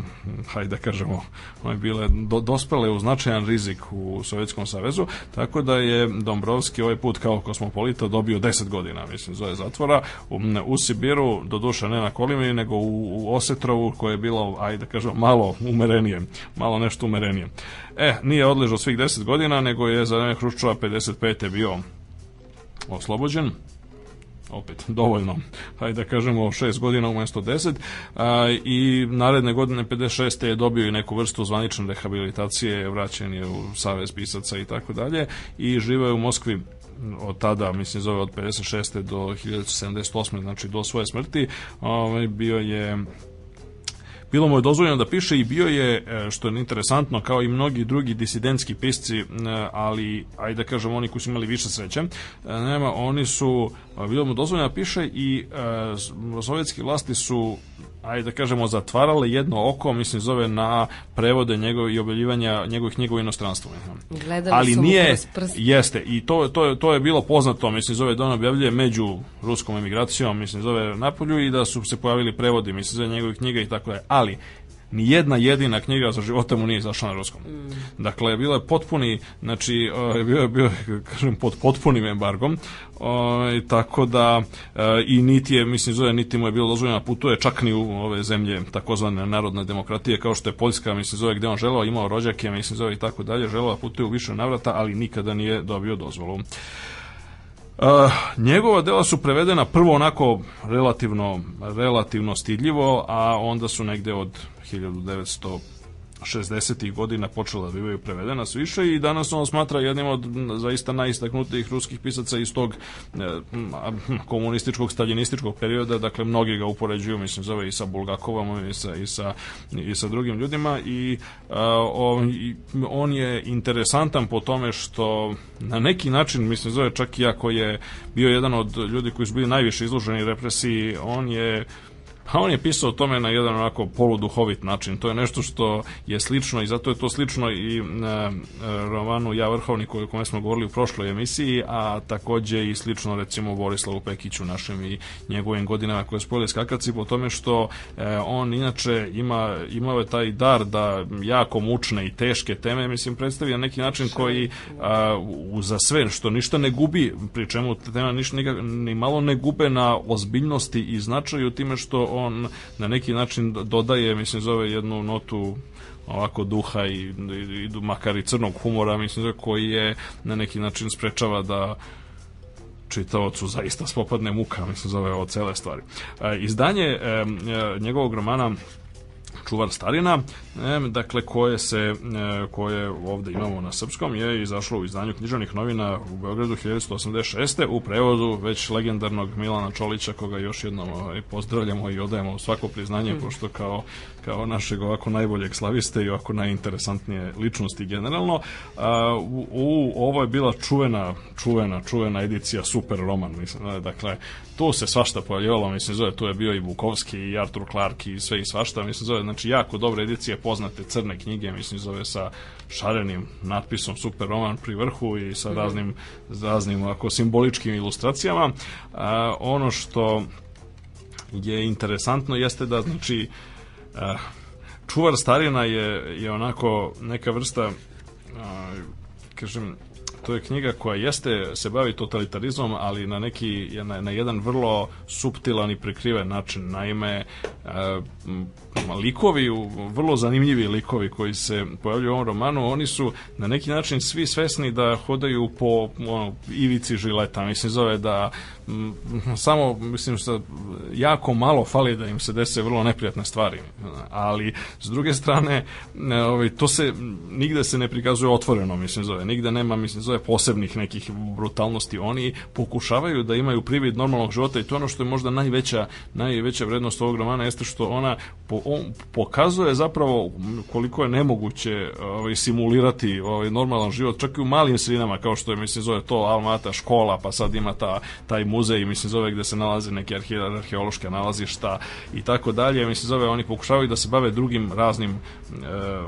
hajde da kažemo, ovaj, bile do, dospele u značajan rizik u Sovjetskom savezu, tako da je Dombrovski ovaj put kao kosmopolita dobio 10 godina, mislim, zove zatvora, u, u Sibiru, doduše ne na Kolimini, nego u, u Osetrovu, koje je bilo, ajde da kažemo, malo umerenije, malo nešto umerenije. E, nije odležao svih 10 godina, nego je za vreme Hruščova 55. bio oslobođen opet dovoljno, hajde da kažemo 6 godina umesto 10 a, i naredne godine 56. je dobio i neku vrstu zvanične rehabilitacije, vraćen je u Savez pisaca i tako dalje i živa je u Moskvi od tada, mislim zove od 56. do 1078. znači do svoje smrti, ovaj, bio je bilo mu je dozvoljeno da piše i bio je, e, što je interesantno, kao i mnogi drugi disidentski pisci, e, ali ajde da kažem oni koji su imali više sreće, e, nema, oni su bilo mu dozvoljeno da piše i e, sovjetski vlasti su ajde da kažemo zatvarale jedno oko mislim zove na prevode njegov i objavljivanja njegovih knjiga u inostranstvu Gledali ali su nije jeste i to, to, je, to je bilo poznato mislim zove da on objavljuje među ruskom emigracijom mislim zove napolju i da su se pojavili prevodi mislim zove njegovih knjiga i tako je ali ni jedna jedina knjiga za života mu nije izašla na ruskom. Mm. Dakle, bilo je potpuni, znači, bio je, bio kažem, pod potpunim embargom, o, tako da, e, i niti je, mislim, zove, niti mu je bilo dozvoljeno da putuje čak ni u ove zemlje takozvane narodne demokratije, kao što je Poljska, mislim, zove, gde on želao, imao rođake, mislim, zove, i tako dalje, želao da putuje u više navrata, ali nikada nije dobio dozvolu. Uh, njegova dela su prevedena prvo onako relativno, relativno stidljivo, a onda su negde od 1960. 60. godina počela da bivaju prevedena sve više i danas on smatra jednim od zaista najistaknutijih ruskih pisaca iz tog e, komunističkog, staljinističkog perioda, dakle mnogi ga upoređuju, mislim, zove i sa Bulgakovom i sa, i sa, i sa drugim ljudima i, a, e, i on je interesantan po tome što na neki način, mislim, zove čak i ako je bio jedan od ljudi koji su bili najviše izloženi represiji, on je a on je pisao o tome na jedan onako poluduhovit način. To je nešto što je slično i zato je to slično i e, e romanu Ja vrhovnik o kome smo govorili u prošloj emisiji, a takođe i slično recimo Borislavu Pekiću našem i njegovim godinama koje spojili skakaci po tome što e, on inače ima, imao je taj dar da jako mučne i teške teme mislim predstavi na neki način koji a, za sve što ništa ne gubi pri čemu tema ništa nikak, ni malo ne gube na ozbiljnosti i značaju time što on na neki način dodaje, mislim, zove jednu notu ovako duha i, i, i makar i crnog humora, mislim, zove, koji je na neki način sprečava da čitaocu zaista spopadne muka, mislim, zove ovo cele stvari. E, izdanje e, njegovog romana Čuvar starina E, dakle, koje se koje ovde imamo na srpskom je izašlo u izdanju knjižanih novina u Beogradu 1886. u prevodu već legendarnog Milana Čolića koga još jednom ovaj, pozdravljamo i odajemo svako priznanje mm. pošto kao, kao našeg ovako najboljeg slaviste i ovako najinteresantnije ličnosti generalno a, u, u, ovo je bila čuvena čuvena, čuvena edicija super roman mislim, dakle tu se svašta pojavljivalo, mislim zove, tu je bio i Bukovski i Artur Clark i sve i svašta, mislim zove, znači jako dobra edicija poznate crne knjige, mislim zove sa šarenim natpisom super roman pri vrhu i sa mhm. raznim raznim ako simboličkim ilustracijama. A, ono što je interesantno jeste da znači a, čuvar starina je je onako neka vrsta a, kažem To je knjiga koja jeste se bavi totalitarizmom, ali na neki na, na jedan vrlo suptilan i prekriven način. Naime, e, likovi, vrlo zanimljivi likovi koji se pojavljuju u ovom romanu, oni su na neki način svi svesni da hodaju po ono, ivici žileta. Mislim, zove da Mhm, samo mislim što jako malo fali da im se dese vrlo neprijatne stvari ali s druge strane ovaj to se nigde se ne prikazuje otvoreno mislim zove nigde nema mislim zove posebnih nekih brutalnosti oni pokušavaju da imaju privid normalnog života i to je ono što je možda najveća najveća vrednost ovog romana jeste što ona po, on pokazuje zapravo koliko je nemoguće ovaj simulirati ovaj normalan život čak i u malim sredinama kao što je mislim zove to Almata škola pa sad ima ta taj muzej muzej, mislim zove gde se nalaze neke arheološke nalazišta i tako dalje, mislim zove oni pokušavaju da se bave drugim raznim e,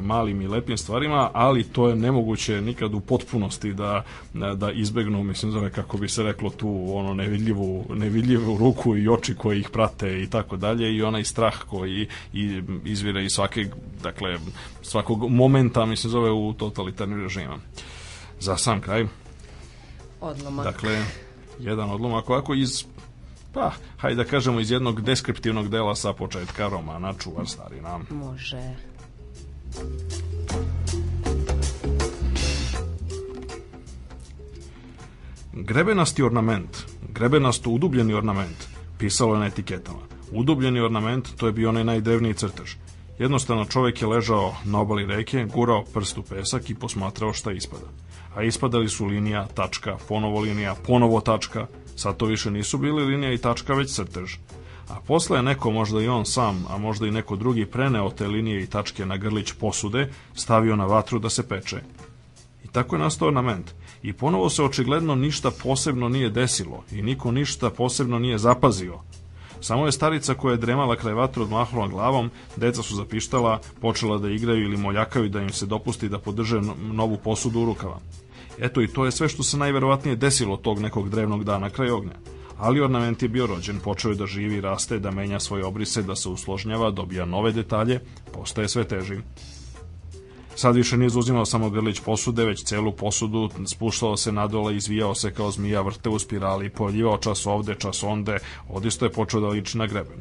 malim i lepim stvarima, ali to je nemoguće nikad u potpunosti da, e, da izbegnu, mislim zove kako bi se reklo tu ono nevidljivu, nevidljivu ruku i oči koje ih prate i tako dalje i onaj strah koji i izvire iz svake, dakle, svakog momenta, mislim zove u totalitarnim režima. Za sam kraj, odlomak. Dakle, jedan odlomak ovako iz pa, hajde da kažemo iz jednog deskriptivnog dela sa početka romana Čuvar stari nam. Može. Grebenasti ornament, grebenasto udubljeni ornament, pisalo je na etiketama. Udubljeni ornament, to je bio onaj najdrevniji crtež. Jednostavno čovek je ležao na obali reke, gurao prst u pesak i posmatrao šta ispada a ispadali su linija, tačka, ponovo linija, ponovo tačka, sad to više nisu bili linija i tačka, već crtež. A posle je neko, možda i on sam, a možda i neko drugi, preneo te linije i tačke na grlić posude, stavio na vatru da se peče. I tako je nastao ornament. I ponovo se očigledno ništa posebno nije desilo i niko ništa posebno nije zapazio, samo je starica koja je dremala kraj vatre odmahnula glavom, deca su zapištala, počela da igraju ili moljakaju da im se dopusti da podrže novu posudu u rukava. Eto i to je sve što se najverovatnije desilo tog nekog drevnog dana kraj ognja. Ali ornament je bio rođen, počeo je da živi, raste, da menja svoje obrise, da se usložnjava, dobija nove detalje, postaje sve teži. Sad više nije zauzimao samo grlić posude, već celu posudu, spuštao se nadola, izvijao se kao zmija, vrte u spirali, pojavljivao čas ovde, čas onde, odisto je počeo da liči na greben.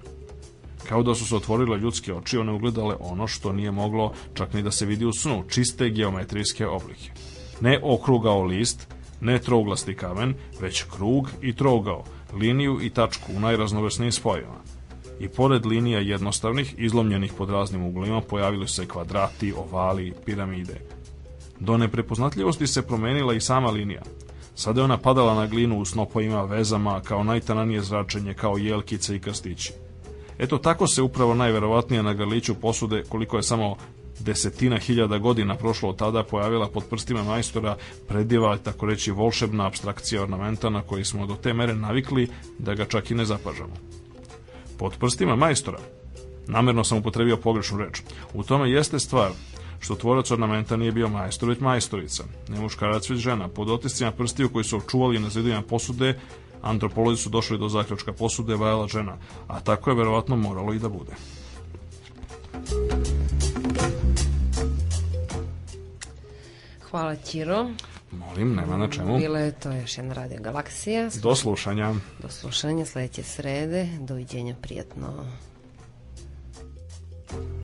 Kao da su se otvorile ljudske oči, one ugledale ono što nije moglo čak ni da se vidi u snu, čiste geometrijske oblike. Ne okrugao list, ne trouglasti kamen, već krug i trougao, liniju i tačku u najraznovrsnijim spojima. I pored linija jednostavnih, izlomljenih pod raznim uglima, pojavili su se kvadrati, ovali, piramide. Do neprepoznatljivosti se promenila i sama linija. Sada je ona padala na glinu u snopojima, vezama, kao najtananije zračenje, kao jelkice i krstići. Eto tako se upravo najverovatnije na grliću posude koliko je samo desetina hiljada godina prošlo od tada pojavila pod prstima majstora prediva, tako reći, volšebna abstrakcija ornamenta na koji smo do te mere navikli da ga čak i ne zapažamo. Pod prstima majstora, namerno sam upotrebio pogrešnu reč, u tome jeste stvar što tvorac ornamenta nije bio majstor, već majstorica, ne muškarac, već žena. Pod otiscima prstiju koji su očuvali na zidinama posude, antropolozi su došli do zaključka posude vajala žena, a tako je verovatno moralo i da bude. Hvala Ćiro. Molim, nema na čemu. Bila je to još jedna radio galaksija. Do slušanja. Do slušanja sledeće srede. Doviđenja, prijatno.